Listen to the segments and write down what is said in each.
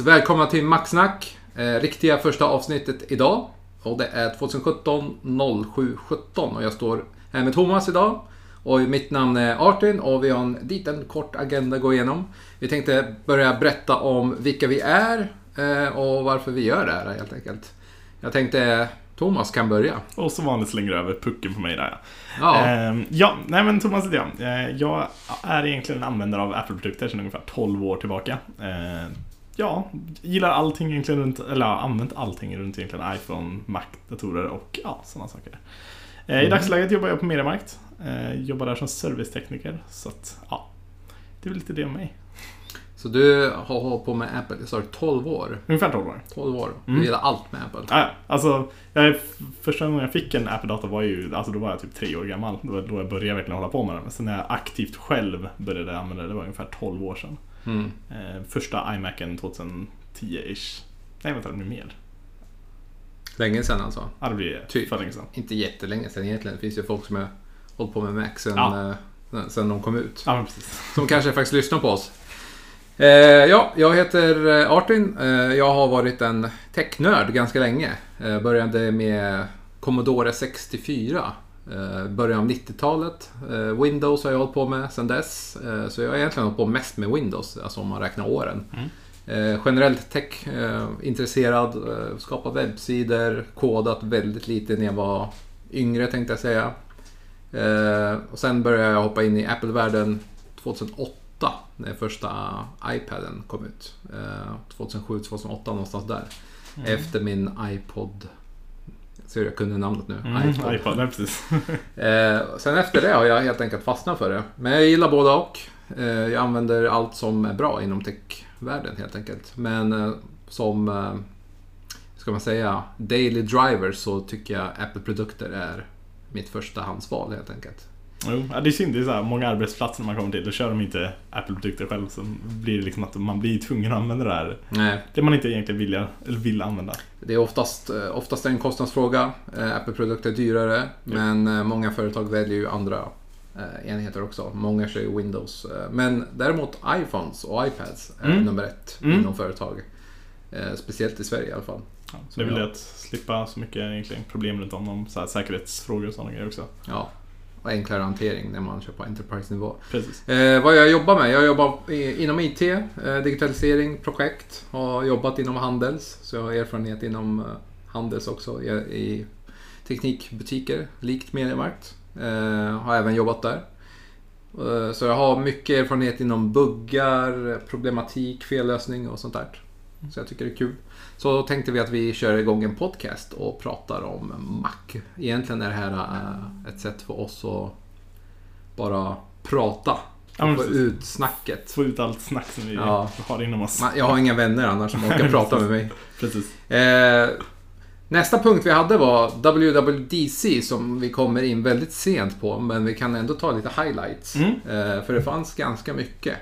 Yes, välkomna till Maxsnack. Eh, riktiga första avsnittet idag. Och det är 2017 07 17 och jag står här med Thomas idag. Och mitt namn är Artin och vi har en liten kort agenda att gå igenom. Vi tänkte börja berätta om vilka vi är eh, och varför vi gör det här helt enkelt. Jag tänkte Thomas kan börja. Och som vanligt slänger du över pucken på mig där Ja. Ehm, ja, nej men Thomas heter jag. Eh, jag är egentligen en användare av Apple-produkter sedan ungefär 12 år tillbaka. Ja, gillar allting egentligen runt, eller har använt allting runt egentligen iPhone, Mac, datorer och ja, sådana saker. Eh, I Mm. dagsläget jobbar jag på Mediamarkt. Eh, jobbar där som servicetekniker. Så att, ja, det är väl lite det om mig. Så du har hållit på med Apple i snart 12 år. Ungefär 12 år. 12 år. Du Mm. gillar allt med Apple. Ja, alltså, jag, första gången jag fick en Apple-dator var ju, alltså då var jag typ tre år gammal. Då, då jag började verkligen hålla på med den. Men sen när jag aktivt själv började använda det, det var ungefär 12 år sedan. Mm. Eh, första iMacen 2010-ish. Nej vänta, det blir mer. Länge sedan alltså. Ja, det blir Typ. för länge sedan. Inte jättelänge sedan egentligen. Det finns ju folk som har hållit på med Mac sedan, Ja. eh, sedan de kom ut. Ja, precis. Som kanske faktiskt lyssnar på oss. Eh, ja, jag heter eh, Artin. Eh, jag har varit en technörd ganska länge. Eh, började med Commodore 64. Eh, början av 90-talet. Eh, Windows har jag hållit på med sedan dess. Eh, så jag har egentligen hållit på mest med Windows, alltså om man räknar åren. Eh, generellt tech-intresserad, eh, skapat webbsidor, kodat väldigt lite när jag var yngre tänkte jag säga. Eh, och sen började jag hoppa in i Apple-världen 2008 när första iPaden kom ut. Eh, 2007-2008 någonstans där. Efter min iPod. Ser jag kunde namnet nu. Mm, iPod. iPod, nej precis. Eh, sen efter det har jag helt enkelt fastnat för det. Men jag gillar båda och. Eh, jag använder allt som är bra inom techvärlden helt enkelt. Men eh, som, eh, ska man säga, daily driver så tycker jag Apple-produkter är mitt första handsval helt enkelt. Jo, ja, det är synd, det är så här, många arbetsplatser man kommer till, då kör de inte Apple-produkter själv. Så blir det liksom att man blir tvungen att använda det här. Nej, Det man inte egentligen vill, eller vill använda. det är oftast, eh, oftast en kostnadsfråga. Eh, Apple-produkter är dyrare, men eh, många företag väljer ju andra enheter också. Många kör ju Windows. Men däremot iPhones och iPads är Mm. nummer ett Mm. inom företag. Speciellt i Sverige i alla fall. Ja, det är väl ja. det att slippa så mycket egentligen problem runt om, om så säkerhetsfrågor och sådana grejer också. Ja. Och enklare hantering när man kör på Enterprise-nivå. Eh, vad jag jobbar med? Jag jobbar inom IT, eh, digitalisering, projekt. Har jobbat inom Handels. Så jag har erfarenhet inom eh, Handels också i, i teknikbutiker, likt Mediamarkt. Eh, har även jobbat där. Eh, så jag har mycket erfarenhet inom buggar, problematik, fellösning och sånt där. Så jag tycker det är kul. Så tänkte vi att vi kör igång en podcast och pratar om Mac. Egentligen är det här eh, ett sätt för oss att bara prata. Ja, få ut snacket. Få ut allt snack som vi Ja. har inom oss. Jag har inga vänner annars som orkar prata med mig. Precis. Eh, nästa punkt vi hade var WWDC som vi kommer in väldigt sent på. Men vi kan ändå ta lite highlights. Mm. Eh, för det fanns ganska mycket.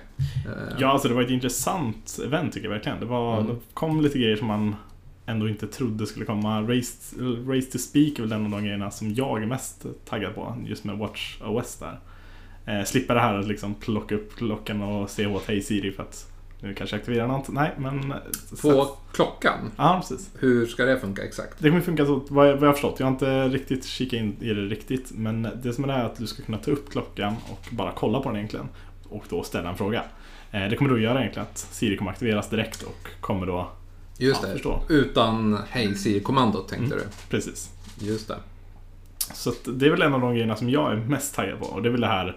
Eh, Ja, alltså det var ett intressant event tycker jag verkligen. Det, var, Mm. det kom lite grejer som man ändå inte trodde skulle komma. Race, Race to Speak är väl en av de grejerna som jag är mest taggad på. Just med Watch OS där. Eh, slippa det här att liksom plocka upp klockan och se åt Hej Siri för att nu kanske jag aktiverar något. Nej, men... Få klockan. Ja, precis. Hur ska det funka exakt? Det kommer funka så, vad jag, vad jag har förstått. Jag har inte riktigt kikat in i det riktigt. Men det som är det är att du ska kunna ta upp klockan och bara kolla på den egentligen. Och då ställa en fråga. Eh, det kommer då göra egentligen att Siri kommer aktiveras direkt och kommer då... Just Ja, det. förstår. Utan Hej Siri-kommandot tänkte Mm. du. Precis. Just det. Så det är väl en av de grejerna som jag är mest taggad på. Och det är väl det här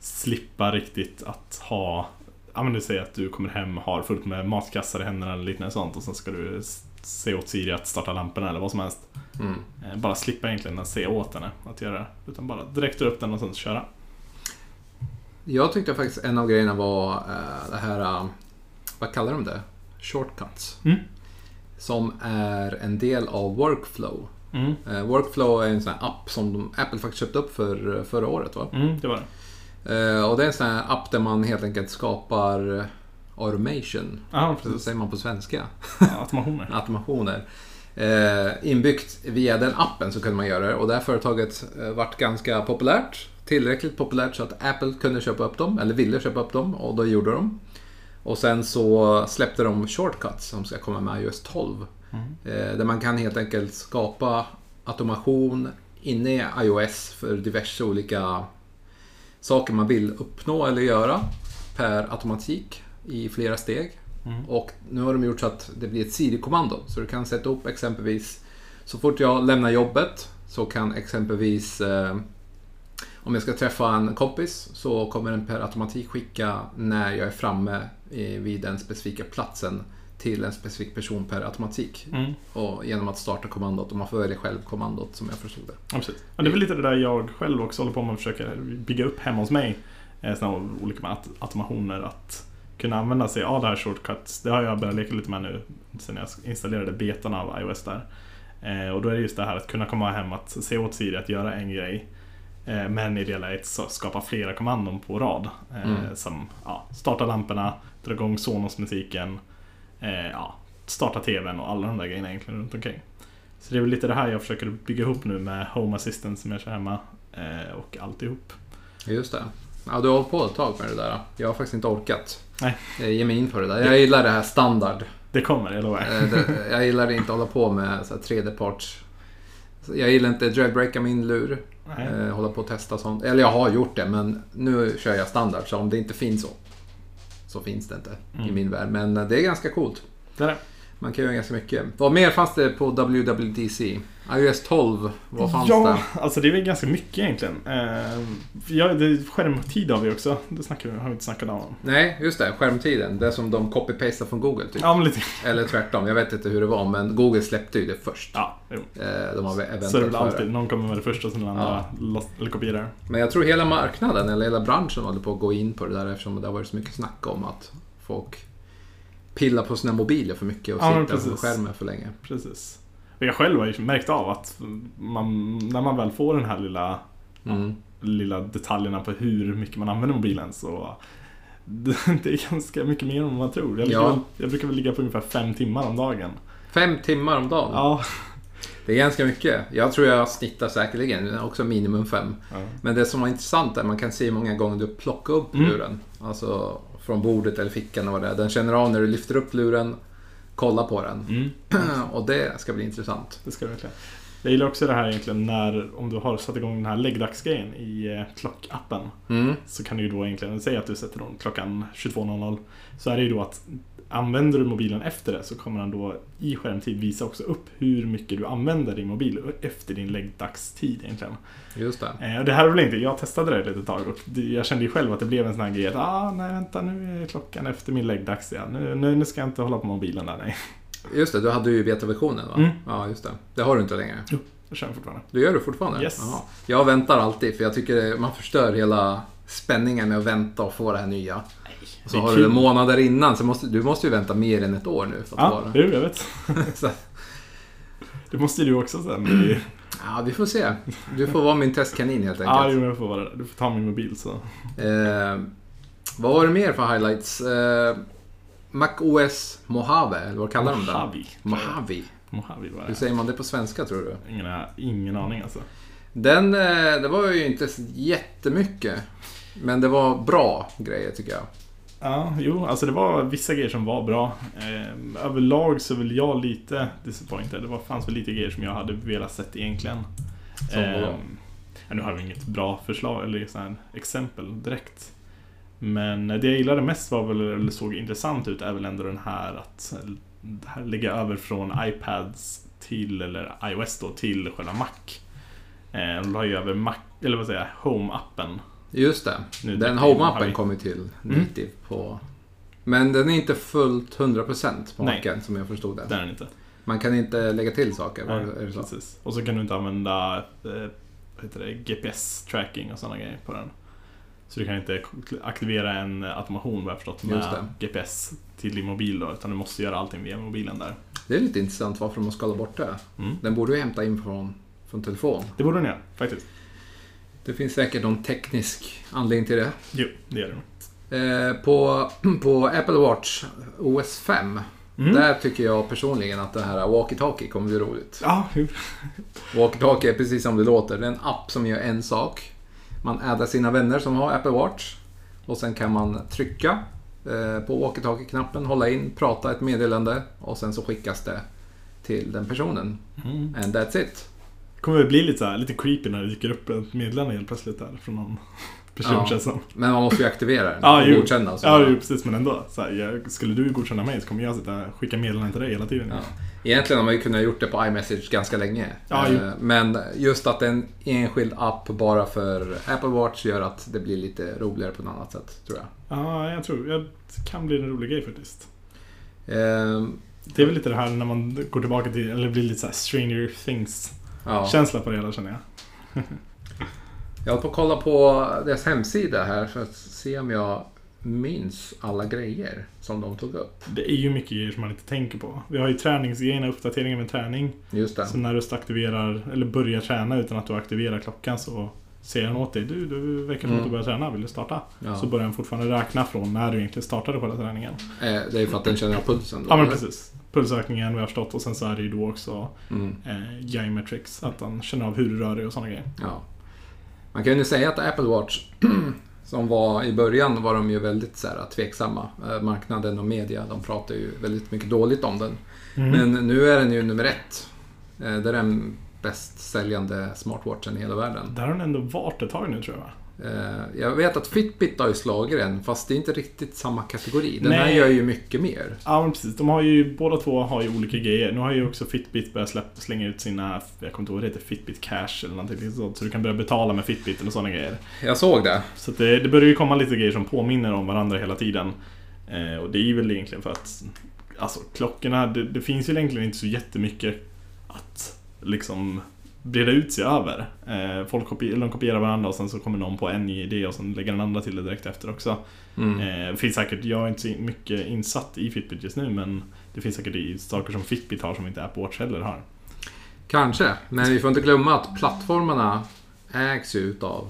slippa riktigt att ha... Ja men du säger att du kommer hem, har fullt med matkassar i händerna eller liknande sånt och sen ska du s- se åt Siri att starta lamporna eller vad som helst. Mm. Eh, Bara slippa egentligen att se åt henne att göra det. Utan bara direkt upp den och sen köra. Jag tyckte faktiskt en av grejerna var eh, det här, eh, vad kallar de det? Shortcuts. Mm. Som är en del av Workflow. Mm. Workflow är en sån här app som Apple faktiskt köpte upp för förra året va? Mm, det var det. Eh, och det är en sån här app där man helt enkelt skapar eh, automation. Ja, Vad precis. säger man på svenska? Automationer. Automationer. Eh, inbyggt via den appen så kunde man göra det och det här företaget eh, vart ganska populärt. Tillräckligt populärt så att Apple kunde köpa upp dem, eller ville köpa upp dem och då gjorde de. Och sen så släppte de shortcuts som ska komma med iOS 12. Mm. Eh, där man kan helt enkelt skapa automation inne i iOS för diverse olika saker man vill uppnå eller göra per automatik i flera steg. Mm. Och nu har de gjort så att det blir ett Siri-kommando. Så du kan sätta upp exempelvis så fort jag lämnar jobbet så kan exempelvis eh, om jag ska träffa en kompis så kommer den per automatik skicka när jag är framme vid den specifika platsen till en specifik person per automatik. Mm. Och genom att starta kommandot och man får välja själv kommandot som jag förstod det. Ja, precis. Ja, det är väl lite det där jag själv också håller på med att försöka bygga upp hemma hos mig. Eh, Sådana olika aut- automationer att kunna använda sig av det här shortcuts. Det har jag börjat leka lite med nu sen jag installerade betan av iOS där. Eh, Och då är det just det här att kunna komma hem att se åt Siri att göra en grej. eh, Men i det läget så skapa flera kommandon på rad. Mm. Som ja, starta lamporna, dra igång Sonos-musiken, eh, ja, starta TVn och alla de där grejerna egentligen runt omkring. Så det är väl lite det här jag försöker bygga ihop nu med Home Assistant som jag kör hemma eh, och alltihop. Just det. Ja, du har hållit på ett tag med det där. Jag har faktiskt inte orkat Nej. ge mig in på det där. Jag gillar det här standard. Det kommer, jag lovar. Eh, jag gillar inte att hålla på med så här 3D-parts. Så Jag gillar inte jailbreaka min lur. Nej. Eh, hålla på och testa sånt. Eller jag har gjort det men nu kör jag standard. Så om det inte finns så, finns det inte i Mm. min värld. Men eh, det är ganska coolt. Det är det. Man kan göra ganska mycket. Vad mer fanns det på WWDC? iOS 12, vad fanns ja, det? alltså det är väl ganska mycket egentligen. Eh, ja, det, skärmtid har vi också. Det snackar har vi inte snackat om. Nej, just det. Skärmtiden. Det som de copy-pastar från Google typ. Ja, lite. Eller tvärtom. Jag vet inte hur det var men Google släppte ju det först. Ja, jo. Eh, De har Så är det väl före. alltid. Någon kommer med det första och sen andra lost, eller kopierar. Men jag tror hela marknaden, eller hela branschen håller på att gå in på det där eftersom det har varit så mycket snack om att folk pillar på sina mobiler för mycket och Ja, sitter på skärmen för länge. Precis. Och jag själv har ju märkt av att man, när man väl får den här lilla, Mm. lilla detaljerna på hur mycket man använder mobilen så det det är ganska mycket mer än man tror. Jag, Ja. väl, jag brukar väl ligga på ungefär fem timmar om dagen. Fem timmar om dagen. Ja. Det är ganska mycket. Jag tror jag snittar säkerligen också minimum fem. ja. Men det som var intressant är att man kan se hur många gånger du plockar upp Mm. luren. Alltså från bordet eller fickan eller vad det är. Den känner av när du lyfter upp luren, kollar på den. Mm. Och det ska bli intressant. Det ska det verkligen. Jag gillar också det här egentligen när, om du har satt igång den här läggdagsgrejen i eh, klockappen. Mm. Så kan du ju då egentligen säga att du sätter den klockan 22.00. Så är det ju då att använder du mobilen efter det så kommer den då i skärmtid visa också upp hur mycket du använder din mobil efter din läggdagstid egentligen. Just det. Eh, det här är väl inte, jag testade det ett litet tag och jag kände ju själv att det blev en sån här grej att ah, nej vänta nu är klockan efter min läggdags igen. Nu, nu, nu ska jag inte hålla på mobilen där, nej. Just det, du hade ju betaversionen va? Mm. Ja, just det. Det har du inte längre. Jag kör fortfarande. Du gör det fortfarande? Yes. Jaha. Jag väntar alltid för jag tycker man förstör hela spänningen med att vänta och få det här nya. Och så har du kul. det månader innan så måste, du måste ju vänta mer än ett år nu för att Ja, vara jo, jag vet. Det måste ju du också sen. Ja, vi får se. Du får vara min testkanin helt Ja, enkelt. jo, jag får vara det. Du får ta min mobil så. eh, vad var det mer för highlights? Eh, Mac OS Mojave, eller vad kallar de det? Mojave. Mojave. Mojave Hur säger man det på svenska tror du? Ingen, ingen aning alltså. Den, eh, det var ju inte jättemycket. Men det var bra grejer tycker jag. Ja, jo, alltså det var vissa grejer som var bra. Eh, överlag så är väl jag lite disappointed. Det var, fanns väl lite grejer som jag hade velat sett egentligen. Som ja, nu har vi inget bra förslag eller sån här exempel direkt. Men det jag gillade mest var väl, eller såg intressant ut, är väl ändå den här att det här lägga över från iPads till, eller iOS då, till själva Mac. Eh, de la ju över Mac, eller vad säger jag, Home-appen. Just det. Nu Den Home-appen kom ju till native på... Men den är inte fullt 100% på. Macen som jag förstod det. Den är den inte. Man kan inte lägga till saker, Nej, är det så? Precis. Och så kan du inte använda eh, GPS-tracking och sådana grejer på den. Så du kan inte aktivera en automation vad jag förstått med GPS till din mobil då, utan du måste göra allting via mobilen där. Det är lite intressant varför de har skalat bort det. Mm. Den borde ju hämta in från, från telefon. Det borde den göra, faktiskt. Det finns säkert någon teknisk anledning till det. Jo, det gör den. Eh, på, på Apple Watch OS 5, Mm. där tycker jag personligen att det här Walkie-Talkie kommer bli roligt. Ja, jo. Walkie-Talkie är precis som det låter. Det är en app som gör en sak. Man addar sina vänner som har Apple Watch. Och sen kan man trycka eh, på walkie-talkie-knappen, hålla in, prata ett meddelande och sen så skickas det till den personen. Mm. And that's it. Kommer det bli lite, så här, lite creepy när det dyker upp ett meddelande helt plötsligt där från någon person Ja. känns som. Men man måste ju aktivera den Ja, och jo. godkänna. så. Ja, jo, precis. Men ändå. Så här, jag, skulle du godkänna mig så kommer jag sitta och skicka meddelanden till dig hela tiden. Ja. Egentligen har man ju kunnat gjort det på iMessage ganska länge. Ja, jo. Eh, Men just att en enskild app bara för Apple Watch gör att det blir lite roligare på ett annat sätt, tror jag. Ja, jag tror det kan bli en rolig grej faktiskt. Ehm, Det är väl lite det här när man går tillbaka till, eller blir lite så här Stranger Things-känsla Ja. på det hela känner jag. Jag håller på att kolla på deras hemsida här för att se om jag minns alla grejer som de tog upp. Det är ju mycket grejer som man inte tänker på. Vi har ju träningsgrejerna, uppdateringar med träning. Just det. Så när du aktiverar, eller börjar träna utan att du aktiverar klockan så säger han åt dig Du, du verkar som Mm. att du börjar träna, vill du starta? Ja. Så börjar han fortfarande räkna från när du egentligen startade själva träningen. Eh, Det är ju för att den känner pulsen. Då, Ja men eller? precis. Pulsökningen vad jag har förstått och sen så är det ju då också Mm. eh, Gymetrics, att han känner av hur du rör dig och sådana grejer. Ja. Man kan ju säga att Apple Watch, som var i början, var de ju väldigt så här, tveksamma. Eh, Marknaden och media, de pratar ju väldigt mycket dåligt om den. Mm. Men nu är den ju nummer ett. Eh, Det är den bäst säljande smartwatchen i hela världen. Där har den ändå varit ett tag nu tror jag. Eh, Jag vet att Fitbit har ju slagit den, fast det är inte riktigt samma kategori. Den här Nej. gör ju mycket mer. Ja men precis, de har ju, båda två har ju olika grejer. Nu har ju också Fitbit börjat släppa, slänga ut sina, jag kommer inte ihåg vad det heter, Fitbit Cash eller någonting sånt. Så du kan börja betala med Fitbit eller sådana grejer. Jag såg det. Så det, det börjar ju komma lite grejer som påminner om varandra hela tiden. Eh, och det är väl egentligen för att Alltså klockorna, det, det finns ju egentligen inte så jättemycket att liksom breda ut sig över. Eh, folk kopi, eller de kopierar varandra och sen så kommer någon på en ny idé och sen lägger den andra till det direkt efter också. Mm. Eh, det finns säkert, jag är inte så mycket insatt i Fitbit just nu men det finns säkert saker som Fitbit har som inte Apple Watch heller har. Kanske, men vi får inte glömma att plattformarna ägs ju utav...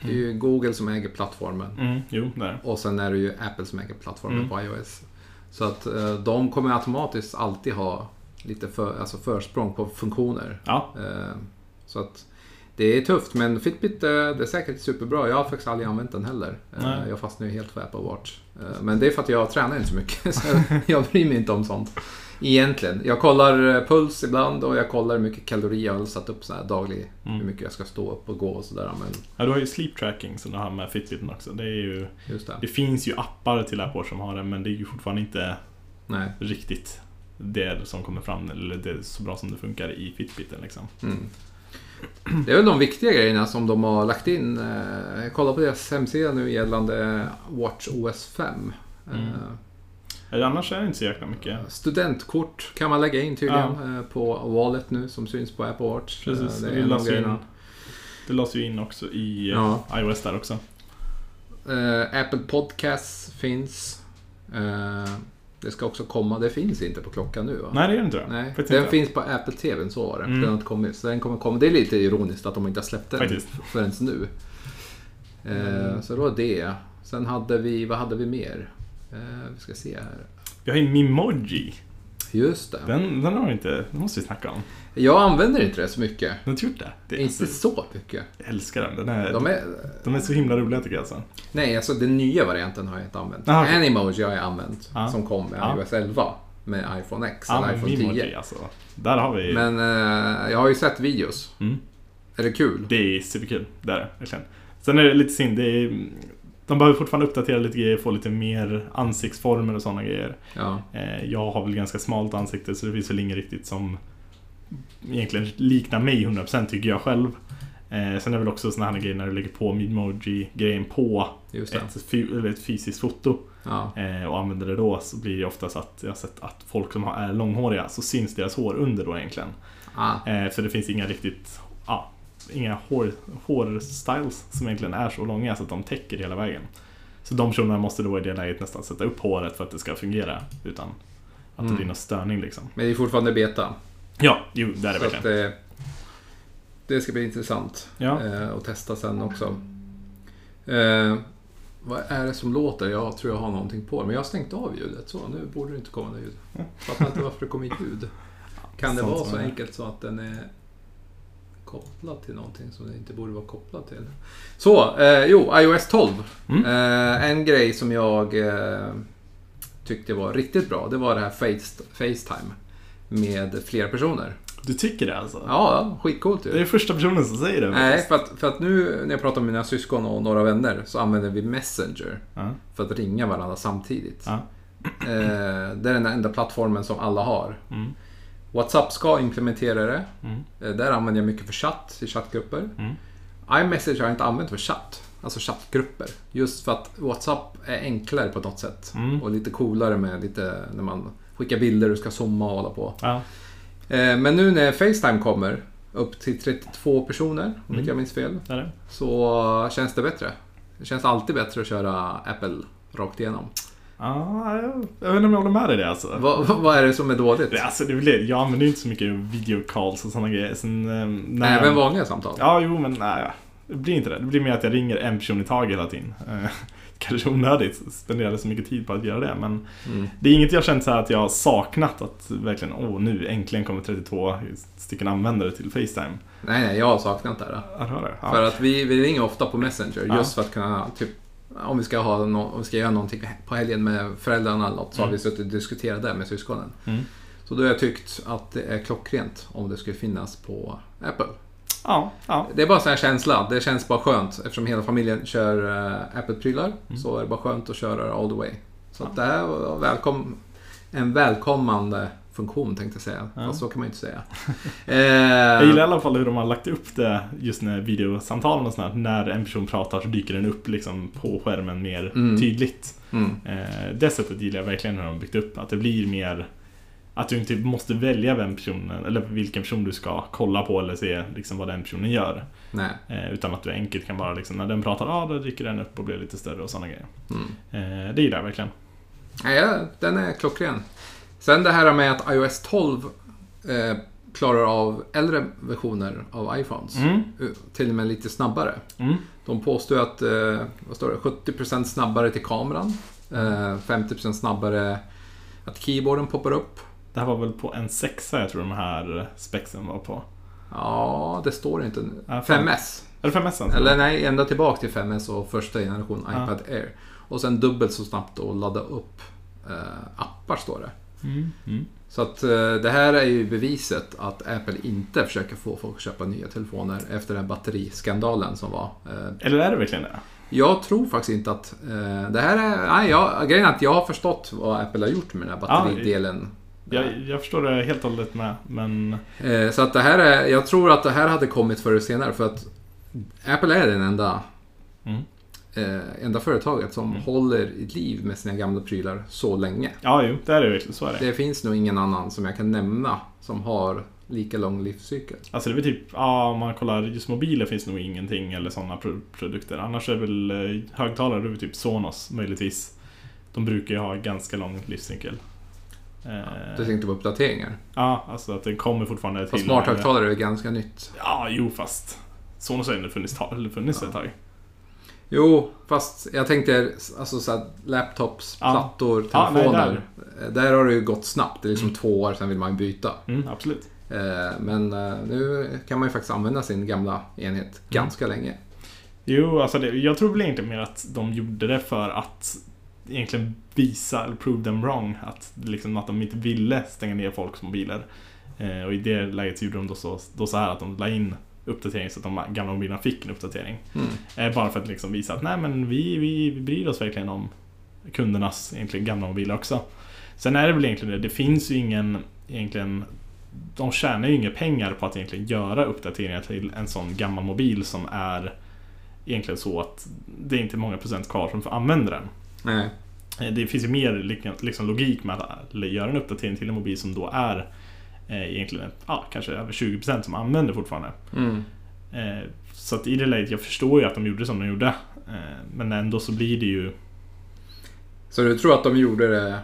Det är ju Google som äger plattformen. Mm, jo. Och sen är det ju Apple som äger plattformen Mm. på iOS. Så att eh, de kommer automatiskt alltid ha lite för, alltså försprång på funktioner. Ja, Eh, så att det är tufft, men Fitbit eh, det är säkert superbra. Jag har faktiskt aldrig använt den heller. Eh, Nej. jag fastnar ju helt för Apple Watch. Men det är för att jag tränar inte så mycket, så jag bryr mig inte om sånt. Egentligen. Jag kollar puls ibland och jag kollar hur mycket kalorier jag har satt upp så här daglig. Mm. Hur mycket jag ska stå upp och gå och sådär. Men ja, du har ju sleep tracking som du har med Fitbiten också. Det är ju det. Det finns ju appar till Apple Watch som har det men det är ju fortfarande inte Nej. riktigt det som kommer fram eller det är så bra som det funkar i Fitbiten liksom. Mm. Det är väl de viktiga grejerna som de har lagt in. Eh, Jag kollar på deras hemsida nu gällande Watch OS 5. Mm. Eh, Eller Annars är det inte så jäkla mycket. Studentkort kan man lägga in tydligen eh, på Wallet nu som syns på Apple Watch. Precis, Eh, det, Det är lades in, det lades ju in också i eh, Ja. iOS där också. Eh, Apple Podcasts finns. Eh, Det ska också komma. Det finns inte på klockan nu va? Nej det gör det inte. Nej, Faktiskt den inte. finns på Apple TV, så var det. Mm. Den har inte kommit. Så den kommer komma. Det är lite ironiskt att de inte har släppt den Faktiskt. förrän nu. Eh, Så det var det. Sen hade vi, vad hade vi mer? Eh, Vi ska se här. Vi har ju Mimoji. Just det. Den, den har vi inte, den måste vi snacka om. Jag använder inte det så mycket. Den har gjort det. det är Inte alltså, så mycket. jag älskar den. Den är, De de, är... är, så himla roliga tycker jag alltså. nej, alltså den nya varianten har jag inte använt. Ah, okej. Animoji har jag använt. Ja. Som kom med Ja. iOS 11. Med iPhone X Ja, eller iPhone 10. Mimoji alltså. Där har vi... Men eh, jag har ju sett videos. Mm. Är det kul? Det är superkul, det är det verkligen. Sen är det lite synd, det är, de behöver fortfarande uppdatera lite grejer, få lite mer ansiktsformer och sådana grejer. Ja. Eh, Jag har väl ganska smalt ansikte så det finns väl inget riktigt som egentligen liknar mig 100% tycker jag själv. Eh, Sen är det väl också sådana här grejer när du lägger på Midmoji-grejen på ett, ett fysiskt foto Ja. eh, och använder det då så blir det oftast att jag har sett att folk som är långhåriga så syns deras hår under då egentligen. Ah. Eh, För det finns inga riktigt, ja, inga hår, hårstyles som egentligen är så långa så att de täcker hela vägen. Så de personerna måste då i det läget nästan sätta upp håret för att det ska fungera utan att Mm. det blir någon störning liksom. Men det är fortfarande beta. Ja, jo, det är det Så att verkligen. det, ska bli intressant Ja. eh, att testa sen också. Eh, vad är det som låter? Jag tror jag har någonting på Men jag har stängt av ljudet. Så nu borde det inte komma något ljud. Fattar inte varför det kommer ljud. Kan det Sånt vara så enkelt så att den är kopplat till någonting som det inte borde vara kopplat till. Så, eh, jo, iOS 12. Mm. Eh, en grej som jag eh, tyckte var riktigt bra, det var det här face, Facetime med flera personer. Du tycker det alltså? Ja, skitcoolt Det är ju. första personen som säger det. Nej, för att, för att nu när jag pratar med mina syskon och några vänner så använder vi Messenger Ja. för att ringa varandra samtidigt. Eh, det är den enda plattformen som alla har. WhatsApp ska implementera det. Mm. Eh, Där använder jag mycket för chatt i chattgrupper. Mm. iMessage har jag inte använt för chatt. Alltså chattgrupper. Just för att WhatsApp är enklare på något sätt. Mm. Och lite coolare med lite när man skickar bilder och ska zooma och hålla på. Ja. Eh, Men nu när Facetime kommer upp till 32 personer, om Mm. inte jag minns fel, så känns det bättre. Det känns alltid bättre att köra Apple rakt igenom. Ja, jag, vet inte om jag håller med dig det alltså. Vad, vad är det som är dåligt? Det, alltså det är väl det. Jag använder ju inte så mycket videocalls och sådana grejer. Sen, eh, när... Även vanliga samtal? Ja, jo, men nej. ja. Det blir inte det. Det blir mer att jag ringer en person i taget hela tiden. Eh, Kanske onödigt, spenderade så mycket tid på att göra det. Men Mm. det är inget jag känt så att jag har saknat att verkligen, åh nu äntligen kommer 32 stycken användare till Facetime. Nej, nej, jag har saknat det. här. Ja, det det. Ja. För att vi, vi ringer ofta på Messenger Ja. just för att kunna, typ, om vi ska, ha no, om vi ska göra någonting på helgen med föräldrarna eller något så har Mm. vi suttit och diskuterat det med syskonen. Mm. Så då har jag tyckt att det är klockrent om det skulle finnas på Apple. Ja, ja. Det är bara sån här känsla. Det känns bara skönt eftersom hela familjen kör uh, Apple-prylar. Mm. Så är det bara skönt att köra all the way. Så Ja. det här var välkom en välkommande funktion tänkte jag säga. Ja. Fast så kan man ju inte säga. Jag Eh, gillar i alla fall hur de har lagt upp det just när videosamtalen och sånt här. När en person pratar så dyker den upp liksom på skärmen mer Mm. tydligt. mm, Eh, det sättet gillar jag verkligen hur de har byggt upp. Att det blir mer att du inte måste välja vem personen, eller vilken person du ska kolla på eller se liksom vad den personen gör. Eh, utan att du enkelt kan bara liksom, när den pratar, ah, då dyker den upp och blir lite större och sådana grejer. Mm. Eh, det gillar jag verkligen. Ja, den är klockren. Sen det här med att iOS 12 eh, klarar av äldre versioner av iPhones. Mm. Eh, Till och med lite snabbare. Mm. De påstår att eh, vad står det, 70% snabbare till kameran. Eh, 50% snabbare att keyboarden poppar upp. Det här var väl på en sexa jag tror de här spexen var på. Ja, det står inte. Ja, fan. 5S. Är det 5S? Eller nej, ända tillbaka till 5S och första generation Ja. iPad Air. Och sen dubbelt så snabbt att ladda upp eh, appar står det. Mm. Mm. Så att eh, det här är ju beviset att Apple inte försöker få folk att köpa nya telefoner efter den batteriskandalen som var. Eh, Eller är det verkligen det? Jag tror faktiskt inte att eh, det här är... Nej, jag, grejen är att jag har förstått vad Apple har gjort med den här batteridelen. Jag, jag förstår det helt och hållet med, men... Så att det här är... Jag tror att det här hade kommit förr eller senare för att Apple är den enda, Mm. Eh, enda företaget som Mm. håller i liv med sina gamla prylar så länge. Ja, jo, det är det verkligen. Så är det. Det finns nog ingen annan som jag kan nämna som har lika lång livscykel. Alltså det är typ, ja om man kollar just mobiler finns nog ingenting eller sådana pro- produkter. Annars är väl eh, högtalare, det är väl typ Sonos möjligtvis. De brukar ju ha ganska lång livscykel. Eh, Du tänkte på uppdateringar. Ja, alltså att det kommer fortfarande till... Och smarthögtalare är ganska nytt. Ja, jo fast. Sonos har ju funnits, funnits Ja. ett tag. Jo, fast jag tänkte alltså så här, laptops, Ja. plattor, Ja, nej, telefoner. där. har det ju gått snabbt. Det är liksom Mm. två år sedan vill man byta. Mm, absolut. Eh, Men eh, nu kan man ju faktiskt använda sin gamla enhet Mm. ganska länge. Jo, alltså det, jag tror väl egentligen mer att de gjorde det för att egentligen visa, eller prove them wrong, att, liksom, att de inte ville stänga ner folks mobiler. Eh, och i det läget så gjorde de då så, då så här att de la in uppdatering så att de gamla mobilerna fick en uppdatering. Mm. Eh, bara för att liksom visa att nej men vi, vi, bryr oss verkligen om kundernas egentligen gamla mobiler också. Sen är det väl egentligen det, det finns ju ingen egentligen de tjänar ju inga pengar på att egentligen göra uppdateringar till en sån gammal mobil som är egentligen så att det är inte många procent kvar som får använda den. Nej. Eh, Det finns ju mer lik- liksom logik med att göra en uppdatering till en mobil som då är egentligen ja, kanske över 20% som använder fortfarande. Mm. Eh, så att i det läget, jag förstår ju att de gjorde som de gjorde. Eh, men ändå så blir det ju... Så du tror att de gjorde det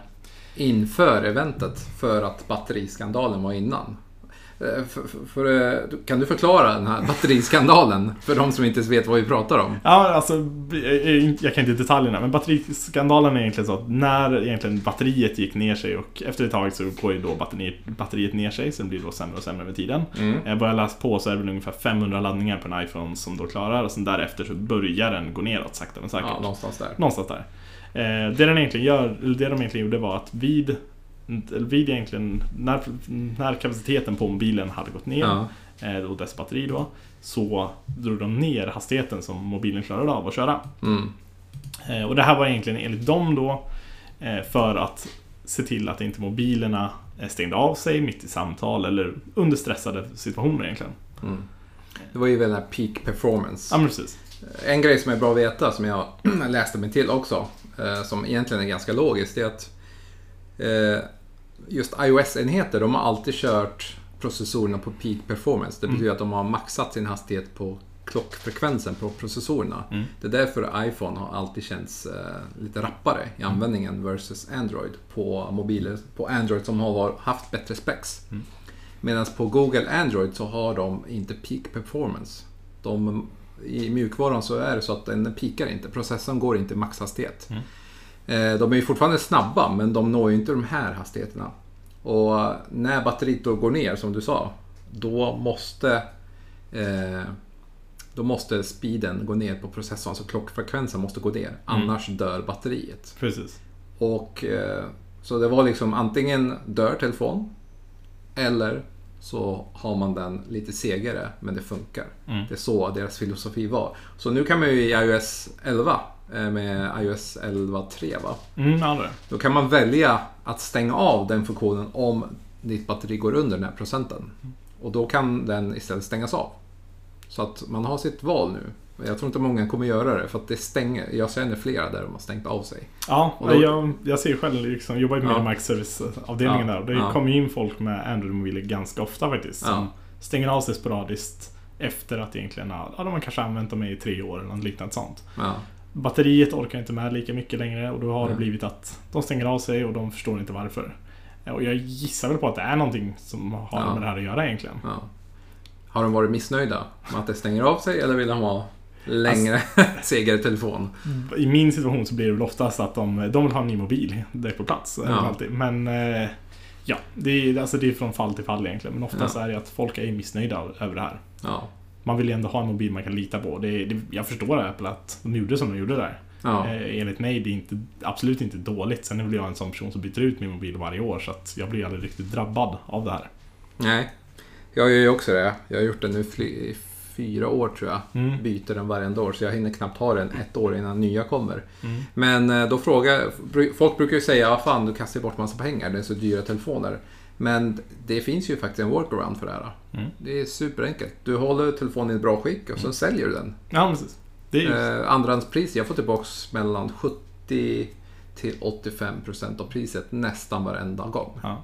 inför eventet för att batteriskandalen var innan? Eh, För, för, eh, kan du förklara den här batteriskandalen för de som inte vet vad vi pratar om? Ja, alltså, jag jag kan inte detaljerna, men batteriskandalen är egentligen så att när egentligen batteriet gick ner sig och efter ett tag så går ju då batteriet, batteriet ner sig, så det blir då sämre och sämre med tiden. Mm. Jag börjar läsa på så är det väl ungefär 500 laddningar på en iPhone som då klarar och sen därefter så börjar den gå neråt sakta men säkert. Ja, någonstans där. Någonstans där. Eh, det den egentligen gör, det de egentligen gjorde var att vid, vid egentligen, när, när kapaciteten på mobilen hade gått ner, Ja. eh, och dess batteri då, så drog de ner hastigheten som mobilen klarade av att köra. Mm. Eh, och det här var egentligen enligt dem då eh, för att se till att inte mobilerna stängde av sig mitt i samtal eller under stressade situationer egentligen. Mm. Det var ju väl den här peak performance. Ja precis. En grej som är bra att veta, som jag läste mig till också, som egentligen är ganska logiskt, är att just iOS-enheter, de har alltid kört processorerna på peak performance. Det betyder att de har maxat sin hastighet på klockfrekvensen på processorerna. Mm. Det är därför iPhone har alltid känts eh, lite rappare i användningen versus Android på mobiler, på Android som har haft bättre specs. Mm. Medan på Google Android så har de inte peak performance. De, I mjukvaran så är det så att den pikar inte. Processorn går inte i maxhastighet. Mm. Eh, De är ju fortfarande snabba men de når ju inte de här hastigheterna. Och när batteriet då går ner som du sa, då måste eh, då måste speeden gå ner på processorn, alltså klockfrekvensen måste gå ner. Annars dör batteriet. Precis. Och eh, Så det var liksom antingen dör telefon eller så har man den lite segare men det funkar. Mm. Det är så deras filosofi var. Så nu kan man ju i iOS 11 eh, med iOS 11.3 va? Mm, ja, det. Då kan man välja att stänga av den funktionen om ditt batteri går under den här procenten. Och då kan den istället stängas av. Så att man har sitt val nu. Jag tror inte många kommer göra det för att det stänger. Jag känner flera där de har stängt av sig. Ja, då- jag, jag ser själv, liksom, jobbar ju med Ja. markserviceavdelningen Ja, där. Och det ja. kommer in folk med Android-mobiler ganska ofta faktiskt. Som Ja. stänger av sig sporadiskt efter att egentligen ja, de har kanske använt dem i tre år eller något liknande sånt. Ja, Batteriet orkar inte med lika mycket längre och då har det Nej. blivit att de stänger av sig och de förstår inte varför. Och jag gissar väl på att det är någonting som har Ja. med det här att göra egentligen. ja. Har de varit missnöjda med att det stänger av sig eller vill de ha längre, segare telefon? I min situation så blir det väl oftast att de, de vill ha en ny mobil direkt på plats. Ja. Alltid. Men eh, ja, det är, alltså det är från fall till fall egentligen. Men oftast är det att folk är missnöjda över det här. Ja. Man vill ju ändå ha en mobil man kan lita på. Det, det, jag förstår Apple att de gjorde som de gjorde där. Ja. Eh, enligt mig det är inte, absolut inte dåligt. Sen väl jag en sån person som byter ut min mobil varje år så att jag blir aldrig riktigt drabbad av det här. Nej, jag gör ju också det. Jag har gjort det nu i fyra år tror jag. Mm. Byter den varje år så jag hinner knappt ha den ett år innan nya kommer. Mm. Men eh, då frågar, folk brukar ju säga ah, fan du kastar bort massa pengar, det är så dyra telefoner. Men det finns ju faktiskt en workaround för det här. Mm. Det är superenkelt. Du håller telefonen i ett bra skick och så säljer du den. Ja, precis. Det är Eh, andrahandspris, jag får tillbaka mellan 70 till 85 procent av priset nästan varenda gång. ja.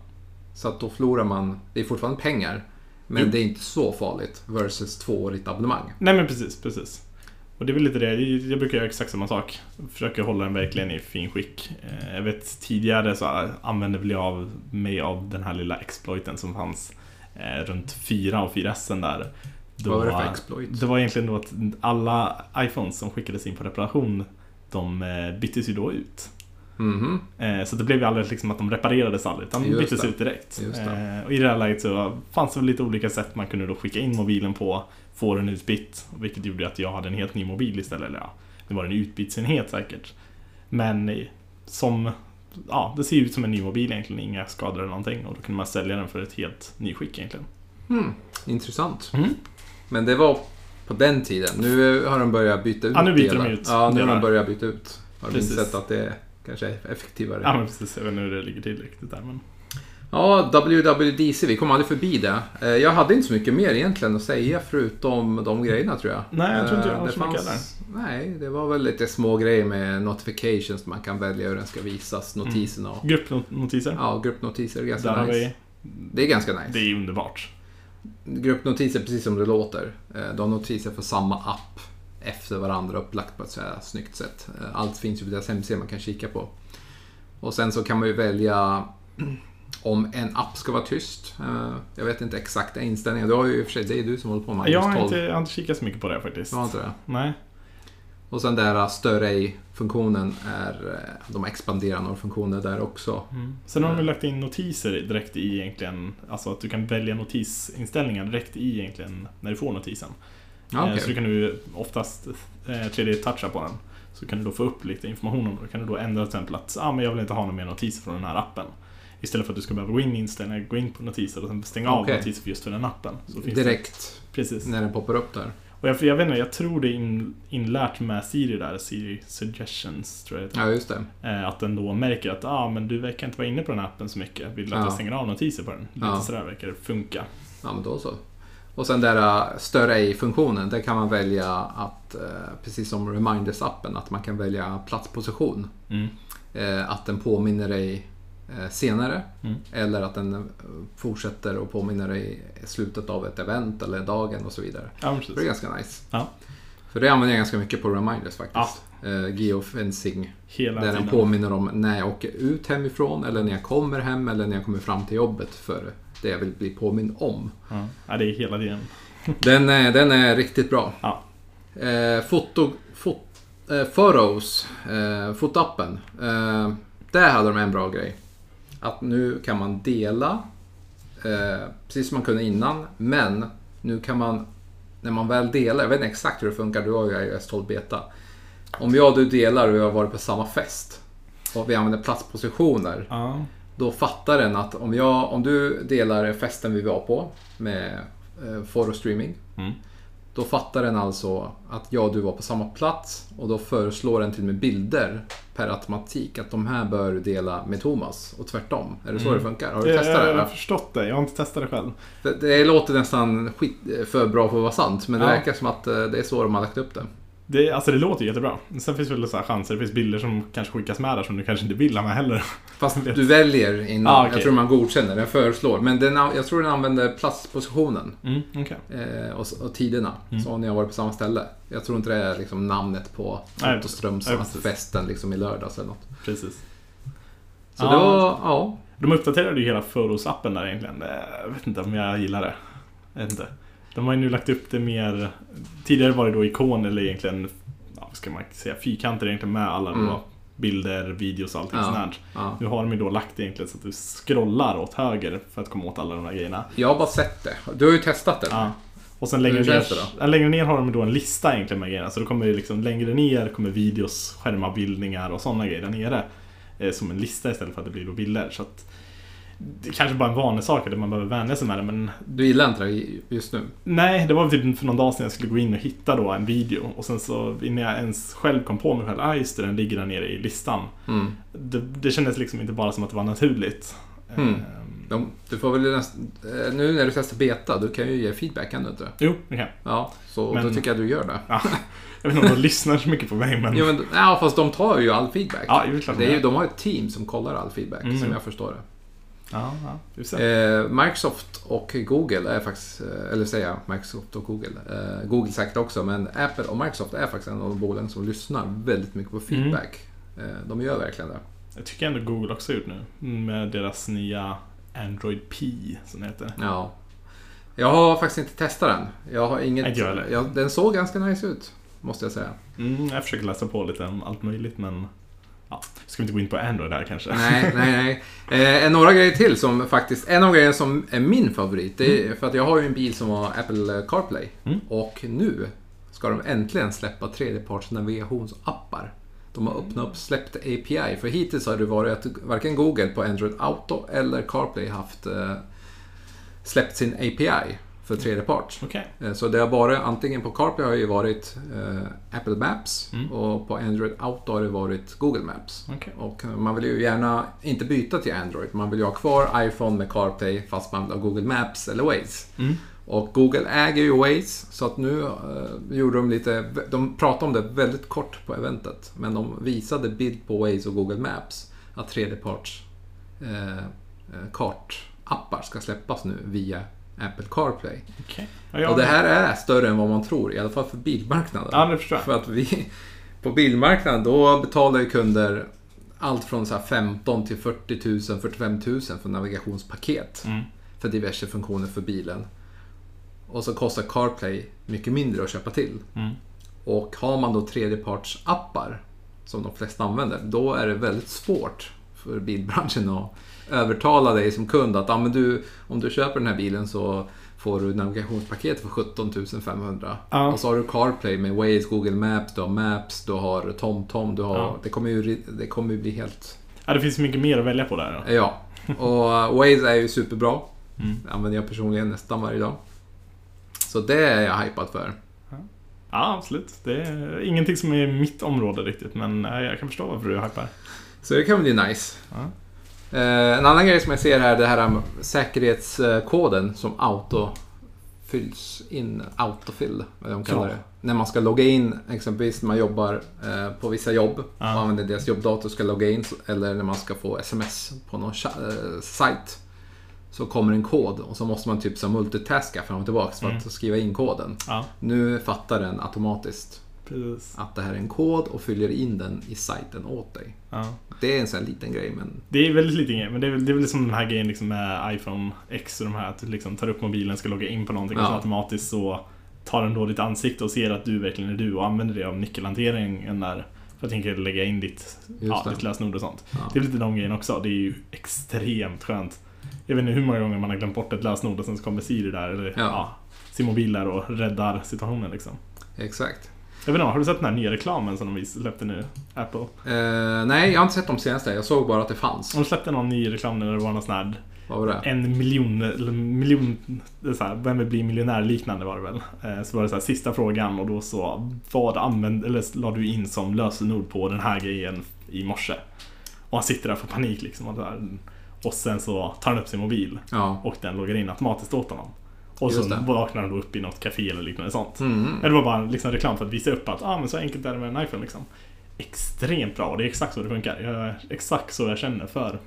Så att då förlorar man, det är fortfarande pengar, men Jo. det är inte så farligt versus tvåårigt abonnemang. Nej men precis, precis. Och det är väl lite det, jag brukar göra exakt samma sak. Försöker hålla den verkligen i fin skick. Eh, Jag vet tidigare så använde väl jag av mig av den här lilla exploiten som fanns eh, runt 4 och 4S där. Då Vad var det för exploit? Det var egentligen då att alla iPhones som skickades in på reparation de eh, byttes ju då ut. Mhm. Eh, Så det blev ju aldrig liksom att de reparerades aldrig, utan de Just byttes det. ut direkt. Eh, Och i det här läget så fanns det väl lite olika sätt man kunde då skicka in mobilen på, få den utbytt, vilket gjorde att jag hade en helt ny mobil istället. Eller ja, det var en utbytsenhet säkert. Men eh, som, ja, det ser ut som en ny mobil egentligen, inga skador eller någonting. Och då kunde man sälja den för ett helt nyskick egentligen. Hmm. Intressant. Mm. Men det var på den tiden. Nu har de börjat byta ut Ja, nu byter de delar. ut Ja, nu har delar. de börjat byta ut. Har du Precis. insett att det kanske effektivare? Ja men precis, jag vet inte hur det ligger till riktigt där men... Ja, WWDC, vi kom aldrig förbi det. Eh, Jag hade inte så mycket mer egentligen att säga förutom de grejerna tror jag. Nej, jag tror inte jag Eh, har det så mycket Nej, det var väl lite små grejer med notifications. Man kan välja hur den ska visas, notiserna och Gruppnotiser. ja, gruppnotiser. Ganska där nice. vi... Det är ganska nice. Det är underbart. Gruppnotiser precis som det låter. Eh, De notiser för samma app efter varandra upplagt på ett så här snyggt sätt. Eh, Allt finns ju på deras hemsida man kan kika på. Och sen så kan man ju välja om en app ska vara tyst. Eh, jag vet inte exakta inställningar. Du har ju i och för sig, det är du som håller på med Jag iOS har 12. inte, jag har inte kikat så mycket på det faktiskt. Du har inte det? Nej. Och sen där stör ej-funktionen är, eh, de expanderar några funktioner där också. Sen har de lagt in notiser direkt i egentligen, alltså att du kan välja notisinställningar direkt i egentligen när du får notisen. Eh, okej. Så du kan du oftast eh, 3D-toucha på den. Så kan du då få upp lite information om det. Då kan du då ändra till exempel att ah, men jag vill inte ha några mer notiser från den här appen. Istället för att du ska behöva gå in i inställningar, gå in på notiser och sen stänga av Okej. notiser för just för den appen. Direkt Det, precis. när den poppar upp där. Och jag, jag vet inte, jag tror det är in, inlärt med Siri där, Siri Suggestions tror jag det. Ja, just det. Eh, Att den då märker att ah, men du verkar inte vara inne på den här appen så mycket. Vill du att Ja. jag stänger av notiser på den? Lite Ja. sådär verkar det funka. Ja, men då så. Och sen där uh, stör ej-funktionen, där kan man välja att, eh, precis som Reminders-appen, att man kan välja platsposition. Mm. Eh, att den påminner dig senare. Mm. Eller att den fortsätter och påminner dig i slutet av ett event eller dagen och så vidare. Ja, Det är ganska nice. Ja. För det använder jag ganska mycket på Reminders faktiskt. Eh, geofencing. Hela Där den påminner om när jag åker ut hemifrån eller när jag kommer hem eller när jag kommer fram till jobbet för det jag vill bli påmind om. Ja. ja, det är hela tiden. Den är, den är riktigt bra. Ja. Eh, foto, fot, eh, Photos, eh, fotappen. Eh, där hade de en bra grej. Att nu kan man dela, eh, precis som man kunde innan, men nu kan man, när man väl delar, jag vet inte exakt hur det funkar, du har ju iOS 12 beta. Om jag och du delar och vi har varit på samma fest och vi använder platspositioner, Ja. Då fattar den att om, jag, om du delar festen vi var på med eh, fotostreaming. Mm. Då fattar den alltså att jag och du var på samma plats och då föreslår den till och med bilder per automatik att de här bör du dela med Thomas och tvärtom. Är det så Mm. det funkar? Har du Jag, testat jag det? har eller? förstått det. Jag har inte testat det själv. För Det låter nästan skit, för bra för att vara sant men det Ja. verkar som att eh, det är så de har lagt upp det. Det, alltså det låter jättebra. Sen finns det väl så här chanser. Det finns bilder som kanske skickas med där som du kanske inte vill ha med heller. Fast du väljer innan. Ah, okej. Jag tror man godkänner, den föreslår. Men den, jag tror den använder platspositionen. Mm, okej. eh, och, och tiderna. Mm. Så har ni varit på samma ställe. Jag tror inte det är liksom namnet på Nej, Fotoströms nej, att precis. festen liksom i lördags eller något. Precis. Så Ja. det var, ja. De uppdaterade ju hela Photos-appen där egentligen. Eh, Jag vet inte om jag gillar det. Jag vet inte. De har ju nu lagt upp det mer... Tidigare var det då ikon eller egentligen, ja, vad ska man säga, fyrkanter egentligen med alla Mm. då bilder, videos och allting Ja. sånt här. ja. Nu har de ju då lagt det egentligen så att du scrollar åt höger för att komma åt alla de här grejerna. Jag har bara sett det. Du har ju testat det. Ja. Och sen längre ner, längre ner har de då en lista egentligen med grejerna. Så då kommer det liksom längre ner kommer videos, skärmavbildningar och sådana grejer där nere. Eh, som en lista istället för att det blir då bilder. Så att det är kanske bara en vanlig sak där man behöver vänja sig med det. Men Du gillar inte det just nu? nej, det var typ för någon dag sedan jag skulle gå in och hitta då en video. Och sen så innan jag ens själv kom på mig själv, ah just det, den ligger där nere i listan. Mm. Det, det kändes liksom inte bara som att det var naturligt. Mm. Ehm, De, du får väl näst, eh, nu när du testar beta, du kan ju ge feedback, kan du inte? Jo, okej. Ja, så Men- då tycker jag du gör det. Ja. Jag vet inte om de lyssnar så mycket på mig men... Ja, men, ja, fast de tar ju all feedback. Ja, det är klart de det är ju, de har ett team som kollar all feedback, Mm. som jag förstår det. Ja, ja. Eh, Microsoft och Google är faktiskt, eh, eller säger jag Microsoft och Google, eh, Google säkert också, men Apple och Microsoft är faktiskt en av de bolagen som lyssnar väldigt mycket på feedback. Eh, de gör verkligen det. Jag tycker ändå Google också har gjort nu. Med deras nya Android P, som det heter. Ja. Jag har faktiskt inte testat den. Jag har inget... Jag, den såg ganska nice ut, måste jag säga. Mm, jag försöker läsa på lite om allt möjligt men... Ska vi inte gå in på Android här kanske? Nej, nej, nej. Eh, några grejer till som faktiskt, en av grejerna som är min favorit, det är för att jag har ju en bil som har Apple CarPlay. Mm. Och nu ska de äntligen släppa tredjeparts navigationsappar. De har öppnat upp, släppt API. För hittills har det varit att varken Google på Android Auto eller CarPlay haft eh, släppt sin API för tredjepart. Okej. Eh, Så det har varit, antingen på CarPlay har det ju varit eh, Apple Maps Mm. och på Android Auto har det varit Google Maps. Okej. Och eh, man vill ju gärna inte byta till Android. Man vill ju ha kvar iPhone med CarPlay fast man vill ha Google Maps eller Waze. Mm. Och Google äger ju Waze så att nu eh, gjorde de lite, de pratade om det väldigt kort på eventet. Men de visade bild på Waze och Google Maps att tredjeparts eh, eh, kartappar ska släppas nu via Apple CarPlay. Ja, ja. Och det här är större än vad man tror, i alla fall för bilmarknaden. Ja, det förstår jag. För att vi på bilmarknaden, då betalar ju kunder allt från så här 15 till 40 000, 45 000 för navigationspaket. Mm. För diverse funktioner för bilen. Och så kostar CarPlay mycket mindre att köpa till. Mm. Och har man då tredjepartsappar, som de flesta använder, då är det väldigt svårt för bilbranschen att övertala dig som kund att ah, men du, om du köper den här bilen så får du navigationspaket för 17 500. Ja. Och så har du CarPlay med Waze, Google Maps, du har Maps, du har TomTom, du har... Ja. Det, kommer ju, det kommer ju bli helt... Ja, det finns mycket mer att välja på där. Då. Ja. Och uh, Waze är ju superbra. Mm. Det använder jag personligen nästan varje dag. Så det är jag hypad för. Ja, absolut. Det är ingenting som är mitt område riktigt, men eh, jag kan förstå varför du är hypar. Så det kan bli nice. Ja. Eh, en annan grej som jag ser här är det här med säkerhetskoden som auto fylls in, autofill, vad de kallar Ja. det. När man ska logga in, exempelvis när man jobbar eh, på vissa jobb Ja. och använder deras jobbdator och ska logga in, eller när man ska få sms på någon eh, sajt. Så kommer en kod och så måste man typ så multitaska fram och tillbaka för Mm. att skriva in koden. Ja, Nu fattar den automatiskt precis. att det här är en kod och fyller in den i sajten åt dig. Ja. Det är en sån här liten grej men Det är väldigt lite grej, men det är väl, det är väl som den här grejen liksom med iPhone X och de här att du liksom tar upp mobilen, ska logga in på någonting och så Ja. automatiskt så tar den då ditt ansikte och ser att du verkligen är du och använder det av nyckelhanteringen där. För att tänka lägga in ditt, ja, ditt lösenord och sånt. Ja. Det är lite de grejerna också. Det är ju extremt skönt. Jag vet inte hur många gånger man har glömt bort ett lösenord och sen så kommer Siri där, eller ja. Ja. sin mobil där och räddar situationen liksom. exakt. Jag vet inte, har du sett den här nya reklamen som de släppte nu? Apple? Eh, nej, jag har inte sett de senaste. Jag såg bara att det fanns. De släppte någon ny reklam där det var någon sån här Vad var det? en miljon, eller miljon, så här, vem vill bli miljonär liknande var det väl. Eh, Så var det så här, sista frågan och då så, vad använd, eller la du in som lösenord på den här grejen i morse? Och han sitter där och får panik liksom. Och, så här, och sen så tar han upp sin mobil Ja. och den loggar in automatiskt åt honom. Och Just så det. vaknar han då upp i något café eller liknande sånt. Mm. Det var bara liksom reklam för att visa upp att ah, men så enkelt är det med en iPhone liksom. Extremt bra och det är exakt så det funkar. Jag är exakt så jag känner för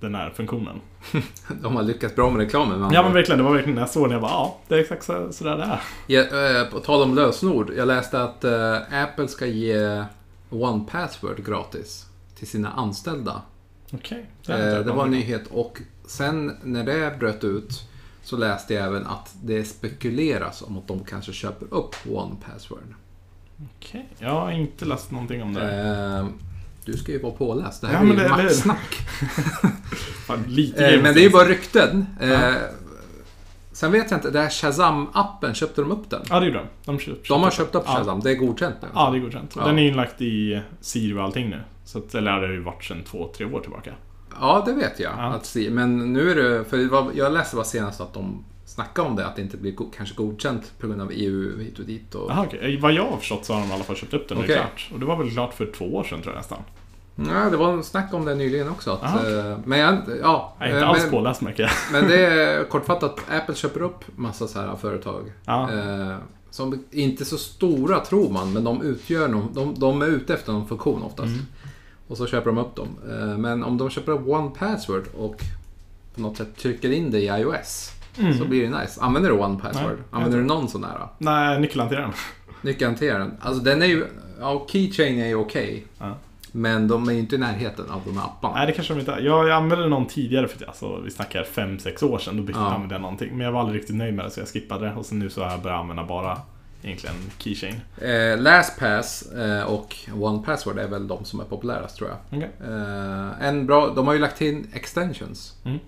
den här funktionen. De har lyckats bra med reklamen. med Ja men verkligen, det var verkligen när jag såg den, jag bara ja, det är exakt så, så där det är. Ja, eh, på tal om lösenord. Jag läste att eh, Apple ska ge One Password gratis till sina anställda. Okej. Eh, det var en nyhet och sen när det bröt ut så läste jag även att det spekuleras om att de kanske köper upp One Password. Okej, jag har inte läst någonting om det. Eh, du ska ju vara påläst. Det här Ja, är ju det- maxsnack. Eh, men det är ju bara rykten. Eh. Sen vet jag inte, det här Shazam-appen, köpte de upp den? Ja, det gjorde de. De, köpt, De har köpt upp Ja. Shazam, det är godkänt nu. Ja, det är godkänt. Ja. Den är inlagt i Siri och allting nu. Så att, eller det har ju varit sedan två, tre år tillbaka. Ja, det vet jag. Ja. Att se. Men nu är det, för jag läste bara senast att de snackade om det, att det inte blir go- kanske godkänt på grund av EU hit och dit. Och... Jaha, okej. Vad jag har förstått så har de i alla fall köpt upp den. Det Okej. är klart. Och det var väl klart för två år sedan tror jag nästan. Ja, det var en snack om det nyligen också. Att, Aha, okej. eh, Men jag, ja, Jag är inte eh, alls påläst märker jag. men det är kortfattat, Apple köper upp massa så här företag. Ja. Eh, som inte är så stora tror man, men de utgör någon, de, de är ute efter någon funktion oftast. Mm. Och så köper de upp dem. Eh, men om de köper upp One Password och på något sätt trycker in det i iOS Mm. så blir det nice. Använder du One Password? Nej, Använder du någon sån där? Nej, nyckelhanteraren. Nyckelhanteraren. Alltså den är ju... Ja, Keychain är ju okej. Ja. Men de är ju inte i närheten av de här apparna. Nej, det kanske de inte är. Jag, jag använde någon tidigare för alltså, vi snackar 5-6 år sedan. Då bytte Ja. jag använda någonting. Men jag var aldrig riktigt nöjd med det så jag skippade det. Och sen nu så har jag börjat använda bara egentligen Keychain. Eh, LastPass eh, och One Password är väl de som är populärast tror jag. Okej. Eh, en bra, de har ju lagt till extensions. Mm.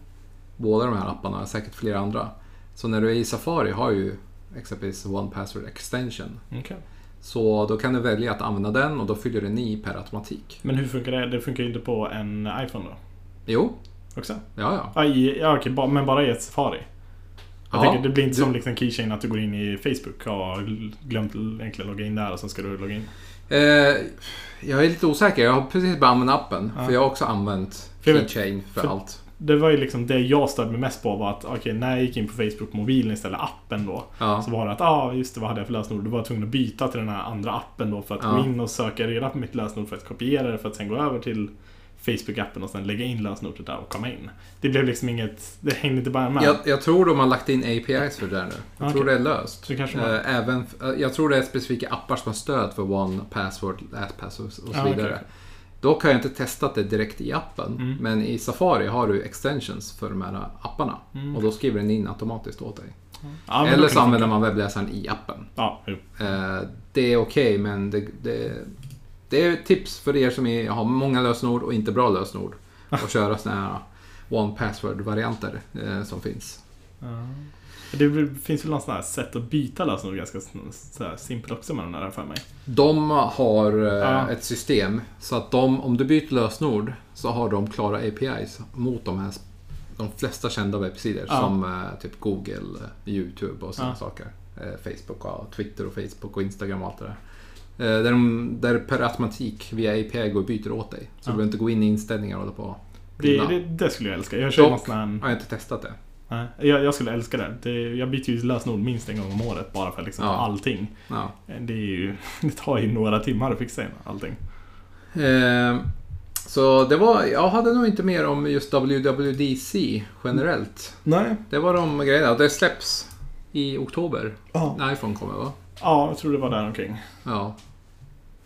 Båda de här apparna, säkert flera andra. Så när du är i Safari har ju exempelvis One Password Extension. Okej. Så då kan du välja att använda den och då fyller den i per automatik. Men hur funkar det? Det funkar ju inte på en iPhone då? Jo, Också? ja ja. I, ja okej, men bara i ett Safari? Jag Ja, tänker, det blir inte som liksom Keychain att du går in i Facebook och har glömt egentligen logga in där och sen ska du logga in. Eh, jag är lite osäker. Jag har precis börjat använda appen. Ja. För jag har också använt Keychain för, för- allt. Det var ju liksom det jag störde mig mest på var att okej, när jag gick in på Facebook mobilen istället, appen då. Ja. Så var det att, ja ah, just det, vad hade jag för lösenord? Då var jag tvungen att byta till den här andra appen då för att Ja. gå in och söka reda på mitt lösenord för att kopiera det för att sen gå över till Facebook-appen och sen lägga in lösenordet där och komma in. Det blev liksom inget, det hängde inte bara med. Jag, jag tror de har lagt in APIs för det där nu. Jag Okej. tror det är löst. Så kanske man- Eh, Även, eh, jag tror det är specifika appar som har stöd för One Password, LastPass och, och så Ja, vidare. Dock har jag inte testat det direkt i appen. Mm. Men i Safari har du extensions för de här apparna. Mm. Och då skriver den in automatiskt åt dig. Ja, Eller så det använder man webbläsaren i appen. Ja. Eh, det är okej, men det, det, det är tips för er som är, har många lösenord och inte bra lösenord. Att köra såna här one password-varianter eh, som finns. Ja. Det finns väl något sånt här sätt att byta lösenord ganska här simpelt också med den där för mig. De har eh, Ja. ett system så att de, om du byter lösenord så har de klara APIs mot de här de flesta kända webbsidor Ja. som eh, typ Google, eh, YouTube och sådana saker. Eh, Facebook och Twitter och Facebook och Instagram och allt det där. Eh, där, de, där per automatik via API går och byter åt dig. Så Ja. du behöver inte gå in i inställningar och hålla på. Det, det, det skulle jag älska. Jag kör Dock här... har jag inte testat det. Nej, jag, jag skulle älska det. det. Jag byter ju lösenord minst en gång om året bara för liksom Ja. allting. Ja. Det, är ju, det tar ju några timmar att fixa in allting. Eh, så det var, jag hade nog inte mer om just WWDC generellt. Nej. Det var de grejerna. Det släpps i oktober. Ja. När iPhone kommer va? Ja, jag tror det var där omkring. Ja.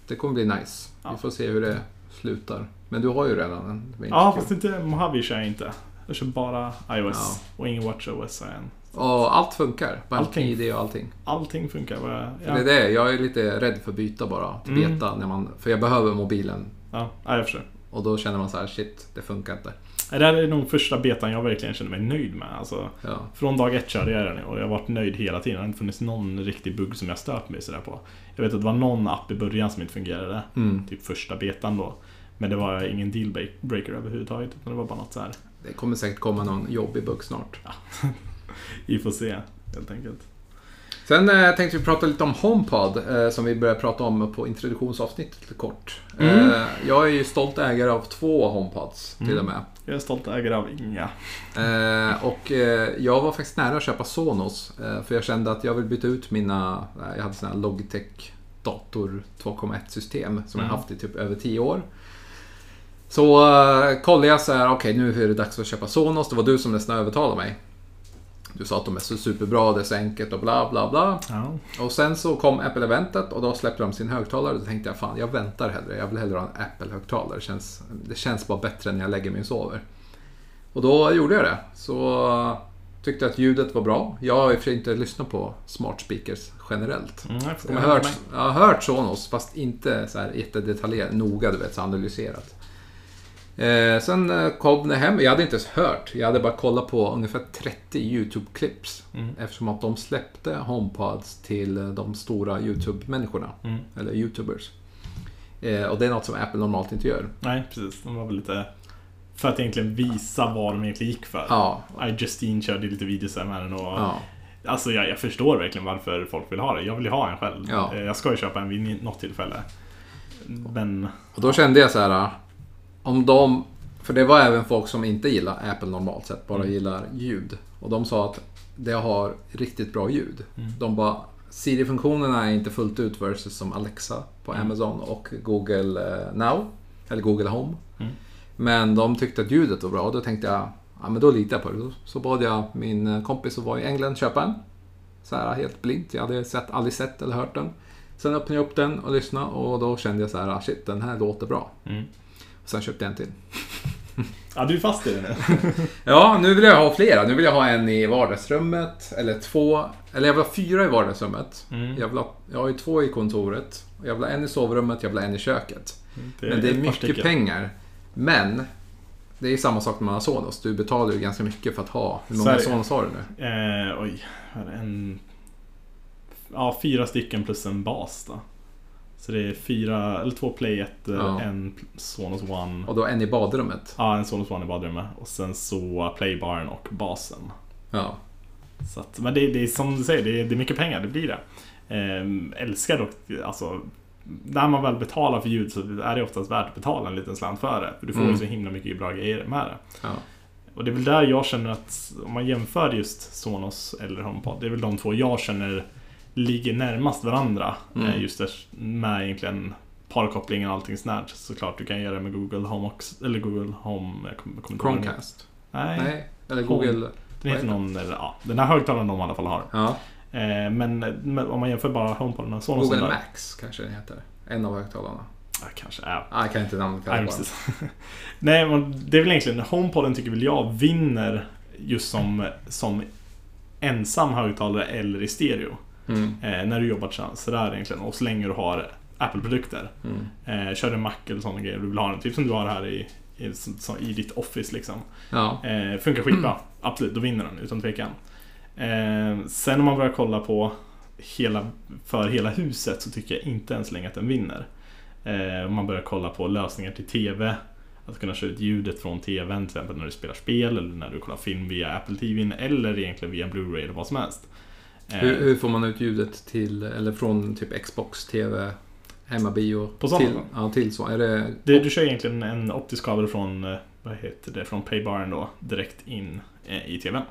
Det kommer bli nice. Ja. Vi får se hur det slutar. Men du har ju redan en. Ja, fast inte Mojave kör jag inte. Jag kör bara iOS Ja. och ingen WatchOS än. Och allt funkar. Allting. BankID och allting. Allting funkar. Bara, För Det är det. Jag är lite rädd för att byta bara till Mm. beta. När man, för jag behöver mobilen. Ja, ja, jag förstår. Och då känner man så här, shit, det funkar inte. Det här är nog första betan jag verkligen känner mig nöjd med. Alltså, Ja. från dag ett körde jag den och jag har varit nöjd hela tiden. Det har inte funnits någon riktig bugg som jag stört mig sådär på. Jag vet att det var någon app i början som inte fungerade. Mm. Typ första betan då. Men det var ingen dealbreaker överhuvudtaget. Utan det var bara något så här. Det kommer säkert komma någon jobbig bugg snart. Vi får se helt enkelt. Sen eh, tänkte vi prata lite om HomePod eh, som vi började prata om på introduktionsavsnittet lite kort. Mm. Eh, jag är ju stolt ägare av två HomePods till Mm. och med. Jag är stolt ägare av inga. Eh, och eh, jag var faktiskt nära att köpa Sonos. Eh, för jag kände att jag vill byta ut mina, jag hade sån här Logitech dator 2.1 system som jag Mm. haft i typ över 10 år. Så kollade jag så här, okej nu är det dags att köpa Sonos. Det var du som nästan övertalade mig. Du sa att de är så superbra, det är så enkelt och bla bla bla. Ja. Och sen så kom Apple-eventet och då släppte de sin högtalare. Då tänkte jag fan, jag väntar hellre. Jag vill hellre ha en Apple-högtalare. Det känns, det känns bara bättre när jag lägger mig och sover. Och då gjorde jag det. Så tyckte jag att ljudet var bra. Jag har i och för sig inte lyssnat på smart speakers generellt. Mm, jag, Jag har hört, jag har hört Sonos, fast inte så här jättedetaljerat, noga du vet, så analyserat. Eh, sen eh, kom det hem, jag hade inte ens hört. Jag hade bara kollat på ungefär 30 YouTube-clips. Mm. Eftersom att de släppte HomePods till eh, de stora YouTube-människorna. Mm. Eller YouTubers. Eh, och det är något som Apple normalt inte gör. Nej, precis. De var väl lite... För att egentligen visa vad de egentligen gick för. Ja, Justine körde lite videos med den och... ja. Alltså jag, jag förstår verkligen varför folk vill ha det. Jag vill ju ha en själv. Ja. Eh, Jag ska ju köpa en vid något tillfälle. Men... Och då kände jag så här. Om de... För det var även folk som inte gillar Apple normalt sett, bara Mm. gillar ljud. Och de sa att det har riktigt bra ljud. Mm. De bara... Siri-funktionerna är inte fullt ut versus som Alexa på Mm. Amazon och Google eh, Now. Eller Google Home. Mm. Men de tyckte att ljudet var bra och då tänkte jag, ja men då litar jag på det. Så bad jag min eh, kompis som var i England köpa en. Så här helt blint. Jag hade sett, aldrig sett eller hört den. Sen öppnade jag upp den och lyssnade och då kände jag så här, ah, shit den här låter bra. Mm. Sen köpte jag en till. Ja, du är fast i det nu. Ja, nu vill jag ha flera. Nu vill jag ha en i vardagsrummet, eller två, eller jag vill ha fyra i vardagsrummet. Mm. Jag, vill ha, jag har ju två i kontoret. Jag vill ha en i sovrummet, jag vill ha en i köket. Det Men det är mycket stycken. pengar. Men det är samma sak när man har Sonos. Du betalar ju ganska mycket för att ha. Hur många. Sonos har du nu? Eh, oj, en... Ja, fyra stycken plus en bas då. Så det är fyra, eller två Play 1, Ja. en Sonos One. Och då en i badrummet. Ja, en Sonos One i badrummet. Och sen så Playbaren och basen. Ja. Så att, men det, det är som du säger, det är, det är mycket pengar, det blir det. Ehm, älskar dock, alltså när man väl betalar för ljud så är det oftast värt att betala en liten slant för det. För du får Mm. ju så himla mycket bra grejer med det. ja. Och det är väl där jag känner att om man jämför just Sonos eller HomePod, det är väl de två jag känner ligger närmast varandra. Mm. Eh, Just där, med egentligen parkopplingen och allting där. Såklart du kan göra det med Google Home också, eller Google Home... Den. Chromecast. Nej, Nej. Eller Home. Google. den vad heter någon, eller ja, den här högtalaren de i alla fall har. Ja. Eh, Men, men om man jämför bara HomePod och Sonos. Google Max kanske den heter. En av högtalarna. Ja, kanske. Ja. Ah, jag kan inte namnet Nej, precis. Nej, men det är väl egentligen HomePoden tycker väl jag vinner just som, som ensam högtalare eller i stereo. Mm. Eh, när du jobbar tillsammans. Så där egentligen. Och så länge du har Apple-produkter. Mm. Eh, kör du Mac eller sådana grejer du vill ha den. Typ som du har här i, i, som, i ditt Office liksom. Ja. Eh, funkar skitbra. Absolut, då vinner den utan tvekan. Eh, sen om man börjar kolla på hela, för hela huset så tycker jag inte än så länge att den vinner. Om man börjar kolla på lösningar till TV. Att kunna köra ut ljudet från TVn till exempel när du spelar spel eller när du kollar film via Apple TV eller egentligen via Blu-ray eller vad som helst. Eh, Hur, hur får man ut ljudet till, eller från typ Xbox, TV, hemmabio? På sådana till, då? ja, till så. Är det... det, du kör egentligen en optisk kabel från, eh, vad heter det, från Paybaren då direkt in eh, i TVn.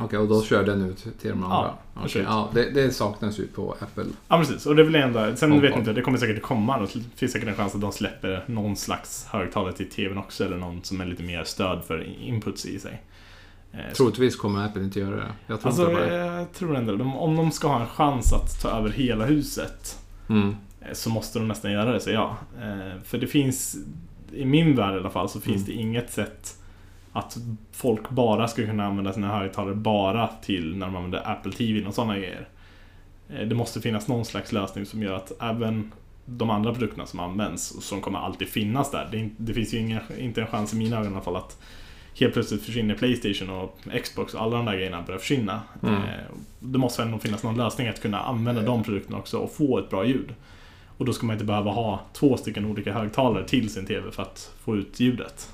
Okej, och då kör den ut till de andra? Ja, absolut. ja, det, det saknas ju på Apple. Ja precis, och det är väl ändå, sen vet jag inte, det kommer säkert komma. Det finns säkert en chans att de släpper någon slags högtalare till TVn också eller någon som är lite mer stöd för inputs i sig. Eh, Troligtvis kommer Apple inte göra det. Jag tror Alltså, inte det. jag tror ändå de, om de ska ha en chans att ta över hela huset Mm. eh, så måste de nästan göra det, så ja. Eh, För det finns, i min värld i alla fall, så finns Mm. det inget sätt att folk bara ska kunna använda sina högtalare bara till när de använder Apple TV och sådana grejer. Det måste finnas någon slags lösning som gör att även de andra produkterna som används som kommer alltid finnas där. Det, finns ju inga, inte en chans i mina ögon i alla fall att helt plötsligt försvinner Playstation och Xbox och alla de där grejerna börjar försvinna. Mm. Eh, Det måste ändå finnas någon lösning att kunna använda de produkterna också och få ett bra ljud. Och då ska man inte behöva ha två stycken olika högtalare till sin TV för att få ut ljudet.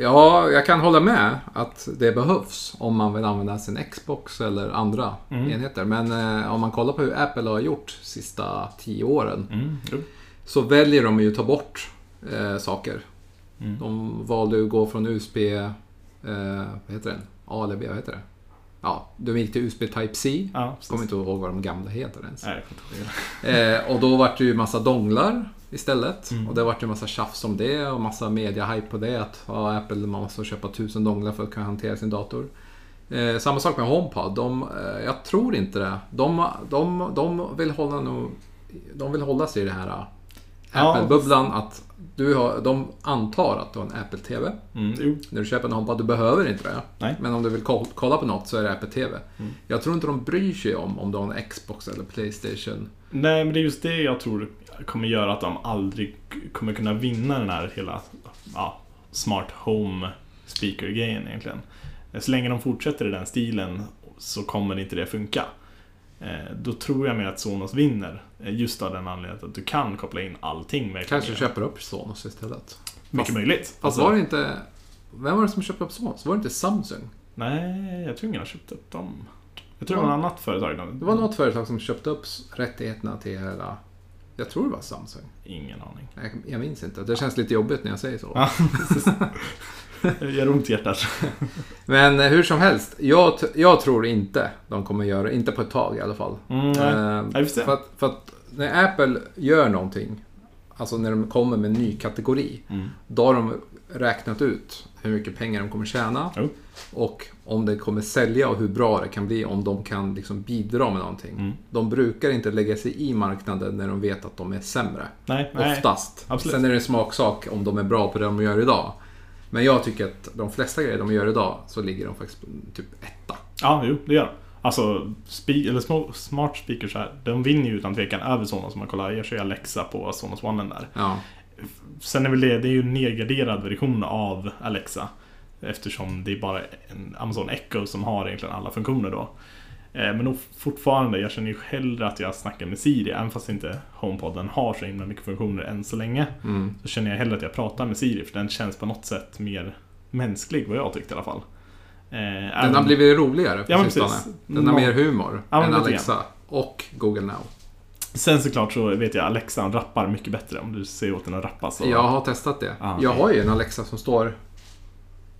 Ja, jag kan hålla med att det behövs om man vill använda sin Xbox eller andra Mm. enheter. Men eh, om man kollar på hur Apple har gjort sista tio åren Mm, så väljer de ju att ta bort eh, saker. Mm. De valde att gå från USB, eh, vad heter den? A eller B, vad heter det? Ja, de gick till USB Type-C. Ja, kommer inte ihåg vad de gamla heter ens. Nej. Eh, och då vart det ju massa donglar istället. Mm. Och det vart ju massa tjafs om det och massa media-hype på det. Att ja, Apple man måste köpa tusen donglar för att kunna hantera sin dator. Eh, samma sak med HomePod. De, eh, jag tror inte det. De, de, de, vill hålla nog, de vill hålla sig i det här eh, Ja, Apple-bubblan. Att du har, de antar att du har en Apple TV. Mm. När du köper en HomePod, du behöver inte det. Nej. Men om du vill ko- kolla på något så är det Apple TV. Mm. Jag tror inte de bryr sig om om du har en Xbox eller Playstation. Nej, men det är just det jag tror kommer göra att de aldrig kommer kunna vinna den här hela ja, smart home speaker-grejen egentligen. Så länge de fortsätter i den stilen så kommer inte det funka. Eh, Då tror jag mer att Sonos vinner. eh, Just av den anledningen att du kan koppla in allting. Kanske köper upp Sonos istället. Mycket Fast- möjligt. Fast Alltså, var det inte... Vem var det som köpte upp Sonos? Var det inte Samsung? Nej, jag tror ingen har köpt upp dem. Jag tror det var något annat företag. Det var något företag som köpte upp rättigheterna till hela... Jag tror det var Samsung. Ingen aning. Jag, jag minns inte. Det känns lite jobbigt när jag säger så. Det gör ont i hjärtat. Men eh, hur som helst. Jag, jag tror inte de kommer göra. Inte på ett tag i alla fall. Mm, nej. Se. för, att, för att när Apple gör någonting, alltså när de kommer med en ny kategori, Mm. då har de räknat ut hur mycket pengar de kommer tjäna Jo. och om det kommer sälja och hur bra det kan bli om de kan liksom bidra med någonting. Mm. De brukar inte lägga sig i marknaden när de vet att de är sämre. Nej, nej. Oftast. absolut. Sen är det en smaksak om de är bra på det de gör idag. Men jag tycker att de flesta grejer de gör idag så ligger de faktiskt på typ etta. Ja, jo, det gör de. Alltså, spe- eller små, smart speakers här, de vinner ju utan tvekan över Sonos om man kollar. Jag kör ju Alexa på Sonos One där. Ja. Sen är väl det, det är ju en nedgraderad version av Alexa. Eftersom det är bara en Amazon Echo som har egentligen alla funktioner då. Eh, Men nog fortfarande, jag känner ju hellre att jag snackar med Siri, även fast inte HomePoden har så himla mycket funktioner än så länge. Mm. Så känner jag hellre att jag pratar med Siri, för den känns på något sätt mer mänsklig, vad jag tyckte i alla fall. Eh, Den även- har blivit roligare på Ja, sistone. precis. Den har Nå- mer humor Ja, än Alexa och Google Now. Sen såklart så vet jag Alexa rappar mycket bättre om du ser åt den att rappa så. Jag har testat det. Ah, Jag har ju en Alexa som står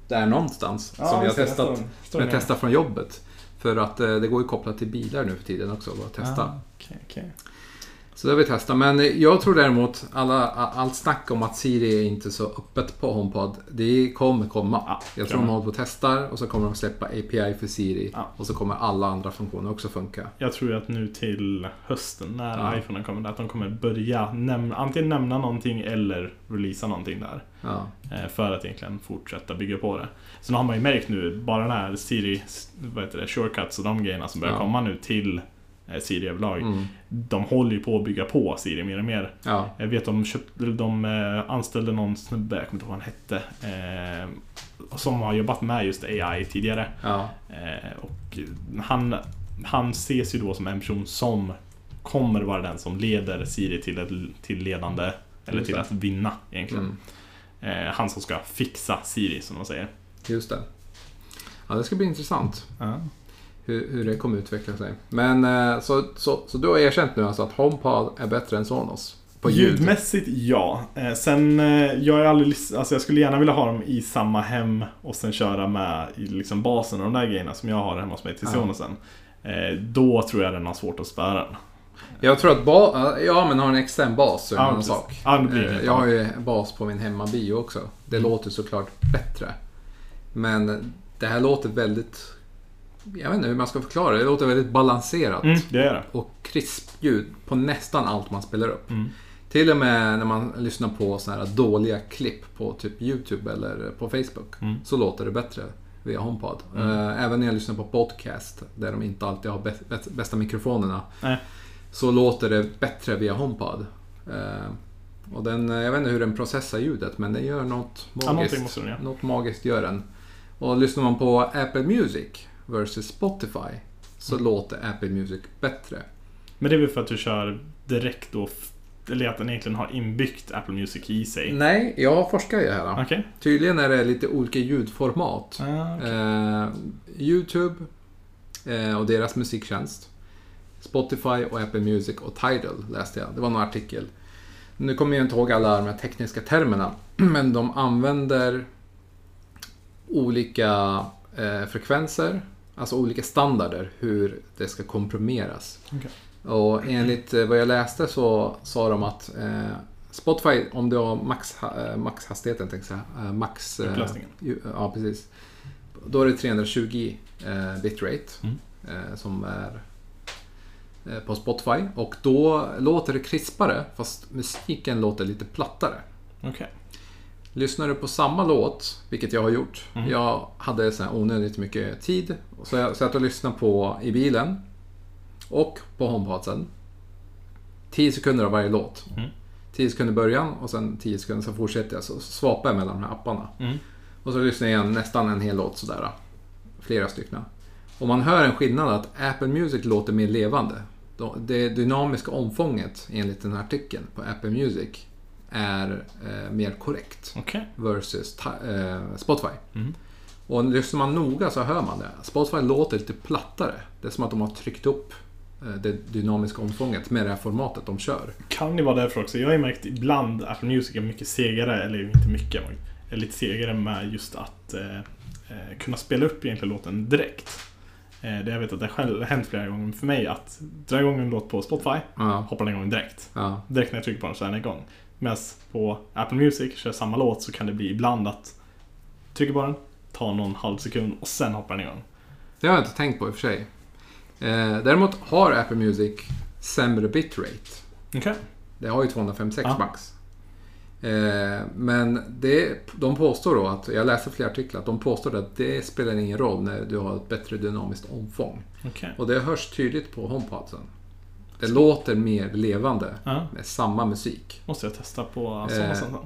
där någonstans. som jag har testat. Som jag testar från jobbet. För att eh, det går ju kopplat till bilar nu för tiden också. Bara testa. Ah, okej, okej. Så det har vi testat. Men jag tror däremot alla, allt snack om att Siri är inte så öppet på HomePod. Det kommer komma. Ja, jag tror de håller på och testar och så kommer de släppa API för Siri. Ja. Och så kommer alla andra funktioner också funka. Jag tror att nu till hösten när Ja. iPhonen kommer, att de kommer börja nämna, antingen nämna någonting eller releasa någonting där. Ja, eh, För att egentligen fortsätta bygga på det. Sen har man ju märkt nu, bara den här Siri, vad heter det, shortcuts och de grejerna som börjar Ja. komma nu till eh, Siri överlag. mm. De håller ju på att bygga på Siri mer och mer. ja. Jag vet de, köpte, de eh, anställde någon snubbe, jag kommer inte ihåg vad han hette. Eh, som har jobbat med just AI tidigare. ja. Eh, och han, han ses ju då som en person som kommer vara den som leder Siri till, ett, till ledande, eller till att vinna egentligen. Mm. Eh, han som ska fixa Siri som de säger. Just det. Ja, det ska bli intressant. Ja. hur, hur det kommer utveckla sig. Men eh, så, så, så du har erkänt nu alltså att HomePod är bättre än Sonos? På ljud? Ljudmässigt ja. Eh, sen, eh, jag är aldrig, alltså jag skulle gärna vilja ha dem i samma hem och sen köra med liksom basen och de där grejerna som jag har hemma hos mig till. Sonosen. Då tror jag den har svårt att spöa den. Jag tror att ba- ja, men har en extern bas så är det Ja, en sak. Ja, det jag har ju bas på min hemmabio också. Det Mm. låter såklart bättre. Men det här låter väldigt... Jag vet inte hur man ska förklara det. Det låter väldigt balanserat. Mm, det det. Och krispljud på nästan allt man spelar upp. Mm. Till och med när man lyssnar på såna här dåliga klipp på typ YouTube eller på Facebook. Mm. Så låter det bättre via HomePod. Eh, Även när jag lyssnar på podcast, där de inte alltid har bä- bä- bästa mikrofonerna. Nej. Så låter det bättre via HomePod. Eh, Och den, jag vet inte hur den processar ljudet, men den gör något Ja, magiskt. göra. något magiskt gör den. Och lyssnar man på Apple Music versus Spotify så Mm. låter Apple Music bättre. Men det är väl för att du kör direkt då, eller att den egentligen har inbyggt Apple Music i sig. Nej, jag forskar ju här. Okej. Tydligen är det lite olika ljudformat. Ah, okej. Eh, Youtube eh, och deras musiktjänst. Spotify och Apple Music och Tidal läste jag. Det var någon artikel. Nu kommer jag inte ihåg alla de här tekniska termerna. Men de använder olika eh, frekvenser, alltså olika standarder hur det ska komprimeras. Okej. Och enligt eh, vad jag läste så sa de att eh, Spotify, om du har max, eh, maxhastigheten, tänkte jag eh, max... Upplösningen. Ja, precis. Då är det 320 eh, bitrate Mm. som är på Spotify. Och då låter det krispare, fast musiken låter lite plattare. Okej. Lyssnar du på samma låt, vilket jag har gjort. Mm. Jag hade så här onödigt mycket tid. Så jag satt och lyssnade på i bilen. Och på HomePodsen. 10 sekunder av varje låt. Mm. 10 sekunder i början och sen 10 sekunder, så fortsätter jag. Så swapar jag mellan de här apparna. Mm. Och så lyssnar jag igen nästan en hel låt sådär. Flera stycken. Och man hör en skillnad att Apple Music låter mer levande. Det dynamiska omfånget enligt den här artikeln på Apple Music är eh, mer korrekt Okej. versus eh, Spotify. Mm. Och lyssnar man noga så hör man det. Spotify låter lite plattare. Det är som att de har tryckt upp eh, det dynamiska omfånget med det här formatet de kör. Kan det vara därför också? Jag har ju märkt ibland Apple Music är mycket segare, eller inte mycket, är lite segare med just att eh, eh, kunna spela upp egentligen låten direkt. Eh, det jag vet att det har hänt flera gånger för mig att dra igång en låt på Spotify, Ja, hoppar den igång direkt. ja, Direkt när jag trycker på den så är den igång. Medan på Apple Music, kör samma låt, så kan det bli ibland att trycker på den, tar någon halv sekund och sen hoppar den igång. det har jag inte tänkt på i och för sig. Eh, däremot har Apple Music sämre bitrate. Okej. Det har ju 256 Ja. max. Eh, men det, de påstår då att, jag läste flera artiklar, att de påstår att det spelar ingen roll när du har ett bättre dynamiskt omfång. Okej. Och det hörs tydligt på HomePodsen. Det låter mer levande Ja, med samma musik. måste jag testa på sådana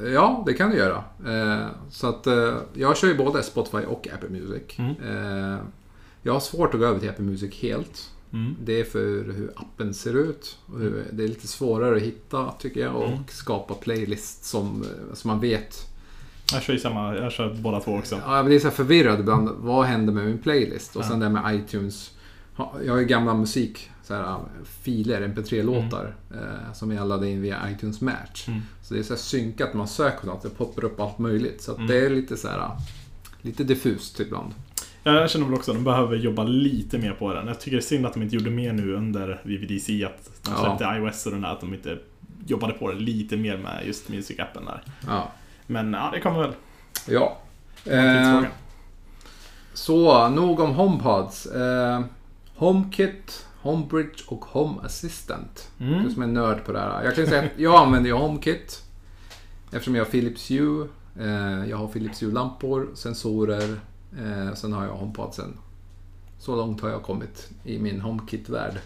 Eh. Ja, det kan du göra. Eh, så att eh, jag kör ju både Spotify och Apple Music. Mm. Eh, jag har svårt att gå över till Apple Music helt. Mm. Det är för hur appen ser ut. Hur, det är lite svårare att hitta tycker jag och Mm. skapa playlist som, eh, som man vet. Jag kör samma, jag kör båda två också. Ja, jag blir så här förvirrad ibland. Vad händer med min playlist? Och Ja. sen det med iTunes. Jag har ju gamla musik, så här, filer, mp3-låtar eh, som jag laddade in via iTunes Match. Mm. Så det är så här synkat man söker något. Det poppar upp allt möjligt. Så Mm. det är lite så här lite diffust ibland. Jag känner väl också att de behöver jobba lite mer på den. Jag tycker det är synd att de inte gjorde mer nu under VVDC. Att de Ja. släppte iOS och den där, att de inte jobbade på det lite mer med just Music-appen där. Ja. Men ja, det kommer väl. ja. Eh, så, nog om HomePods. Eh, HomeKit, HomeBridge och Home Assistant. Mm. Du som är nörd på det här. Jag kan säga att jag använder ju HomeKit. Eftersom jag har Philips Hue. Eh, jag har Philips Hue-lampor, sensorer. Eh, sen har jag HomePodsen. Så långt har jag kommit i min HomeKit-värld.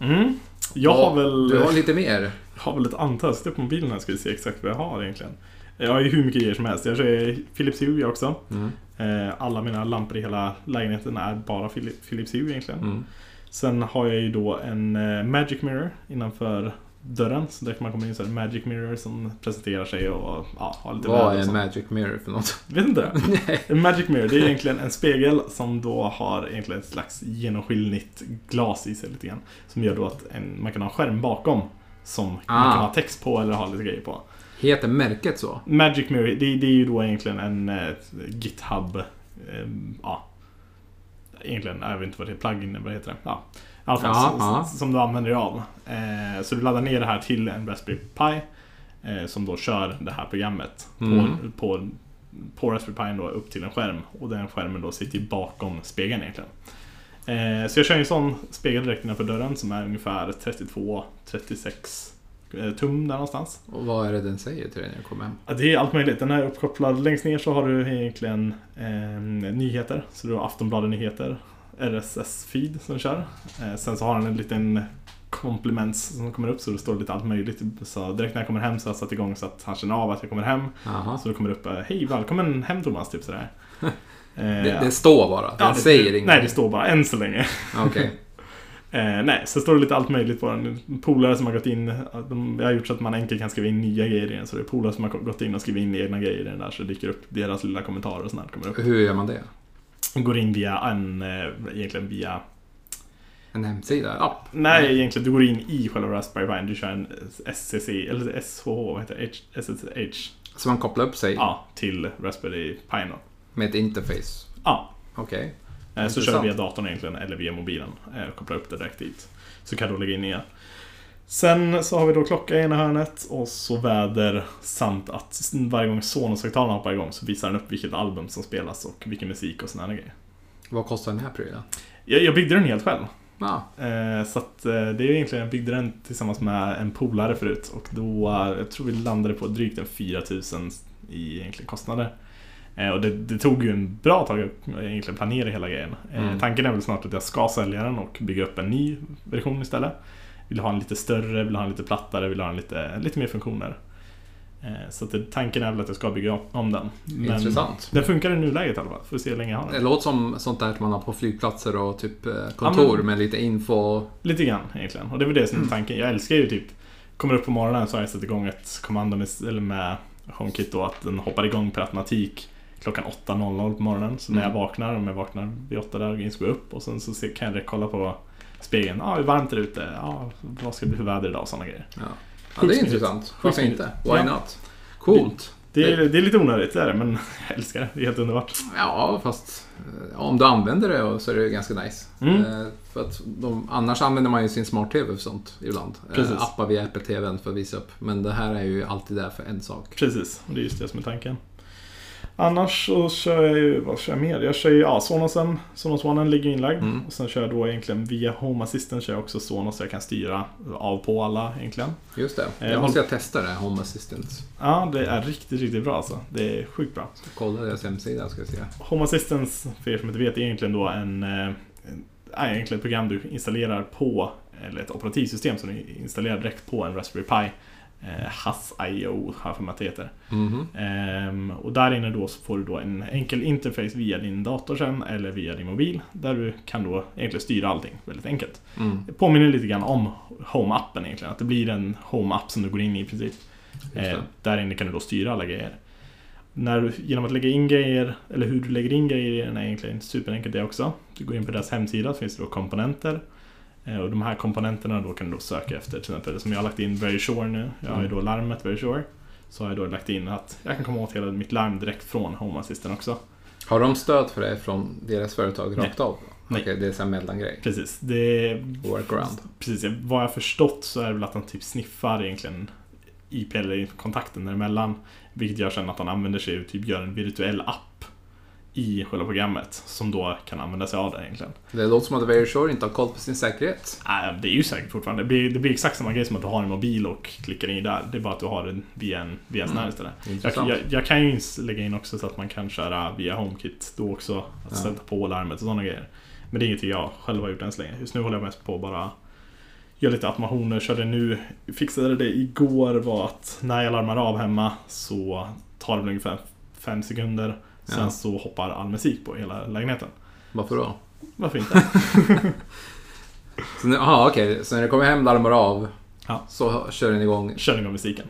Mm. Jag har väl... Du har lite mer. har väl ett antal. Sätt upp mobilen här ska vi se exakt vad jag har egentligen. Jag har ju hur mycket grejer som helst. Jag kör Philips Hue jag också. Mm. Eh, Alla mina lampor i hela lägenheten är bara Phili- Philips Hue egentligen. Mm. Sen har jag ju då en eh, Magic Mirror innanför dörren. Så där kan man komma in så här Magic Mirror som presenterar sig och ja, har lite Vad är en. Magic Mirror för något? Vet inte. En Magic Mirror, det är egentligen en spegel som då har egentligen ett slags genomskinligt glas i sig lite grann. Som gör då att en, man kan ha en skärm bakom som man Ah. kan ha text på eller ha lite grejer på. Heter märket så? Magic Mirror, det, det är ju då egentligen en eh, GitHub, eh, ja. Egentligen, jag vet inte vad det är, plugin vad heter det? Ja. I alla fall, som, du använder dig av. Eh, så du laddar ner det här till en Raspberry Pi. Eh, som då kör det här programmet Mm. på, på, på Raspberry Pi då upp till en skärm. Och den skärmen då sitter bakom spegeln egentligen. Eh, så jag kör en sån spegel direkt innanför dörren som är ungefär 32-36 eh, tum där någonstans. Och vad är det den säger till dig när du kommer hem? Ja, det är allt möjligt. Den är uppkopplad. Längst ner så har du egentligen eh, nyheter. Så du har Aftonbladet Nyheter. RSS-feed som kör. Eh, sen så har den en liten kompliments som kommer upp så det står lite allt möjligt. Så direkt när jag kommer hem så har jag satt igång så att han känner av att jag kommer hem. Jaha. Så det kommer upp eh, Hej välkommen hem Thomas, typ sådär. Eh, Det, det står bara. Den ja, säger inget. Nej, det står bara än så länge. Okej. Eh, nej, så står det lite allt möjligt på den. Polare som har gått in, de, jag har gjort så att man enkelt kan skriva in nya grejer i den. Så det är polare som har gått in och skrivit in egna grejer i den där. Så det dyker upp deras lilla kommentarer och sånt kommer upp. Hur gör man det? Går in via en, eh, egentligen via, En hemsida? App? nej egentligen du går in i själva Raspberry Pi. Du kör en SCC, eller SHH, vad heter det? SSH. Så man kopplar upp sig Ja, till Raspberry Pi med ett interface? Ja, Okej. Eh, Så kör du via datorn egentligen, eller via mobilen. eh, och Kopplar upp det direkt dit. Så kan du lägga in nya. Sen så har vi då klocka i ena hörnet och så väder samt att varje gång Sonos-högtalarna hoppar igång så visar den upp vilket album som spelas och vilken musik och sådana grejer. Vad kostar den här prylen? Jag, jag byggde den helt själv. Ja. Eh, Så att det är egentligen, jag byggde den tillsammans med en polare förut och då, jag tror vi landade på drygt en 4000 i egentligen kostnader. Eh, Och det, det tog ju en bra tag att egentligen planera hela grejen. Eh, Mm. Tanken är väl snart att jag ska sälja den och bygga upp en ny version istället. Vill ha en lite större, vill ha en lite plattare, vill ha en lite, lite mer funktioner. Eh, Så det, tanken är väl att jag ska bygga om den. Men Intressant. Den funkar i nuläget i alla fall. Får se hur länge jag har Det den. låter som sånt där man har på flygplatser och typ kontor men- med lite info. Lite grann egentligen. Och det är väl det som är Mm. tanken. Jag älskar ju typ Kommer upp på morgonen så har jag satt igång ett kommando med, eller med HomeKit då att den hoppar igång per automatik klockan 8.00 på morgonen. Så när jag Mm. vaknar, om jag vaknar vid 8 där, så går jag upp och sen så kan jag kolla på spegeln. Ja, ah, hur varmt är det ute? Ja, vad ska det bli för väder idag? och Sådana grejer. Ja, ja det är intressant. Varför inte? Why Ja. not? Coolt. Det är, det är lite onödigt, det är det, men jag älskar det. Det är helt underbart. Ja, fast eh, om du använder det så är det ganska nice. Mm. Eh, För att de, annars använder man ju sin smart-tv för sånt ibland. Eh, Precis. Appar via Apple TVn för att visa upp. Men det här är ju alltid där för en sak. Precis, och det är just det som är tanken. Annars så kör jag ju, vad kör jag mer? Jag kör ju, ja, Sonosen, Sonos One ligger inlagd. Mm. Och sen kör jag då egentligen via Home Assistant kör jag också Sonos så jag kan styra av på alla egentligen. Just det. Eh, Jag måste jag testa det, Home Assistant. Ja, det är riktigt, riktigt bra alltså. Det är sjukt bra. Kolla deras hemsida ska vi se. Home Assistant, för er som inte vet, är egentligen då en, eh, en är egentligen ett program du installerar på, eller ett operativsystem som du installerar direkt på en Raspberry Pi. Eh, HAS-IO har jag för mig att det heter. Mhm. Ehm, och där inne då så får du då en enkel interface via din dator sen eller via din mobil. Där du kan då egentligen styra allting väldigt enkelt. Mm. Det påminner lite grann om Home-appen egentligen. Att det blir en Home-app som du går in i i princip. Eh, där inne kan du då styra alla grejer. När du, genom att lägga in grejer, eller hur du lägger in grejer i den är egentligen superenkelt det också. Du går in på deras hemsida, så finns det då komponenter. Eh, Och de här komponenterna då kan du då söka efter. Till exempel som jag har lagt in Very Sure nu. Jag har ju då larmet Very Sure. Så har jag då lagt in att jag kan komma åt hela mitt larm direkt från Home Assistant också. Har de stöd för det från deras företag rakt av? Nej. Okej, det är en mellangrej. Precis. Det, Workaround. precis. Vad jag förstått så är det väl att de typ sniffar egentligen IP eller kontakten däremellan. Vilket gör sen att de använder sig och typ gör en virtuell app i själva programmet som då kan använda sig av det egentligen. Det låter som att Verisure inte har koll på sin säkerhet. Äh, det är ju säkert fortfarande. Det blir, det blir exakt samma grej som att du har en mobil och klickar in där. Det är bara att du har den via en via en här istället. Jag, jag, jag kan ju lägga in också så att man kan köra via HomeKit då också. Att Ja. sätta på larmet och sådana grejer. Men det är ingenting jag själv har gjort än så länge. Just nu håller jag mest på att bara göra lite automationer. Körde nu, fixade det igår var att när jag larmar av hemma så tar det ungefär fem sekunder. Sen Ja. så hoppar all musik på hela lägenheten. Varför då? Varför inte? Så nu- Aha, okej. Så när du kommer hem, larmar av, Ja. så kör den igång Kör igång musiken.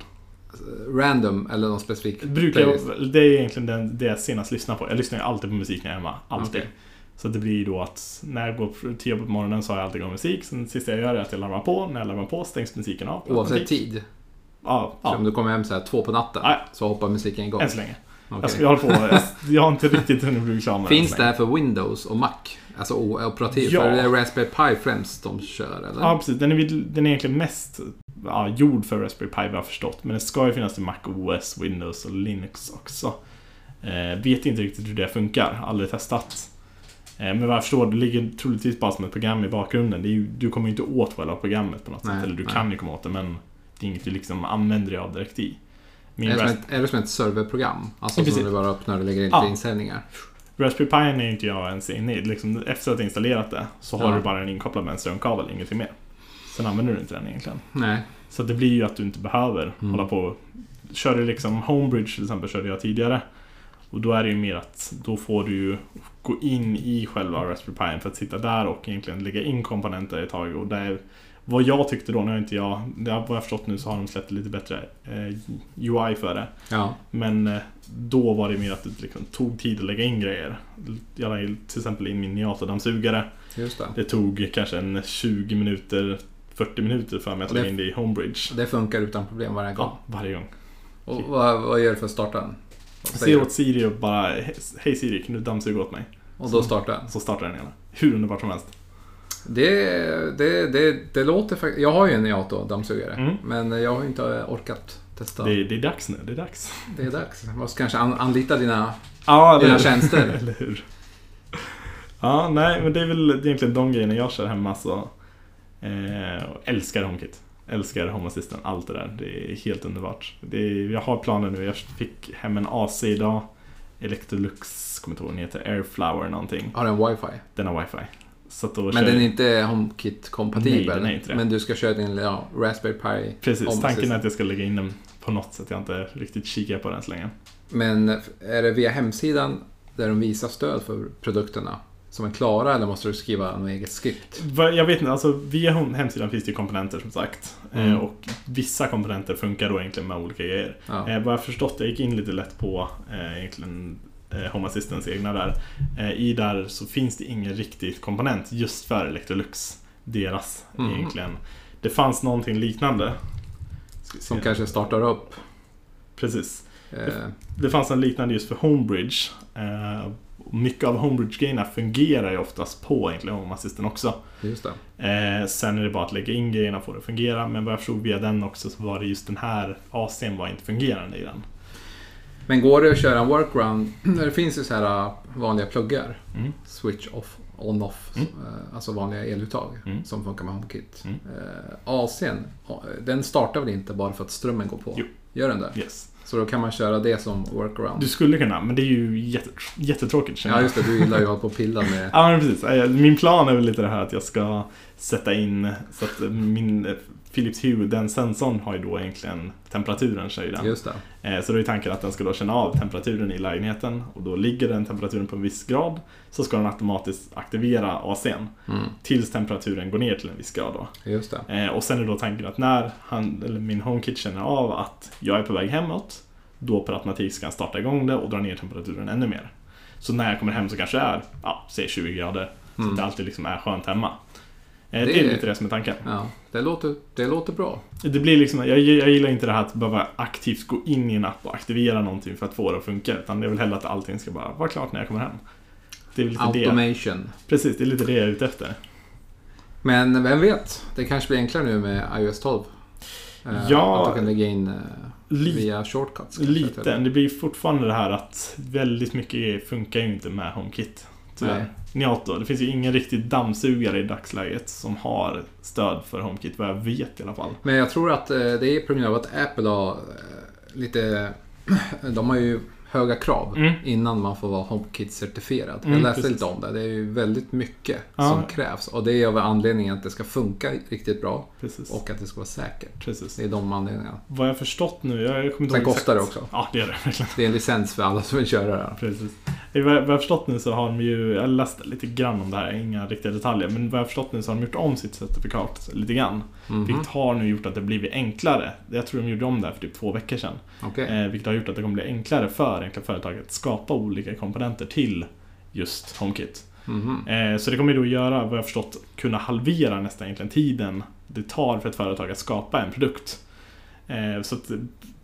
random eller någon specifik Brukar jag, det är egentligen den, det jag senast lyssnar på. Jag lyssnar ju alltid på musik när jag är hemma. Alltid. Okej. Så det blir då att när jag går till jobbet på morgonen så har jag alltid igång musik. Sen det sista jag gör är att jag larmar på. När jag larmar på stängs musiken av. Oavsett tid? Ja, Så om ja du kommer hem så här två på natten, Ja. så hoppar musiken igång? än så länge. Jag, ska, jag håller på. Jag, jag har inte riktigt hunnit bli klar med Finns det här för Windows och Mac? Alltså operativ? Ja. För det är Raspberry Pi främst de kör, eller? Ja, precis. Den är, den är egentligen mest ja, gjord för Raspberry Pi vad jag har förstått. Men det ska ju finnas till Mac OS, Windows och Linux också. Eh, vet inte riktigt hur det funkar. Aldrig testat. Eh, men vad jag förstår, det ligger troligtvis bara som ett program i bakgrunden. Ju, du kommer ju inte åt själva programmet på något Nej, sätt. Eller du nej. kan ju komma åt det, men det är inget du liksom använder dig av direkt i. Min Är det, som ett, det som ett serverprogram? Alltså I som du bara öppnar och lägger in Ja. inställningar? Raspberry Pi är inte jag ens inne i. Liksom, efter att jag installerat det så har Ja. du bara den inkopplad med en strömkabel, ingenting mer. Sen använder du inte den egentligen. Nej. Så det blir ju att du inte behöver Mm. hålla på. Kör du liksom Homebridge till exempel, körde jag tidigare. Och då är det ju mer att då får du ju gå in i själva Raspberry Pi för att sitta där och egentligen lägga in komponenter ett tag. Och det är, vad jag tyckte då, har inte jag, det har jag förstått nu så har de släppt lite bättre eh, UI för det. Ja. Men eh, då var det mer att det liksom tog tid att lägga in grejer. Jag la till exempel in min Niato-dammsugare. Just det. Det tog kanske en 20 minuter, 40 minuter för mig att lägga in det i Homebridge. Det funkar utan problem varje gång. Ja, varje gång. Och vad, vad gör du för att starta den? Jag säger åt Siri och bara Hej Siri, kan du dammsuga åt mig? Och då startar den? Så startar den igen. Hur underbart som helst. Det, det, det, det låter faktiskt... Jag har ju en Niato-dammsugare. Mm. Men jag har inte orkat testa. Det, det är dags nu, det är dags. Det är dags. Jag måste kanske an, anlita dina, Ja, dina tjänster. Eller hur? Ja, nej, men det är väl egentligen de grejerna jag kör hemma så. Eh, älskar HomeKit. Älskar Home Assistant, allt det där. Det är helt underbart. Det är, jag har planer nu. Jag fick hem en AC idag. Electrolux, kommer inte ihåg vad den heter. Airflower någonting. Har den wifi? Den har wifi. Men kör den är inte HomeKit-kompatibel? Nej, den är inte det. Men du ska köra din ja, Raspberry Pi? Precis, Home tanken är att jag ska lägga in den på något sätt. Jag har inte riktigt kikat på den så länge. Men är det via hemsidan där de visar stöd för produkterna som är klara eller måste du skriva något eget skript? Jag vet inte, alltså via hem- hemsidan finns det ju komponenter som sagt. Mm. Eh, och vissa komponenter funkar då egentligen med olika grejer. Ja. Eh, vad jag förstått, jag gick in lite lätt på eh, egentligen eh, Home Assistants egna där. Eh, I där så finns det ingen riktig komponent just för Electrolux. Deras Mm. egentligen. Det fanns någonting liknande. Som kanske startar upp. Precis. Eh, Det fanns en liknande just för Homebridge. Eh, och mycket av Homebridge-grejerna fungerar ju oftast på egentligen Home Assistant också. just det. Eh, sen är det bara att lägga in grejerna för att fungera. Men vad jag förstod via den också så var det just den här AC'n var inte fungerande i den. Men går det att köra en workaround? Det finns ju så här äh, vanliga pluggar. Mm. Switch off, on off. Mm. eh, Alltså vanliga eluttag Mm. som funkar med HomeKit. Mm. Eh, AC'n, ja, den startar väl inte bara för att strömmen går på? Jo. Gör den det? Yes. Så då kan man köra det som workaround? Du skulle kunna, men det är ju jätte, jättetråkigt Ja just det, du gillar ju att hålla på och pilla med... Ja men precis. Min plan är väl lite det här att jag ska sätta in så att min Philips Hue, den sensorn har ju då egentligen temperaturen säger den. Just det. Eh, Så då är tanken att den ska då känna av temperaturen i lägenheten och då ligger den temperaturen på en viss grad så ska den automatiskt aktivera AC'n Mm. tills temperaturen går ner till en viss grad då. Just det. Eh, Och sen är då tanken att när han, eller min HomeKit känner av att jag är på väg hemåt då per automatik ska han starta igång det och dra ner temperaturen ännu mer. Så när jag kommer hem så kanske det är, ja, säg 20 grader. Så Mm. att det alltid liksom är skönt hemma. Eh, det, Det är lite det som är tanken. Ja, det låter, det låter bra. Det blir liksom, jag, jag gillar inte det här att behöva aktivt gå in i en app och aktivera någonting för att få det att funka. Utan det är väl hellre att allting ska bara vara klart när jag kommer hem. Det är lite det. Automation. Precis, det är lite det jag är ute efter. Men vem vet? Det kanske blir enklare nu med iOS 12. Eh, Ja. Att du kan lägga in eh, via shortcuts. kanske, Lite, eller? det blir fortfarande det här att väldigt mycket funkar ju inte med HomeKit. Tyvärr. Niato, det finns ju ingen riktig dammsugare i dagsläget som har stöd för HomeKit, vad jag vet i alla fall. Men jag tror att eh, det är på grund av att Apple har eh, lite... De har ju höga krav Mm. innan man får vara HomeKit-certifierad. Mm, jag läste precis. lite om det. Det är ju väldigt mycket Ja. som krävs. Och det är av anledningen att det ska funka riktigt bra Precis. och att det ska vara säkert. Precis. Det är de anledningarna. Vad jag förstått nu, jag kommer inte Sen kostar det också. Ja, det gör det verkligen. Det är en licens för alla som vill köra det. här. Precis. Vad jag jag förstått nu så har de ju, jag läste lite grann om det här, inga riktiga detaljer, men vad jag förstått nu så har de gjort om sitt certifikat lite grann. Mhm. Vilket har nu gjort att det blivit enklare. Jag tror de gjorde om det här för typ två veckor sedan. Okej. Eh, vilket har gjort att det kommer bli enklare för enkla företag att skapa olika komponenter till just HomeKit. Mhm. Eh, så det kommer ju då göra, vad jag förstått, kunna halvera nästan egentligen tiden det tar för ett företag att skapa en produkt. Eh, så att,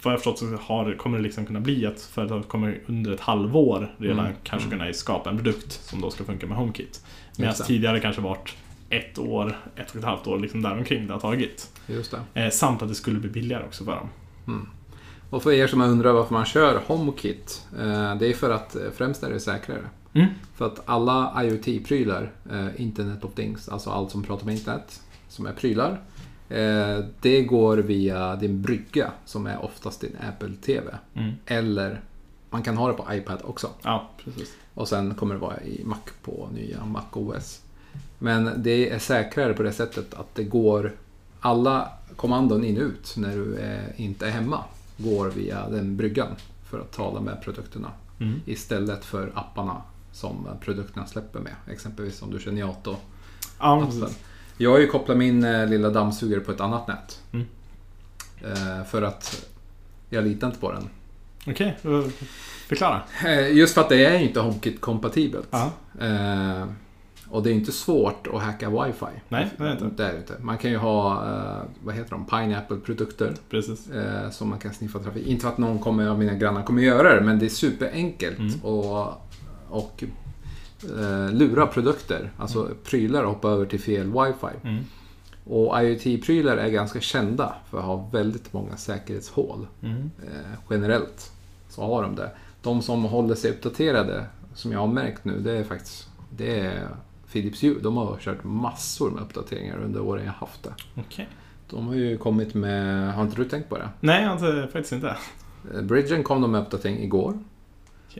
vad jag förstått så har, kommer det liksom kunna bli att företaget kommer under ett halvår redan Mm. kanske kunna skapa en produkt som då ska funka med HomeKit. Medan tidigare kanske varit ett år, ett och ett halvt år liksom däromkring det har tagit. Just det. Eh, samt att det skulle bli billigare också för dem. Mm. Och för er som undrar varför man kör HomeKit. Eh, det är för att eh, främst är det säkrare. Mm. För att alla IoT-prylar, eh, Internet of Things, alltså allt som pratar med internet, som är prylar. Det går via din brygga som är oftast din Apple TV. Mm. Eller man kan ha det på iPad också. Ja, precis. Och sen kommer det vara i Mac på nya Mac OS. Men det är säkrare på det sättet att det går alla kommandon in och ut när du är, inte är hemma går via den bryggan för att tala med produkterna Mm. istället för apparna som produkterna släpper med. Exempelvis om du kör Niato Ja. Jag har ju kopplat min eh, lilla dammsugare på ett annat nät. Mm. Eh, för att jag litar inte på den. Okej, okay. förklara. Eh, just för att det är ju inte HomeKit-kompatibelt. Ja. Eh, och det är inte svårt att hacka wifi. Nej, det är det inte. Det är det inte. Man kan ju ha, eh, vad heter de, Pineapple-produkter Precis. eh, som man kan sniffa trafik. Inte för att någon kommer, av mina grannar kommer göra det, men det är superenkelt Mm. att och, eh, lura produkter, alltså prylar och hoppa över till fel wifi. Mm. Och IoT-prylar är ganska kända för att ha väldigt många säkerhetshål. Mm. Eh, generellt så har de det. De som håller sig uppdaterade, som jag har märkt nu, det är faktiskt det är Philips Hue. De har kört massor med uppdateringar under åren jag haft det. Okej. De har ju kommit med, har inte du tänkt på det? Nej, jag har inte, faktiskt inte. Eh, Bridgen kom de med uppdatering igår.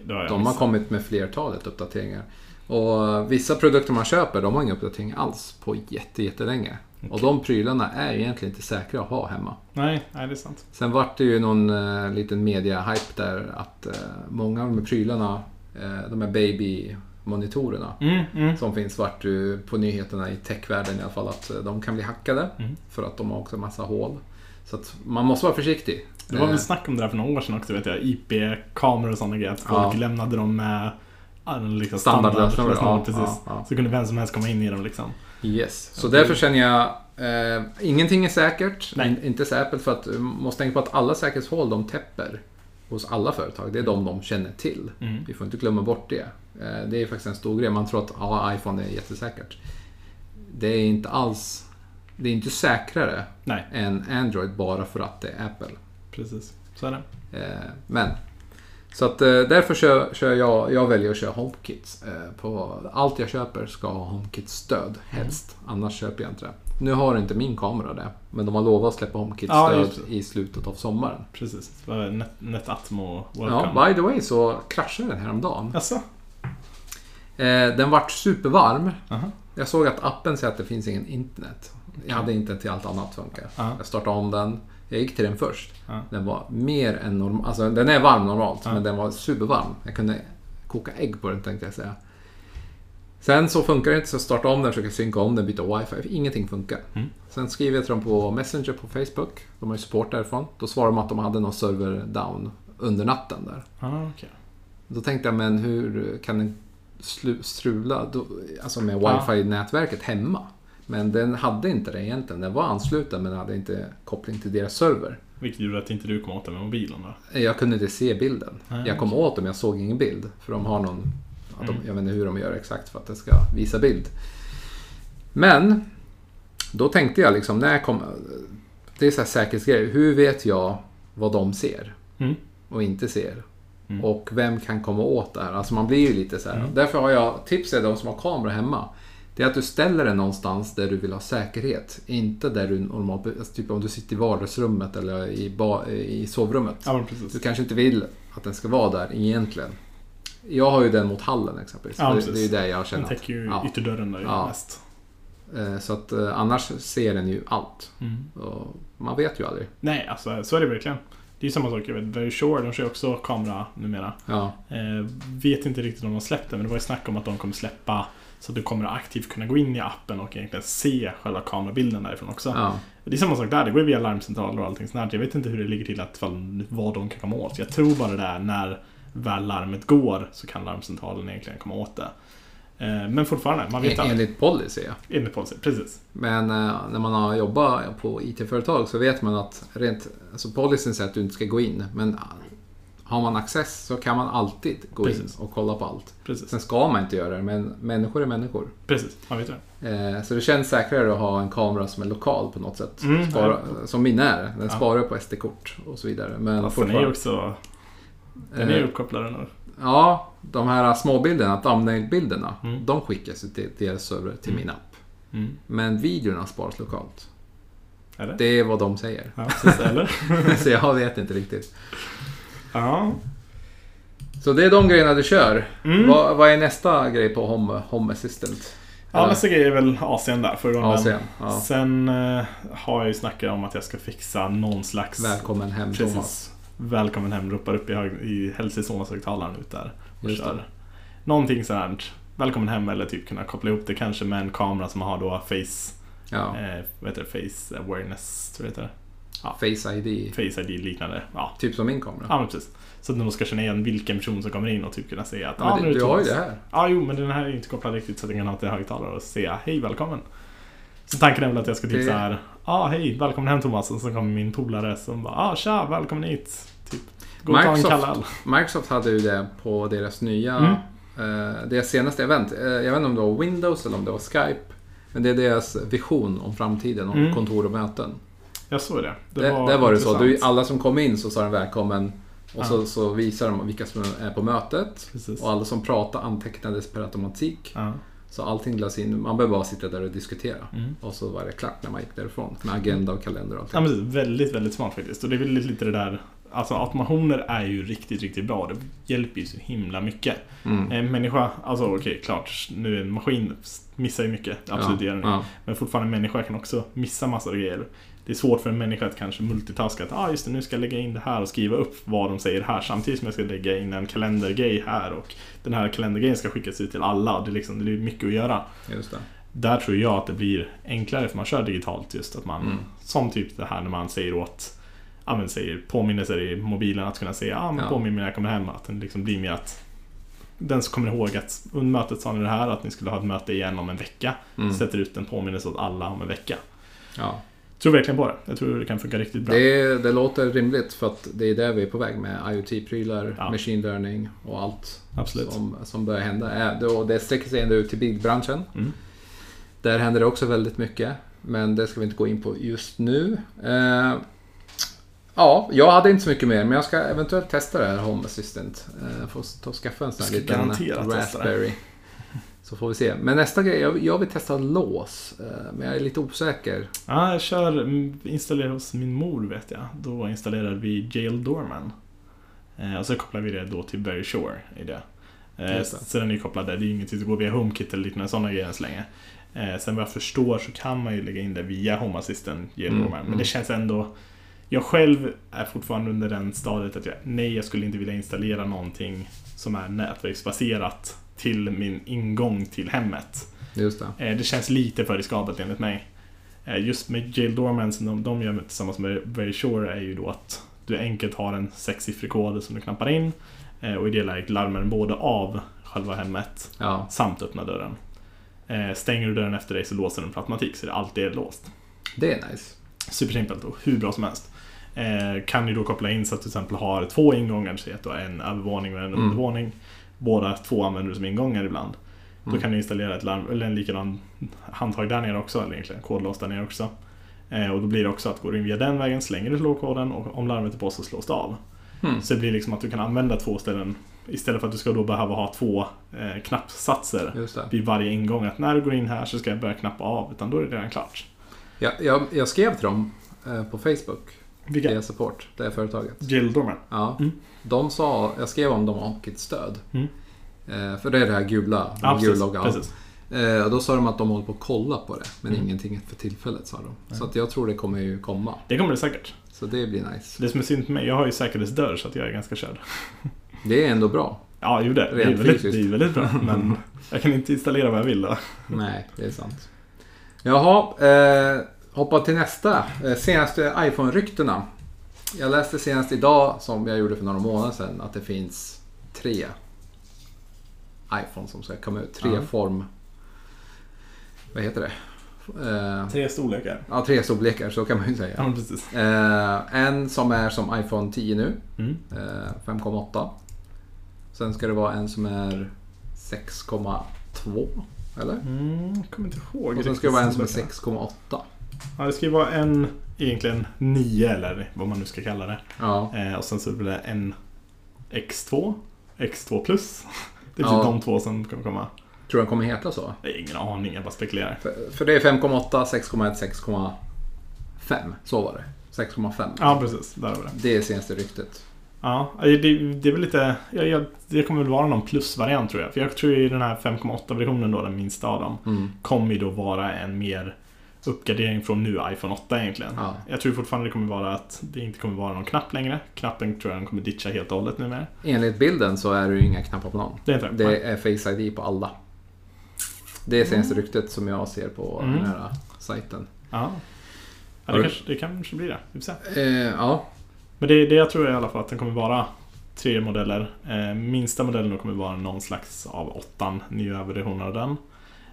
Då har De har missat. kommit med flertalet uppdateringar. Och vissa produkter man köper, de har ingen uppdatering alls på jätte, jättelänge. Och Okej. de prylarna är egentligen inte säkra att ha hemma. Nej, nej, det är sant. Sen vart det ju någon uh, liten media-hype där att eh, många av de här prylarna, uh, de här baby-monitorerna Mm, mm. som finns vart ju på nyheterna i techvärlden i alla fall att eh, de kan bli hackade Mm. för att de har också massa hål. Så att man måste vara försiktig. Det var väl Eh, snack om det där för några år sedan också, vet jag. IP-kameror och sådana grejer. Att folk Ja. lämnade dem med liksom Standardlösningar, standard, ja, precis. ja, ja. Så kunde vem som helst komma in i dem liksom. Yes. Så därför känner jag, eh, ingenting är säkert. Nej. In, inte Apple för att du måste tänka på att alla säkerhetshål de täpper hos alla företag, det är de de känner till. Mm. Vi får inte glömma bort det. Eh, Det är faktiskt en stor grej. Man tror att ja, iPhone är jättesäkert. Det är inte alls... Det är inte säkrare Nej, än Android bara för att det är Apple. precis. Så är det. Eh, Men... Så att eh, därför kör, kör jag, jag väljer att köra HomeKit. På allt jag köper ska ha HomeKit-stöd helst. Annars köper jag inte det. Nu har inte min kamera det. Men de har lovat att släppa Ja, HomeKit-stöd det. i slutet av sommaren. Precis. Net, Netatmo Welcome. Ja, by the way så kraschade den häromdagen. Jaså? Eh, Den vart supervarm. Aha. Jag såg att appen säger att det finns ingen internet. Jag hade internet till allt annat funkar. Ja. Jag startade om den. Jag gick till den först. Ja. Den var mer än normal. Alltså den är varm normalt, Ja. men den var supervarm. Jag kunde koka ägg på den tänkte jag säga. Sen så funkar det inte så jag startade om den, försöker synka om den, byta wifi. Ingenting funkar. Mm. Sen skriver jag till dem på Messenger på Facebook. De har ju support därifrån. Då svarar de att de hade någon server down under natten där. Ah, okej. Då tänkte jag, men hur kan den strula då, alltså med wifi-nätverket hemma? Men den hade inte det egentligen. Den var ansluten men hade inte koppling till deras server. Vilket gjorde att inte du kom åt den med mobilen då? Jag kunde inte se bilden. Nej, jag kom åt dem, jag såg ingen bild. För de har någon, ja, de, Mm. jag vet inte hur de gör exakt för att det ska visa bild. Men, då tänkte jag liksom, när jag kom... Det är så här säkerhetsgrej. Hur vet jag vad de ser Mm. och inte ser? Mm. Och vem kan komma åt det här? Alltså man blir ju lite så här. Mm. Därför har jag tipsat de som har kamera hemma. Det är att du ställer den någonstans där du vill ha säkerhet. Inte där du normalt... Alltså typ om du sitter i vardagsrummet eller i, ba, i sovrummet. Ja, Du kanske inte vill att den ska vara där egentligen. Jag har ju den mot hallen exempelvis. Ja, det, det är ju det jag Den känner. täcker ju Ja. ytterdörren där Ja. mest. Eh, Så att eh, annars ser den ju allt. Mm. Och man vet ju aldrig. Nej, alltså så är det verkligen. Det är ju samma sak, jag vet, Very Sure, de kör ju också kamera numera. Ja, Eh, vet inte riktigt om de släppte, men det var ju snack om att de kommer släppa så att du kommer aktivt kunna gå in i appen och egentligen se själva kamerabilden därifrån också. ja. Det är samma sak där, det går ju via larmcentraler och allting sånt här. Jag vet inte hur det ligger till att vad de kan komma åt. Jag tror bara det är när väl larmet går så kan larmcentralen egentligen komma åt det. Eh, men fortfarande, man vet En- aldrig. Enligt policy ja. Enligt policy, precis. Men eh, när man har jobbat på IT-företag så vet man att rent, alltså policyn säger att du inte ska gå in. Men ah, har man access så kan man alltid gå Precis. in och kolla på allt. Precis, Sen ska man inte göra det, men människor är människor. precis. Man vet det. Eh, Så det känns säkrare att ha en kamera som är lokal på något sätt. Mm, Spara, som min är. Den Ja. sparar på SD-kort och så vidare. Men Fast den är också... Den är Eh, uppkopplad nu. Ja, de här småbilderna, thumbnail-bilderna, Mm. de skickas ju till deras server till Mm. min app. Mm. Men videorna sparas lokalt. Eller? Det är vad de säger. Ja, precis. Eller? Så jag vet inte riktigt. ja. Så det är de grejerna du kör. Mm. Vad, vad är nästa grej på Home, home Assistant? Ja, nästa grej är väl AC'n där. Förra gången. AC'n, ja. Sen eh, har jag ju snackat om att jag ska fixa någon slags... Välkommen hem Precis. Thomas. Välkommen hem, ropar upp i, hög, i Helsingborgshögtalaren ut där och Just kör. det. Någonting sådant. Välkommen hem eller typ kunna koppla ihop det kanske med en kamera som har då face, Ja. eh, vad heter det, face awareness, tror jag det heter. Face ID. Face ID liknande. Ja, Typ som min kamera. ja precis. Så att de ska känna igen vilken person som kommer in och typ kunna säga att Ja, nu men är du, det du har ju Thomas." det här. Ja, jo, men den här är inte kopplad riktigt så att den kan ha till högtalare och säga hej, välkommen. Så tanken är väl att jag ska typ Det- så här, ja, ah, hej, välkommen hem Thomas. Och så kommer min polare som bara, ah, tja, välkommen hit. Typ, gå och ta en Microsoft. Microsoft hade ju det på deras nya, Mm. eh, deras senaste event. Eh, jag vet inte om det var Windows eller om det var Skype. Men det är deras vision om framtiden och Mm. kontor och möten. Jag såg det. Det, där var det så. Du, alla som kom in så sa den välkommen. Och Ja. så, så visar de vilka som är på mötet. Precis. Och alla som pratade antecknades per automatik. Ja. Så allting lades in. Man behöver bara sitta där och diskutera. Mm. Och så var det klart när man gick därifrån. Med agenda och kalender och allting. ja, men. Väldigt, väldigt smart faktiskt. Och det är väl lite det där, alltså automationer är ju riktigt, riktigt bra. Det hjälper ju så himla mycket. Mm. En människa, alltså okej, klart, nu är en maskin missar ju mycket. Absolut, det gör den ja. Men fortfarande en människa kan också missa massor av grejer. Det är svårt för en människa att kanske multitaska. Att ah, just det, nu ska jag lägga in det här och skriva upp vad de säger här samtidigt som jag ska lägga in en kalendergrej här och den här kalendergrejen ska skickas ut till alla. Det är, liksom, det är mycket att göra. Just det. Där tror jag att det blir enklare för man kör digitalt just att man, Mm. som typ det här när man säger åt, ja men säger påminnelser i mobilen att kunna säga, ah, men Ja. påminn mig när jag kommer hem. Att den liksom blir mer att den som kommer ihåg att under mötet sa ni det här, att ni skulle ha ett möte igen om en vecka. Mm. Sätter ut en påminnelse åt alla om en vecka. Ja. Tror verkligen på det. Jag tror det kan funka riktigt bra. Det, det låter rimligt för att det är där vi är på väg med IoT-prylar, Ja. machine learning och allt Absolut. som, som börjar hända. Äh, då- Det sträcker sig ända ut till bilbranschen. Mm. Där händer det också väldigt mycket. Men det ska vi inte gå in på just nu. Eh, ja, jag hade inte så mycket mer, men jag ska eventuellt testa det här Home Assistant. Eh, får ta och skaffa en sån här liten det. Raspberry. Så får vi se. Men nästa grej, jag, jag vill testa lås. Eh, men jag är lite osäker. Ja, jag kör, mm, installerar hos min mor vet jag. Då installerar vi Jail Doorman. Eh, och så kopplar vi det då till Very Sure i det. Eh, det. så den är ju kopplad där. Det är ju ingenting som går via HomeKit eller liknande sådana grejer än så länge. Sen vad jag förstår så kan man ju lägga in det via Home Assistant Jail Mm. Men mm. det känns ändå... Jag själv är fortfarande under den stadiet att jag, nej, jag skulle inte vilja installera någonting som är nätverksbaserat till min ingång till hemmet. Just det. Eh, Det känns lite för riskabelt enligt mig. Eh, Just med Jail Doorman som de, de gör tillsammans med Very Sure är ju då att du enkelt har en sexsiffrig kod som du knappar in eh, och i det läget larmar den både av själva hemmet Ja. samt öppnar dörren. Stänger du dörren efter dig så låser den per automatik så det alltid är låst. Det är nice. Supersimpelt och hur bra som helst. Eh, kan ju då koppla in så att du till exempel har två ingångar, så att du har en övervåning och en Mm. Båda två använder du som ingångar ibland. Då Mm. kan du installera ett larm, eller en likadan handtag där nere också, eller egentligen kodlås där nere också. Eh, och då blir det också att går du in via den vägen, slänger du slå-koden och om larmet är på så slås det av. Mm. Så det blir liksom att du kan använda två ställen istället för att du ska då behöva ha två eh, knappsatser vid varje ingång. Att när du går in här så ska jag börja knappa av, utan då är det redan klart. Jag, jag, jag skrev till dem eh, på Facebook, Vilka? via support, det är företaget. Gildormen. Ja. Mm. De sa, jag skrev om dem och ett stöd. Mm. Eh, för det är det här gula, Ja, gula loggan. precis. Eh, då sa de att de håller på att kolla på det, men Mm. ingenting för tillfället sa de. Så att jag tror det kommer ju komma. Det kommer det säkert. Så det blir nice. Det som är synd för mig, jag har ju säkerhetsdörr så att jag är ganska körd. Det är ändå bra. Ja, jo det. Det är väldigt, det är väldigt bra. Men jag kan inte installera vad jag vill då. Nej, det är sant. Jaha, eh, hoppa till nästa. Eh, senaste iPhone-ryktena. Jag läste senast idag, som jag gjorde för några månader sedan, att det finns tre iPhone som ska komma ut. Tre Ja. form... Vad heter det? Eh, Tre storlekar. ja, tre storlekar, så kan man ju säga. Ja. Eh, en som är som iPhone 10 nu, Mm. eh, 5,8. Sen ska det vara en som är 6,2, eller? Mm, jag kommer inte ihåg. Och sen ska det vara en som är 6,8. Ja, det ska ju vara en egentligen 9 eller vad man nu ska kalla det. Ja, Eh, och sen så blir det en X2, X2 plus. Det är Ja. de två som kommer komma. tror den kommer heta så. Jag har ingen aning, jag bara spekulerar. För, för det är 5,8, 6,1, 6,5. Så var det. 6,5. Ja, precis. Där vi det. Det är senaste ryktet. Ja, det, det är väl lite... Jag, jag, det kommer väl vara någon plusvariant tror jag. För jag tror ju den här 5,8-versionen då, den minsta av dem, Mm. kommer ju då vara en mer uppgradering från nu iPhone 8 egentligen. Ja. Jag tror fortfarande det kommer vara att det inte kommer vara någon knapp längre. Knappen tror jag de kommer ditcha helt och hållet numera. Enligt bilden så är det ju inga knappar på någon. Det är det? Det är Face ID på alla. Det är senaste ryktet som jag ser på Mm. den här sajten. Ja. Ja, det, kanske, det kanske blir det. Vi får se. Eh, ja, Men det, det jag tror i alla fall att den kommer vara tre modeller. Eh, minsta modellen då kommer vara någon slags av åttan, nya versioner av den.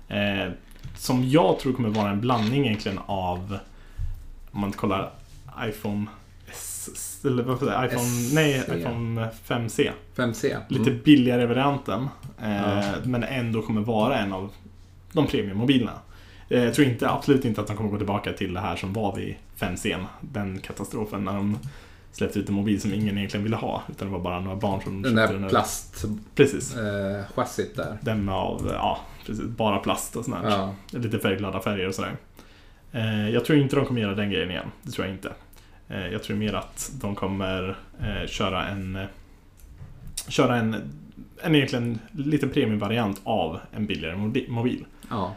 Eh, som jag tror kommer vara en blandning egentligen av, om man kollar iPhone S, eller vad säger iPhone, SC. nej, iPhone 5C. 5C. Lite Mm. billigare varianten. Eh, Ja. Men ändå kommer vara en av de premiummobilerna. Eh, jag tror inte, absolut inte att de kommer gå tillbaka till det här som var vid 5C. Den katastrofen när de släppte ut en mobil som ingen egentligen ville ha. Utan det var bara några barn som Den köpte där den. plastchassit Precis. där. Den av, ja, precis, bara plast och sånt. Ja. Lite färgglada färger och sådär. Eh, jag tror inte de kommer göra den grejen igen. Det tror jag inte. Eh, jag tror mer att de kommer eh, köra en köra en, en egentligen liten premiumvariant av en billigare mobi- mobil. ja.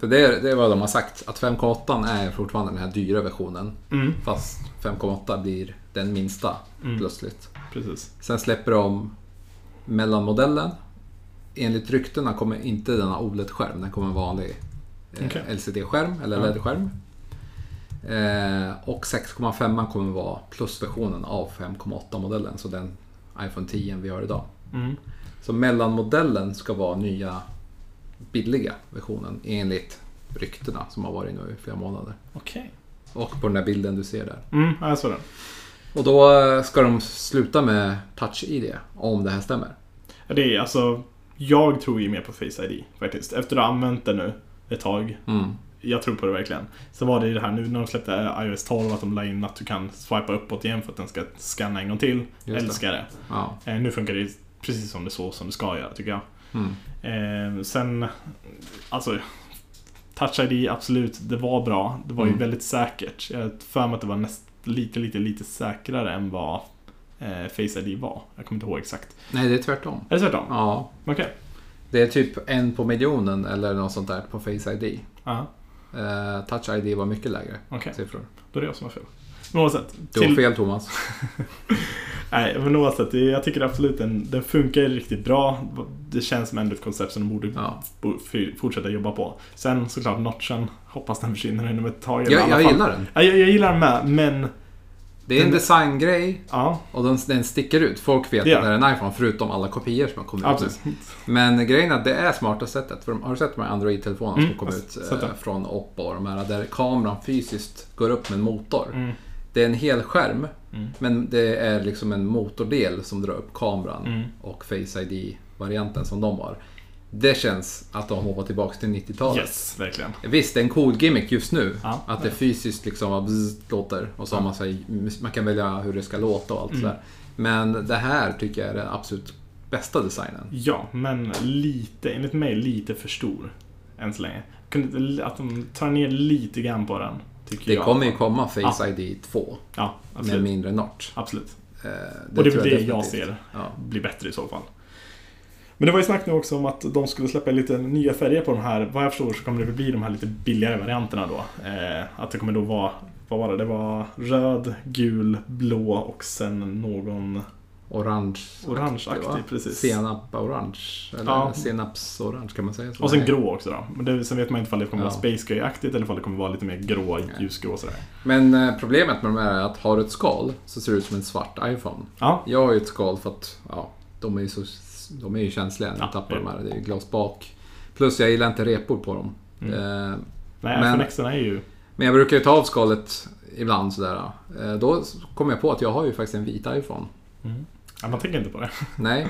För det, är, det är vad de har sagt. Att 5,8 är fortfarande den här dyra versionen. mm, Fast 5,8 blir den minsta mm, plötsligt. precis. Sen släpper de mellanmodellen. Enligt ryktena kommer inte den ha OLED-skärm. Den kommer en vanlig eh, Okej. LCD-skärm eller. LED-skärm. Eh, och 6,5 kommer vara plusversionen av 5,8-modellen. Så den iPhone 10 vi har idag. Mm. Så mellanmodellen ska vara nya billiga versionen enligt ryktena som har varit nu i flera månader. Okej. Och på den där bilden du ser där. Mm, ja, jag såg den. Och då ska de sluta med Touch-ID om det här stämmer. Det är alltså, jag tror ju mer på Face ID faktiskt. Efter att ha använt det nu ett tag. Mm. Jag tror på det verkligen. Sen var det ju det här nu när de släppte iOS 12 att de la in att du kan swipa uppåt igen för att den ska scanna en gång till. det. Älskar det. Ja. Eh, nu funkar det precis som det så som det ska göra tycker jag. Mm. Eh, sen, alltså Touch ID, absolut, det var bra. Det var ju Mm. väldigt säkert. Jag har för mig att det var näst, lite, lite, lite säkrare än vad eh, Face ID var. Jag kommer inte ihåg exakt. Nej, det är tvärtom. Är det tvärtom? Ja. Okej. Det är typ en på miljonen eller något sånt där på Face ID. Ja, Eh, Touch ID var mycket lägre okej. siffror. Då är det jag som har fel. Oavsett. Du har till- fel Thomas. Nej, men oavsett. Jag tycker absolut den, den funkar riktigt bra. Det känns som ändå ett koncept som de borde Ja. fortsätta jobba på. Sen såklart notchen. Hoppas den försvinner inom ett tag. Jag, jag gillar den. Ja, jag, jag gillar den med, men Det är en Den- designgrej Ja, och den, den sticker ut. Folk vet gör att det är en iPhone förutom alla kopior som har kommit ja ut nu. Men grejen är att det är smarta sättet. För de, har du sett de här Android-telefonerna Mm, som kom ut eh, från Oppo och de här där kameran fysiskt går upp med en motor. Mm. Det är en hel skärm Mm. men det är liksom en motordel som drar upp kameran Mm. och Face ID-varianten som de har. Det känns att de hoppar tillbaka till 90-talet. Yes, verkligen. Visst, det är en cool gimmick just nu. Ja, att det fysiskt liksom bzz, låter. Och så har man, så här, man kan välja hur det ska låta och allt Mm. sådär. Men det här tycker jag är den absolut bästa designen. Ja, men lite, enligt mig, lite för stor. Än så länge. Att de tar ner lite grann på den. Det jag. kommer ju komma Face Ja. ID 2 Ja, med absolut. mindre notch. absolut. Eh, Och det är väl det jag definitivt. ser Ja. blir bättre i så fall. Men det var ju snack nu också om att de skulle släppa lite nya färger på de här. Vad jag förstår så kommer det bli de här lite billigare varianterna då. Eh, att det kommer då vara, vad var det? Det var röd, gul, blå och sen någon Orange. orangeaktig. Precis. Senap-orange. Eller Ja. senaps-orange kan man säga så? Och sen Nej. grå också då. Men det, sen vet man inte ifall det kommer Ja. vara Space Gray-aktigt eller ifall det kommer vara lite mer grå, ljusgrå sådär. Men eh, problemet med de här är att har du ett skal så ser det ut som en svart iPhone. Ja, Jag har ju ett skal för att ja, de är ju, så, de är ju känsliga när Ja, tappar det- de här. Det är ju glasbak. Plus jag gillar inte repor på dem. Mm. Eh, nej, Men- är ju... Men jag brukar ju ta av skalet ibland sådär. Eh, Då kom jag på att jag har ju faktiskt en vit iPhone. Mm. Ja, man tänker inte på det. Nej.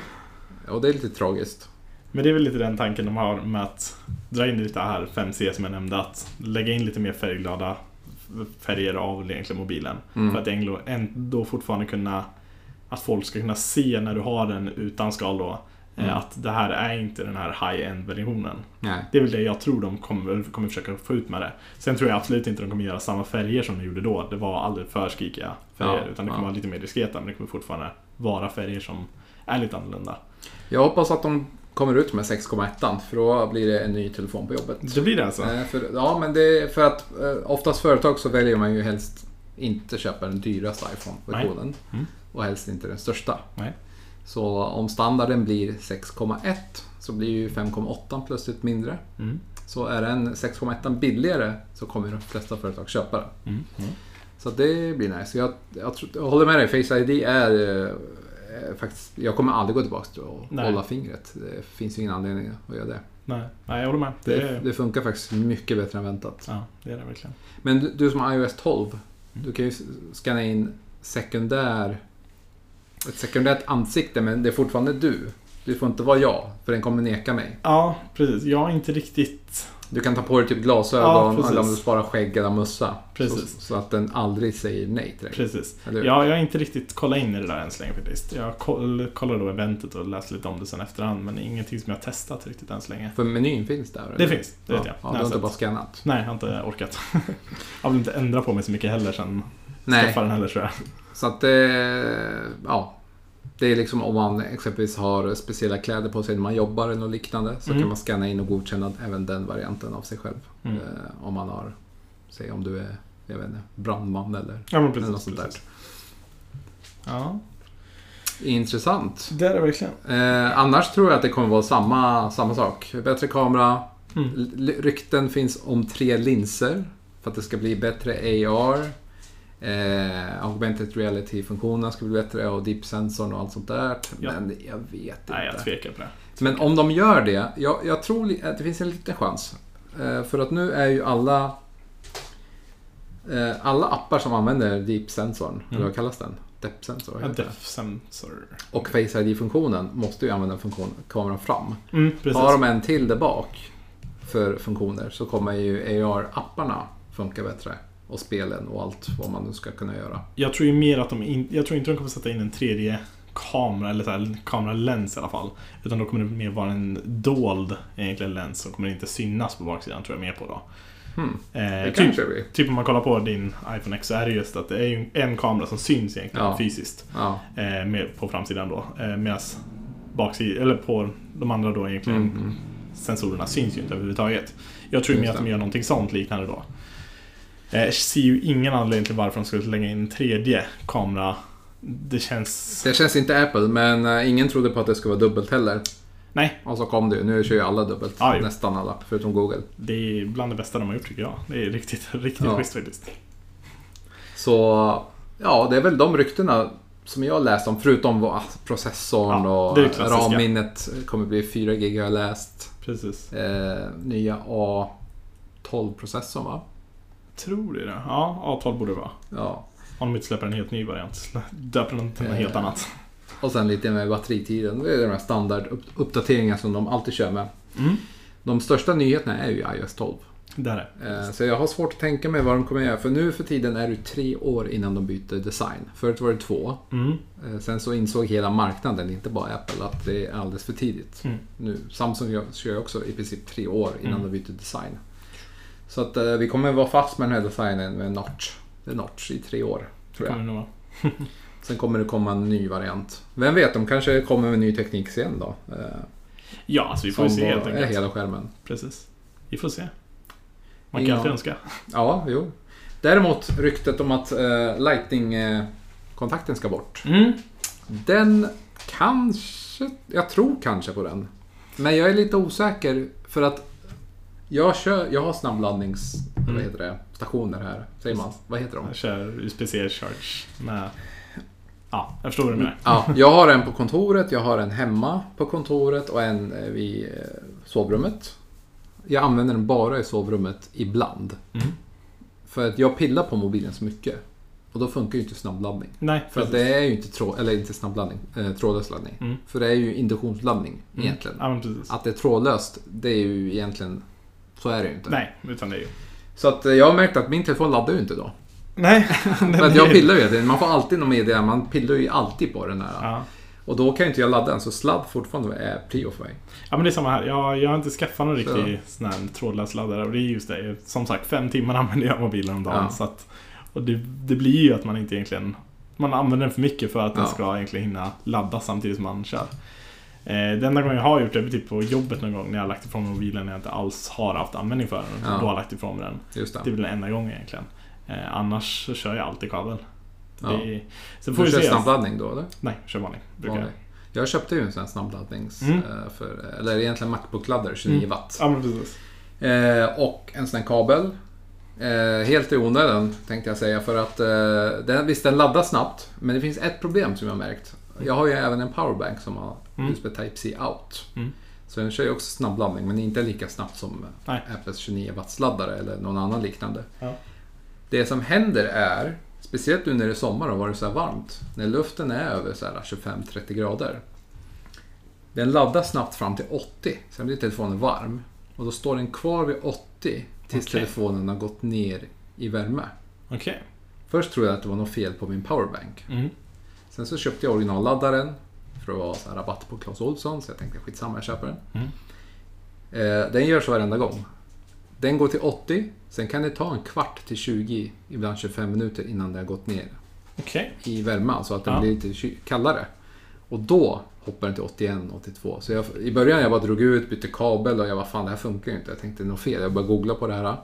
Och det är lite tragiskt. Men det är väl lite den tanken de har med att dra in lite här 5C som jag nämnde. Att lägga in lite mer färgglada färger av egentligen mobilen. Mm. För att ändå fortfarande kunna att folk ska kunna se när du har den utan skal då. eh, Mm. Att det här är inte den här high-end versionen. Nej. Det är väl det jag tror de kommer, kommer försöka få ut med det. Sen tror jag absolut inte de kommer göra samma färger som de gjorde då. Det var alldeles för skrikiga färger. Ja, utan det kommer ja. vara lite mer diskreta. Men det kommer fortfarande vara färger som är lite annorlunda. Jag hoppas att de kommer ut med 6,1 för då blir det en ny telefon på jobbet. Det blir det alltså? Eh, För, ja, men det för att eh, oftast företag så väljer man ju helst inte köpa den dyraste iPhone-versionen. Mm. Och helst inte den största. Nej. Så om standarden blir 6,1 så blir ju 5,8 plötsligt mindre. Mm. Så är den 6,1 billigare så kommer de flesta företag köpa den. Mm. Mm. Så det blir nice. Jag, jag, jag håller med dig, Face ID är, eh, eh, faktiskt... Jag kommer aldrig gå tillbaka till att Nej. hålla fingret. Det finns ju ingen anledning att göra det. Nej. Nej, jag håller med. Det Det, det funkar faktiskt mycket bättre än väntat. ja, det är det verkligen. Men du, du som har iOS 12, Mm. du kan ju scanna in sekundär... Ett sekundärt ansikte, men det är fortfarande du. Du får inte vara jag, för den kommer neka mig. Ja, precis. Jag är inte riktigt... Du kan ta på dig typ glasögon Ja, eller om du sparar skägg eller mössa. Precis. Så, så att den aldrig säger nej till dig. Precis. Ja, jag har inte riktigt kollat in i det där än så länge faktiskt. Jag koll, kollade då eventet och läste lite om det sen efterhand. Men ingenting som jag har testat riktigt än så länge. För menyn finns där? Det eller? finns, det vet ja, jag. Ja, du har inte bara scannat? Nej, jag har inte orkat. jag vill inte ändra på mig så mycket heller sen Nej, skaffa den heller tror jag. Så att det... Ja. Det är liksom om man exempelvis har speciella kläder på sig när man jobbar eller något liknande. Så Mm. kan man scanna in och godkänna även den varianten av sig själv. Mm. Eh, om man har, säg om du är, jag vet inte, brandman eller, Ja, men eller något precis. sånt där. precis. Ja, Intressant. det är det verkligen. Eh, annars tror jag att det kommer vara samma, samma sak. Bättre kamera. Mm. Rykten finns om tre linser. För att det ska bli bättre AR. Eh, augmented reality-funktionerna ska bli bättre och deep sensorn och allt sånt där. Ja. Men jag vet Nej, jag inte. tvekar på det. Men om de gör det, jag, jag tror att det finns en liten chans. Eh, för att nu är ju alla eh, alla appar som använder deep sensorn, eller vad kallas den? Depth sensor? vad Ja, heter det? Def sensor. Och Face ID-funktionen måste ju använda funktion, kameran fram. Mm, precis. Har de en till där bak för funktioner så kommer ju AR-apparna funka bättre. Och spelen och allt vad man nu ska kunna göra. Jag tror ju mer att de in, Jag tror inte de kommer sätta in en tredje kamera, eller så här, kameralens i alla fall. Utan då kommer det mer vara en dold egentligen lens som kommer inte synas på baksidan tror jag mer på då. Hmm. Eh, typ, typ om man kollar på din iPhone X så är det just att det är ju en kamera som syns egentligen Ja. fysiskt. Ja. Eh, med, på framsidan då. Eh, Medan baksidan, eller på de andra då egentligen Mm, mm. sensorerna syns ju inte överhuvudtaget. Jag tror mer att de gör någonting sånt liknande då. Jag ser ju ingen anledning till varför de skulle lägga in en tredje kamera. Det känns... Det känns inte Apple, men eh, ingen trodde på att det skulle vara dubbelt heller. Nej, Och så kom det ju. Nu kör ju alla dubbelt. Jo. Nästan alla, förutom Google. det är bland det bästa de har gjort tycker jag. Det är riktigt, riktigt Ja. schysst faktiskt. Så Ja, det är väl de ryktena som jag läst om, förutom vad, alltså, processorn Ja, och. RAM-minnet kommer bli 4 GB har jag läst. Precis. Eh, nya A12-processorn va? Tror det det. Ja, A12 borde det vara. Ja. Om de inte släpper en helt ny variant. Döper den till något helt Eh. annat. Och sen lite med batteritiden. Det är de här standarduppdateringarna som de alltid kör med. Mm. De största nyheterna är ju iOS 12. Där är Eh, Så jag har svårt att tänka mig vad de kommer göra. För nu för tiden är det tre år innan de byter design. Förut var det två. mm. Eh, Sen så insåg hela marknaden, inte bara Apple, att det är alldeles för tidigt. Mm. Nu, Samsung kör också i princip tre år innan Mm. de byter design. Så att eh, vi kommer vara fast med den här designen med notch. Det är notch i tre år, tror jag. Sen kommer det komma en ny variant. Vem vet, de kanske kommer med ny teknik sen då. Eh, Ja, alltså vi får som se helt enkelt. hela skärmen. Precis. Vi får se. Man kan alltid önska. Ja, jo. Däremot ryktet om att eh, Lightning-kontakten ska bort. Mm. Den kanske... Jag tror kanske på den. Men jag är lite osäker för att jag, kör, jag har snabbladdnings... Mm. Vad heter det? Stationer här. Säger man? Vad heter de? Jag kör USB-C charge med... Ja, jag förstår vad du menar. Ja, jag har en på kontoret, jag har en hemma på kontoret och en eh, vid eh, sovrummet. Jag använder den bara i sovrummet ibland. Mm. För att jag pillar på mobilen så mycket. Och då funkar ju inte snabbladdning. Nej, För att precis. det är ju inte tråd, eller inte snabbladdning, eh, trådlös laddning. Mm. För det är ju induktionsladdning Mm. egentligen. Ja. Att det är trådlöst, det är ju egentligen... Så är det ju inte. Nej, utan det är ju... Så att eh, jag har märkt att min telefon laddar ju inte då. Nej. För att jag pillar ju tiden. Man får alltid något meddelande, man pillar ju alltid på den här. Ja. Och då kan ju inte jag ladda den, så sladd fortfarande är prio för mig. ja, men det är samma här. Jag, jag har inte skaffat någon riktig sån här trådlös laddare. Och det är just det. Som sagt, fem timmar använder jag mobilen om dagen. Ja. Så att, och det, det blir ju att man inte egentligen... Man använder den för mycket för att den Ja. ska egentligen hinna ladda samtidigt som man kör. Eh, den gången jag har gjort det är typ på jobbet någon gång när jag har lagt ifrån mig mobilen när jag inte alls har haft användning för den. Ja. Då har jag lagt ifrån mig den. Just Det är det. väl den enda gången egentligen. Eh, annars så kör jag alltid kabel. Ja. Det är, sen får Du kör snabbladdning då eller? Nej, jag kör vanlig. Brukar jag. Vanlig. Jag köpte ju en sån här snabbladdnings... Mm. eh, För, eller egentligen Macbook-laddare, 29 Mm. watt. Ja, men precis. Eh, och en sån här kabel. Eh, helt i onödan tänkte jag säga för att eh, den, visst den laddar snabbt men det finns ett problem som jag har märkt. Jag har ju även en powerbank som har Mm. USB Type-C out. Mm. Så den kör ju också snabbladdning men inte lika snabbt som Nej. Apples 29 watts laddare eller någon annan liknande. Ja. Det som händer är, speciellt nu när det är sommar och varit så här varmt, när luften är över så här 25-30 grader. Den laddar snabbt fram till 80, sen blir telefonen varm. Och då står den kvar vid 80 tills Okej. telefonen har gått ner i värme. Okej. Först trodde jag att det var något fel på min powerbank. Mm. Sen så köpte jag originalladdaren för att så här rabatt på Clas Ohlson, så jag tänkte skitsamma, jag köper den. Mm. Eh, den gör så varenda gång. Den går till 80, sen kan det ta en kvart till 20, ibland 25 minuter innan det har gått ner Okej. i värme, så att den Ja. blir lite kallare. Och då hoppar den till 81, 82. Så jag, i början jag bara drog ut, bytte kabel och jag var fan det här funkar ju inte. Jag tänkte det är något fel. Jag började googla på det här.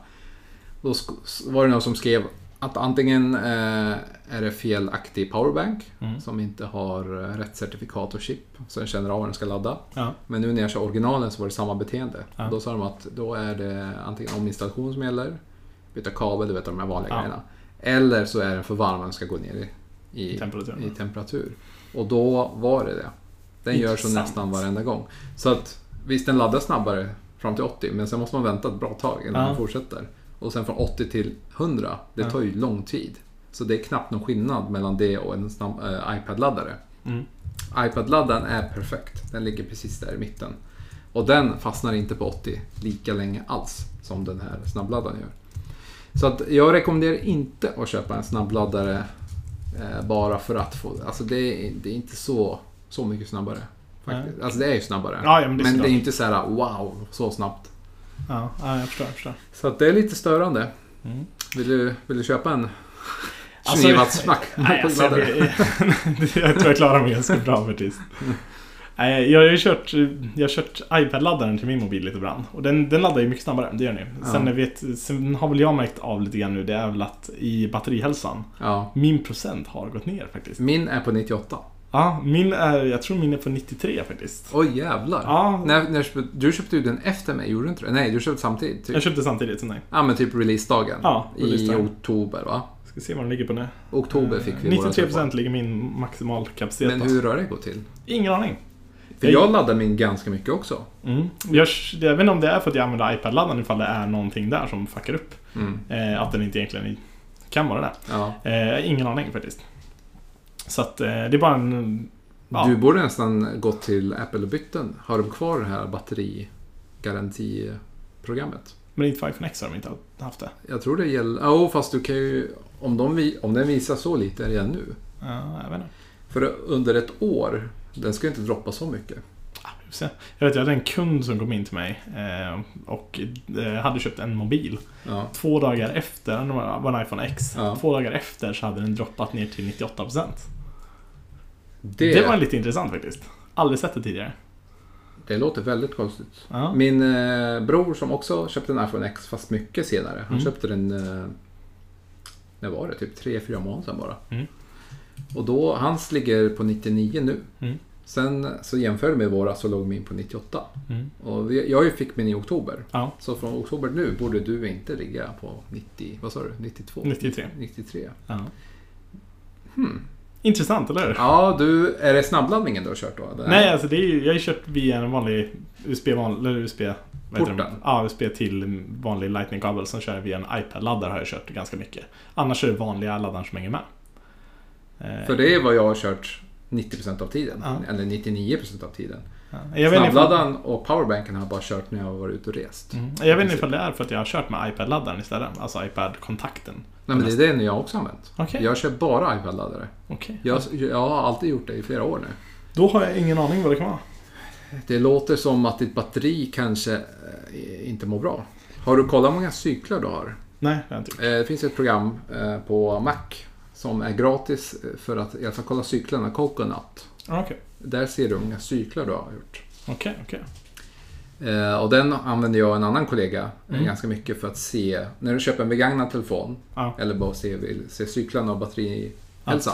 Då var det någon som skrev att antingen eh, är det felaktig powerbank Mm. som inte har eh, rätt certifikat och chip så den känner av när den ska ladda. Ja. Men nu när jag kör originalen så var det samma beteende. Ja. Då sa de att då är det antingen ominstallation som gäller, byta kabel, du vet de här vanliga Ja. grejerna. Eller så är den för varm och den ska gå ner i, i, Temperaturen. i temperatur. Och då var det det. Den gör så nästan varenda gång. Så att visst, den laddar snabbare fram till 80, men sen måste man vänta ett bra tag innan Ja. den fortsätter. Och sen från 80 till 100, det tar ju lång tid. Så det är knappt någon skillnad mellan det och en snabb, eh, iPad-laddare. Mm. iPad-laddaren är perfekt. Den ligger precis där i mitten. Och den fastnar inte på 80 lika länge alls som den här snabbladdaren gör. Så att jag rekommenderar inte att köpa en snabbladdare eh, bara för att få... Alltså det är, det är inte så, så mycket snabbare. Faktiskt. Alltså det är ju snabbare. Ja, ja, men det är men det är inte så här wow, så snabbt. Ja, ja, jag förstår. Jag förstår. Så att det är lite störande. Mm. Vill du, vill du köpa en Alltså, 29 watts Mac? Nej, alltså, jag, jag, tror jag klarar mig ganska bra faktiskt. Nej, jag har ju kört, jag har kört iPad-laddaren till min mobil lite ibland. Och den, den laddar ju mycket snabbare, det gör den ju. Ja. Sen, jag vet, sen har väl jag märkt av lite grann nu, det är väl att i batterihälsan, Ja. min procent har gått ner faktiskt. Min är på 98. Ja, min är, jag tror min är på 93 faktiskt. Oj jävlar. Ja, När, när, du köpte ju den efter mig, gjorde du inte det? Nej, du köpte samtidigt. Typ. jag köpte samtidigt som dig. Ja, men typ releasedagen. Ja, I releasedagen. oktober, va? Ska se vad den ligger på nu. Oktober fick vi Eh, våran 93% telefon. ligger min maximalkapacitet Men hur har det gått till? Ingen aning. För jag laddar min ganska mycket också. Mm. Jag, jag vet inte om det är för att jag använder iPad-laddaren ifall det är någonting där som fuckar upp. Mm. Eh, att den inte egentligen kan vara det. Ja. Eh, ingen aning faktiskt. Så att eh, det är bara en... Ja. Du borde nästan gått till Apple och bytt den. Har de kvar det här batterigarantiprogrammet? Men inte för iPhone X har de inte haft det. Jag tror det gäller... Ja, oh, fast du kan ju... Om, de, om den visar så lite redan nu. Ja, jag vet inte. För under ett år, den ska ju inte droppa så mycket. Jag vet, jag hade en kund som kom in till mig eh, och eh, hade köpt en mobil. Ja. Två dagar efter, det var en iPhone X. Ja. Två dagar efter så hade den droppat ner till 98%. Det, Det, det, var lite intressant faktiskt. Aldrig sett det tidigare. låter väldigt konstigt. Ja. Min eh, bror som också köpte en iPhone X, fast mycket senare. Han Mm. köpte den... Eh, när var det? Typ 3-4 månader sedan bara. Mm. Och då, hans ligger på 99 nu. Mm. Sen så jämförde vi med våra så låg min på 98. Mm. Och vi, jag fick min i oktober. Ja. Så från oktober nu borde du inte ligga på 90, vad sa du? 92? 93. 93. Ja. Hmm. Intressant, eller hur? Ja, du, är det snabbladdningen du har kört då? eller? Nej, alltså det är ju, jag har ju kört via en vanlig USB, van, eller USB? Porten? Ja, USB till vanlig lightning-kabel. Sen kör jag via en iPad-laddare har jag kört ganska mycket. Annars är det vanliga laddaren som hänger med. Eh, För det är vad jag har kört 90% av tiden. Ja. Eller 99% av tiden. ja. inte ifall, Snabbladdaren och powerbanken har jag bara kört när jag har varit ute och rest. mm, jag vet inte ifall det är för att jag har kört med iPad-laddaren istället. Alltså iPad-kontakten. Nej, men det är den jag också använt. Okej, Jag kör bara iPad-laddare. okej. Jag, jag har alltid gjort det i flera år nu. Då har jag ingen aning vad det kan vara. Det låter som att ditt batteri kanske eh, inte mår bra. Har du kollat hur många cyklar du har? Nej, det har inte gjort. Eh, Det finns ett program eh, på Mac som är gratis för att i alla fall kolla cyklarna, Coconut. Ah, Okej, Där ser du hur många cyklar du har gjort. okej, okej. Eh, Och den använder jag och en annan kollega eh, Mm. ganska mycket för att se, när du köper en begagnad telefon Ja. eller bara se, se cyklarna och batterihälsa.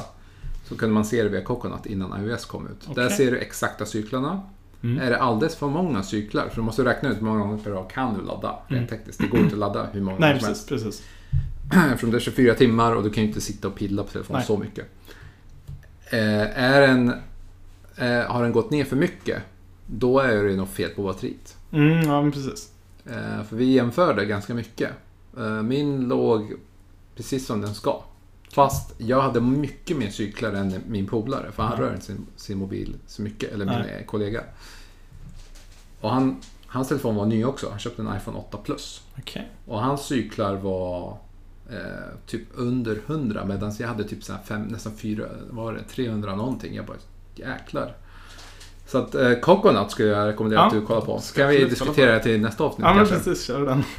Så kunde man se det via Coconut innan iOS kom ut. Där Okej. ser du exakta cyklarna. Mm. Är det alldeles för många cyklar, för du måste räkna ut hur många gånger per dag kan du ladda rent Mm. tekniskt. Det går inte att ladda hur många Nej, som helst. Eftersom det är 24 timmar och du kan ju inte sitta och pilla på telefonen Nej. så mycket. Eh, är den, eh, har den gått ner för mycket, då är det nog fel på batteriet. Mm, ja, men precis. Eh, för vi jämförde ganska mycket. Eh, min låg precis som den ska. Fast jag hade mycket mer cyklar än min polare. För han Ja. rör inte sin, sin mobil så mycket. Eller min Nej. kollega. Och han, hans telefon var ny också. Han köpte en iPhone 8 Plus. Okej. Och hans cyklar var eh, typ under 100. Medan jag hade typ så här fem, nästan 4, var det 300 någonting. Jag bara jäklar. Så att eh, Coconut skulle jag rekommendera Ja. att du kollar på. Så kan vi diskutera det till nästa avsnitt Ja, men kanske. precis. Kör den.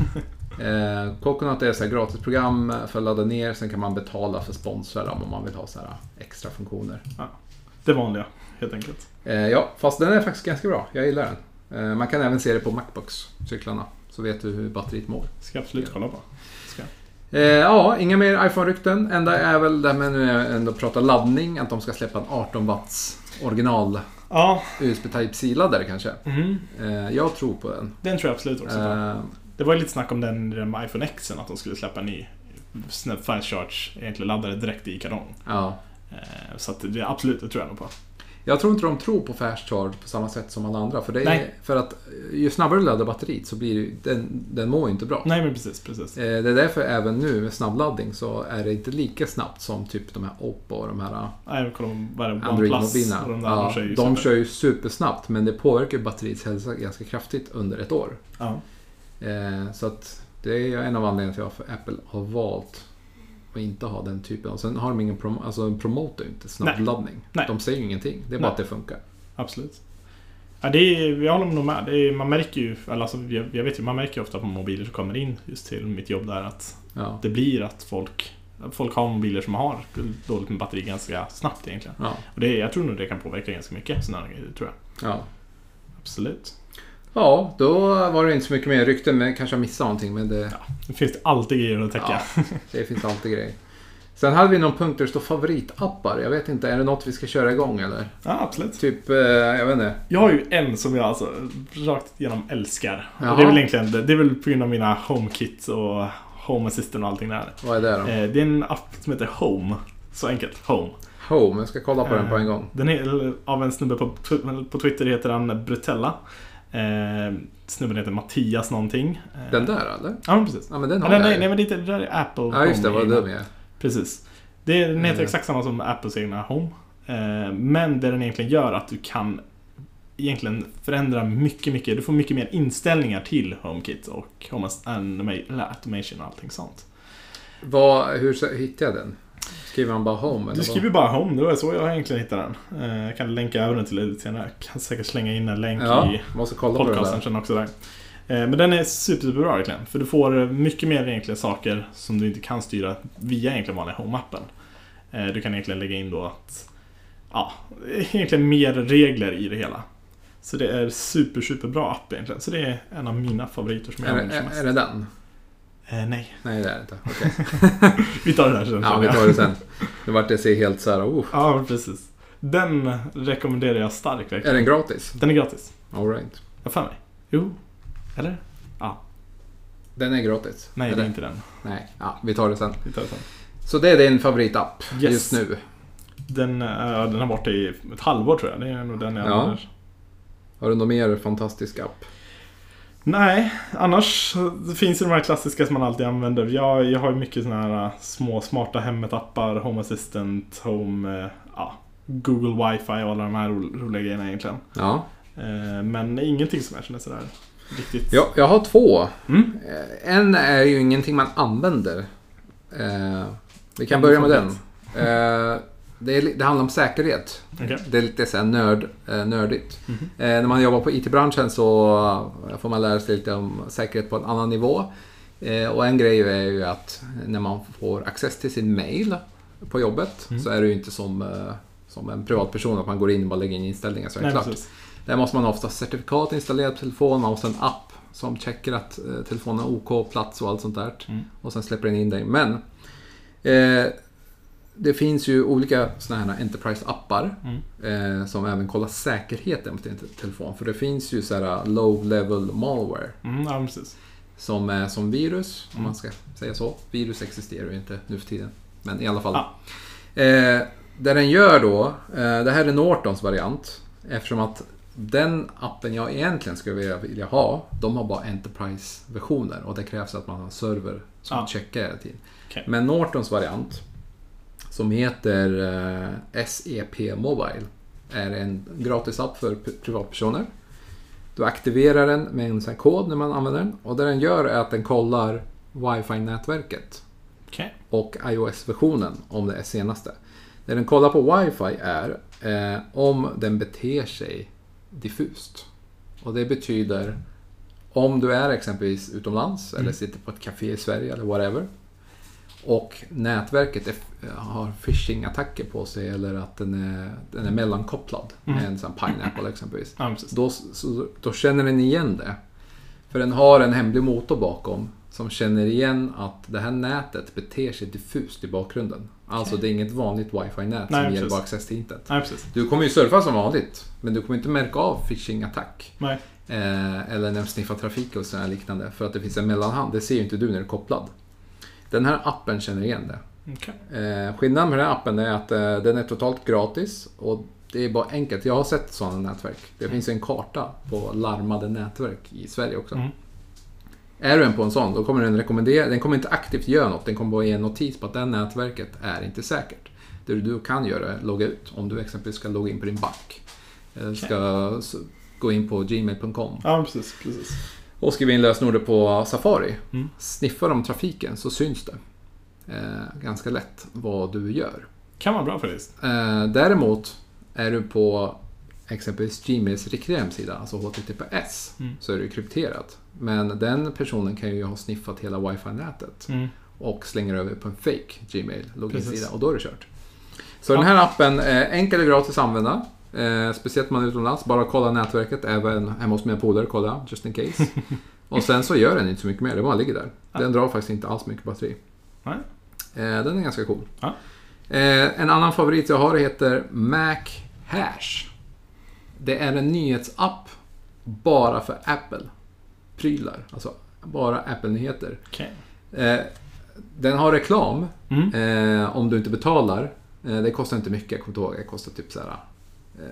Eh, Coconut är ett gratisprogram för att ladda ner. Sen kan man betala för sponsrar om man vill ha så här extra funktioner. Det vanliga, helt enkelt. Eh, ja, fast den är faktiskt ganska bra. Jag gillar den. Eh, man kan även se det på Macbooks, cyklarna. Så vet du hur batteriet mår. Ska absolut kolla på. Ska. Eh, ja, inga mer iPhone-rykten. Enda är väl det med nu när jag ändå pratar laddning, att de ska släppa en 18 watts original Ja, USB Type-C-laddare kanske. mm, Eh, jag tror på den. den tror jag absolut också på. Eh, Det var ju lite snack om den med iPhone X att de skulle släppa en ny Fast Charge, egentligen laddare direkt i kartong. ja. Eh, Så att det, absolut, det tror jag nog på. Jag tror inte de tror på fast charge på samma sätt som alla andra. För, det är, Nej. för att eh, ju snabbare du laddar batteriet så blir det, den, den mår inte bra. Nej, men precis, precis. Eh, Det är därför även nu med snabbladdning så är det inte lika snabbt som typ de här Oppo och de här Nej, det, OnePlus Android-mobilerna. de Ja, kör ju de kör ju supersnabbt men det påverkar batteriets hälsa ganska kraftigt under ett år. Ja. Eh, Så att det är en av anledningarna till varför Apple har valt att inte ha den typen. Och sen har de ingen prom- alltså ju inte snabbladdning. Nej. De säger ju ingenting. Det är bara Nej. att det funkar. Absolut. Ja, det är, jag håller nog med. Är, man märker ju, alltså, jag, jag vet ju, man märker ju ofta på mobiler som kommer in just till mitt jobb där att Ja. det blir att folk Folk har mobiler som har dåligt med batteri ganska snabbt egentligen. Ja. Och det, jag tror nog det kan påverka ganska mycket sådana grejer, tror jag. Ja. Absolut. Ja, då var det inte så mycket mer rykten. Men kanske har missat någonting. Men det, Det finns alltid grejer att täcka. Ja, det finns alltid grejer. Sen hade vi någon punkt där det står favoritappar. Jag vet inte, är det något vi ska köra igång eller? Ja, absolut. Typ, eh, jag vet inte. Jag har ju en som jag alltså rakt igenom älskar. Jaha. Och det är väl egentligen det är väl på grund av mina HomeKit och Home Assistant och allting där. Vad är det då? Eh, det är en app som heter Home. Så enkelt, Home. Home, jag ska kolla på den på en gång. Den är av en snubbe på, på Twitter, heter han Brutella. Eh, snubben heter Mattias någonting. Eh, Den där eller? Ja, men precis. Ja men den har Nej, jag nej, men det, är där är Apple Ja just det, vad dum jag är. Precis. Det, den heter Mm. exakt samma som Apples egna Home. Eh, men det den egentligen gör att du kan egentligen förändra mycket, mycket. Du får mycket mer inställningar till HomeKit och Home Automation och allting sånt. Vad, hur hittar jag den? Skriver man bara home? eller Du skriver bara Home, det var så jag egentligen hittade den. Eh, Jag kan länka över den till dig lite senare. Jag kan säkert slänga in en länk Ja, i podcasten sen också där. Eh, Men den är super, superbra verkligen. För du får mycket mer egentligen saker som du inte kan styra via egentligen vanliga Home-appen. Eh, Du kan egentligen lägga in då att, ja, egentligen mer regler i det hela. Så det är super, superbra app egentligen. Så det är en av mina favoriter som jag Är, använder som mest. är det den? Eh, nej, Nej det är det inte. Okej. vi tar det där sen. Ja, vi jag. tar det sen. Nu vart det ser helt så här, oh. Ja, precis. Den rekommenderar jag starkt Är verkligen. den gratis? Den är gratis. Alright. Vad fan mig? Jo. Eller? Den är gratis? Nej, Eller? det är inte den. Nej, ja, vi tar det sen. Vi tar det sen. Så det är din favoritapp Yes. just nu? Den, äh, den har varit i ett halvår tror jag. Det är nog den jag Ja. använder. Har du någon mer fantastisk app? Nej, annars det finns ju de här klassiska som man alltid använder. Jag, jag har ju mycket sådana här äh, små smarta hemmet-appar, Home Assistant, Home, äh, ja, Google Wifi och alla de här ro- roliga grejerna egentligen. Ja. Eh, Men ingenting som jag känner sådär riktigt... ja jag har två. Mm. En är ju ingenting man använder. Vi kan börja med den. Det, är, det handlar om säkerhet. Okej. Det är lite så här nörd, eh, nördigt. Mhm. Eh, när man jobbar på IT-branschen så eh, får man lära sig lite om säkerhet på en annan nivå. Eh, och en grej är ju att när man får access till sin mail på jobbet Mm. så är det ju inte som, eh, som en privatperson att man går in och bara lägger in inställningar så är det Nej, klart. precis. Där måste man ofta ha certifikat installerat på telefonen, man måste en app som checkar att eh, telefonen har OK plats och allt sånt där. Mm. Och sen släpper den in dig. Men det finns ju olika sådana här Enterprise-appar Mm. eh, som även kollar säkerheten på din te- telefon. För det finns ju så här low level malware Mm, ja, som är som virus, om Mm. man ska säga så. Virus existerar ju inte nu för tiden. Men i alla fall. Ja. Eh, det den gör då, eh, det här är Nortons variant. Eftersom att den appen jag egentligen skulle vilja, vilja ha, de har bara Enterprise-versioner och det krävs att man har en server som Ja. checkar hela tiden. Okej. Men Nortons variant, som heter eh, SEP Mobile, är en gratisapp för p- privatpersoner. Du aktiverar den med en sån kod när man använder den och det den gör är att den kollar Wi-Fi-nätverket Okej. och iOS-versionen om det är senaste. Det den kollar på Wi-Fi är eh, om den beter sig diffust. Och det betyder om du är exempelvis utomlands eller sitter på ett café i Sverige eller whatever och nätverket är, har phishing-attacker på sig eller att den är, den är mellankopplad med en sån Pineapple exempelvis. Ja. Då, så, då känner den igen det. För den har en hemlig motor bakom som känner igen att det här nätet beter sig diffust i bakgrunden. Alltså det är inget vanligt wifi-nät Nej, som ger bara access till internet. Nej. Du kommer ju surfa som vanligt, men du kommer inte märka av phishing-attack. Eh, eller när de sniffar trafik och sådär liknande. För att det finns en mellanhand, det ser ju inte du när du är kopplad. Den här appen känner igen det. Okej. Eh, skillnaden med den här appen är att eh, den är totalt gratis och det är bara enkelt. Jag har sett sådana nätverk. Det finns en karta på larmade nätverk i Sverige också. Mm. Är du en på en sån, då kommer den rekommendera, den kommer inte aktivt göra något. Den kommer bara ge en notis på att det nätverket är inte säkert. Det du kan göra är logga ut. Om du exempelvis ska logga in på din bank. Eller ska s- gå in på gmail.com Ja, precis. precis. Och skriva in lösenordet på Safari. Mm. Sniffar de trafiken så syns det. Eh, ganska lätt vad du gör. Kan vara bra faktiskt. Eh, däremot är du på exempelvis Gmails riktiga hemsida, alltså HTTPS, Mm. så är det krypterat. Men den personen kan ju ha sniffat hela wifi-nätet Mm. och slänger över på en fake Gmail loginsida Precis. och då är det kört. Så Ja. den här appen är enkel och gratis att använda. Eh, speciellt om man är utomlands. Bara kolla nätverket, även hemma hos mina polare, kolla just in case. och sen så gör den inte så mycket mer, det bara ligger där. Den drar faktiskt inte alls mycket batteri. Nej. Eh, den är ganska cool. Ja. Eh, en annan favorit jag har heter Mac Hash. Det är en nyhetsapp bara för Apple-prylar. Alltså bara Apple-nyheter. Eh, den har reklam Mm. eh, om du inte betalar. Eh, det kostar inte mycket, jag kommer inte ihåg. Det kostar typ så här. Eh,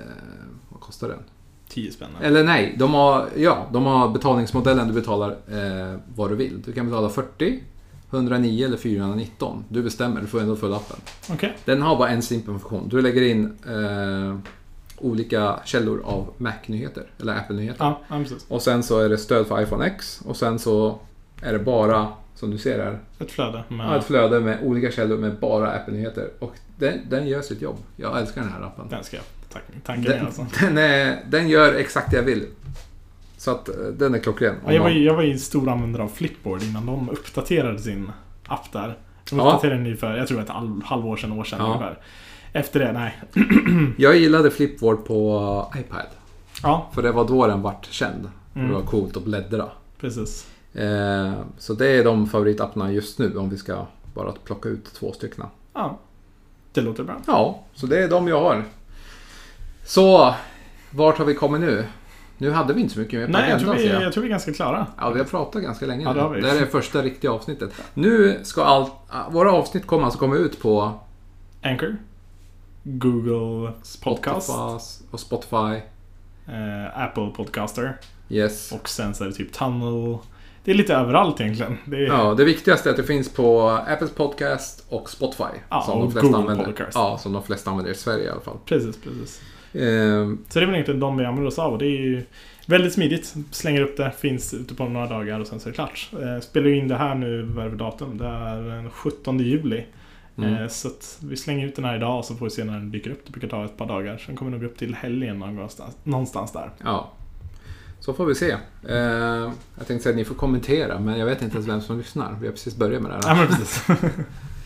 vad kostar den? 10 spänn. Eller nej, de har, ja, de har betalningsmodellen du betalar eh, vad du vill. Du kan betala 40, 109 eller 419. Du bestämmer, du får ändå följa appen. Okej. Den har bara en simpel funktion. Du lägger in eh, olika källor av Mac-nyheter, eller Apple-nyheter. Ja. Och sen så är det stöd för iPhone X och sen så är det bara, som du ser här, Ett flöde med... ja. ett flöde med olika källor med bara Apple-nyheter. Och den, den gör sitt jobb. Jag älskar den här appen. Den ska jag ner Den, alltså. den, är, den gör exakt det jag vill. Så att eh, den är klockren. Ja, jag, var, jag var ju stor användare av Flipboard innan de uppdaterade sin app där. De Ja. uppdaterade den ju för, jag tror ett halv, halvår sedan, år sedan Ja. ungefär. Efter det, nej. Jag gillade Flipboard på iPad. Ja, För det var då den vart känd. Mm. Det var coolt att bläddra. precis. Eh, så det är de favoritapparna just nu om vi ska bara plocka ut två stycken. Ja. Det låter bra. Ja, så det är de jag har. Så, vart har vi kommit nu? Nu hade vi inte så mycket mer på Nej, jag tror, vi, jag. tror vi är ganska klara. Ja, vi har pratat ganska länge Ja, det har vi. Det här är första riktiga avsnittet. Nu ska allt... Våra avsnitt kommer alltså komma ut på Anchor. Google Podcast. Spotify och Spotify. Eh, Apple Podcaster. Yes. Och sen så är det typ Tunnel. Det är lite överallt egentligen. Det är, Ja, det viktigaste är att det finns på Apples Podcast och Spotify. Ja, som, och de flesta Google använder. Podcast. Ja, som de flesta använder i Sverige i alla fall. Precis, precis. Ehm, Så det är väl egentligen de vi använder oss av det är ju väldigt smidigt. Slänger upp det, finns ute på några dagar och sen så är det klart. Eh, spelar ju in det här nu, vad är det datum? Det är den 17 juli. mm. Eh, så vi slänger ut den här idag och så får vi se när den dyker upp. Det brukar ta ett par dagar. Sen kommer den nog upp till helgen någonstans, någonstans där. Ja. Så får vi se. Ehm, jag tänkte säga att ni får kommentera, men jag vet inte ens vem som lyssnar. Vi har precis börjat med det Ja här. men precis.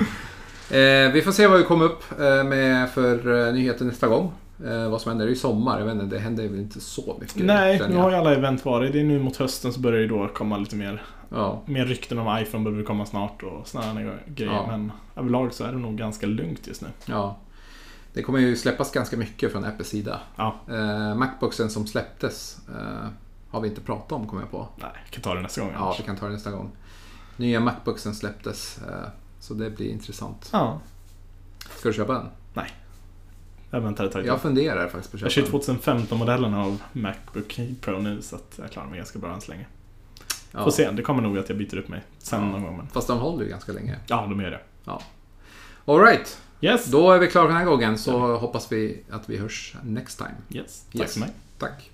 Ehm, vi får se vad vi kommer upp eh, med för nyheter nästa gång. Eh, vad som händer. Ju sommar. Jag vet inte, det händer väl inte så mycket. Nej, nu har ju alla event varit. Det är nu mot hösten så börjar det då komma lite mer, Ja. mer rykten om iPhone behöver komma snart och sådana grejer. Ja. Men överlag så är det nog ganska lugnt just nu. ja. Det kommer ju släppas ganska mycket från Apples sida. Ja, Eh, Macbooksen som släpptes eh, har vi inte pratat om, kommer jag på. nej, jag kan ta det nästa gång Ja, annars. vi kan ta det nästa gång. Nya Macbooksen släpptes, eh, så det blir intressant. Ja, Ska du köpa den? jag väntar ett tag till. Jag funderar faktiskt på att Jag köpa kör den. 2015-modellen av Macbook Pro nu så att jag klarar mig ganska bra än så länge. Ja. Får se, det kommer nog att jag byter upp mig sen Ja. någon gång. Men... Fast de håller ju ganska länge. Ja, de gör det. Alright, Yes! då är vi klara för den här gången så hoppas vi att vi hörs next time. yes. Tack Yes. så mycket. Tack.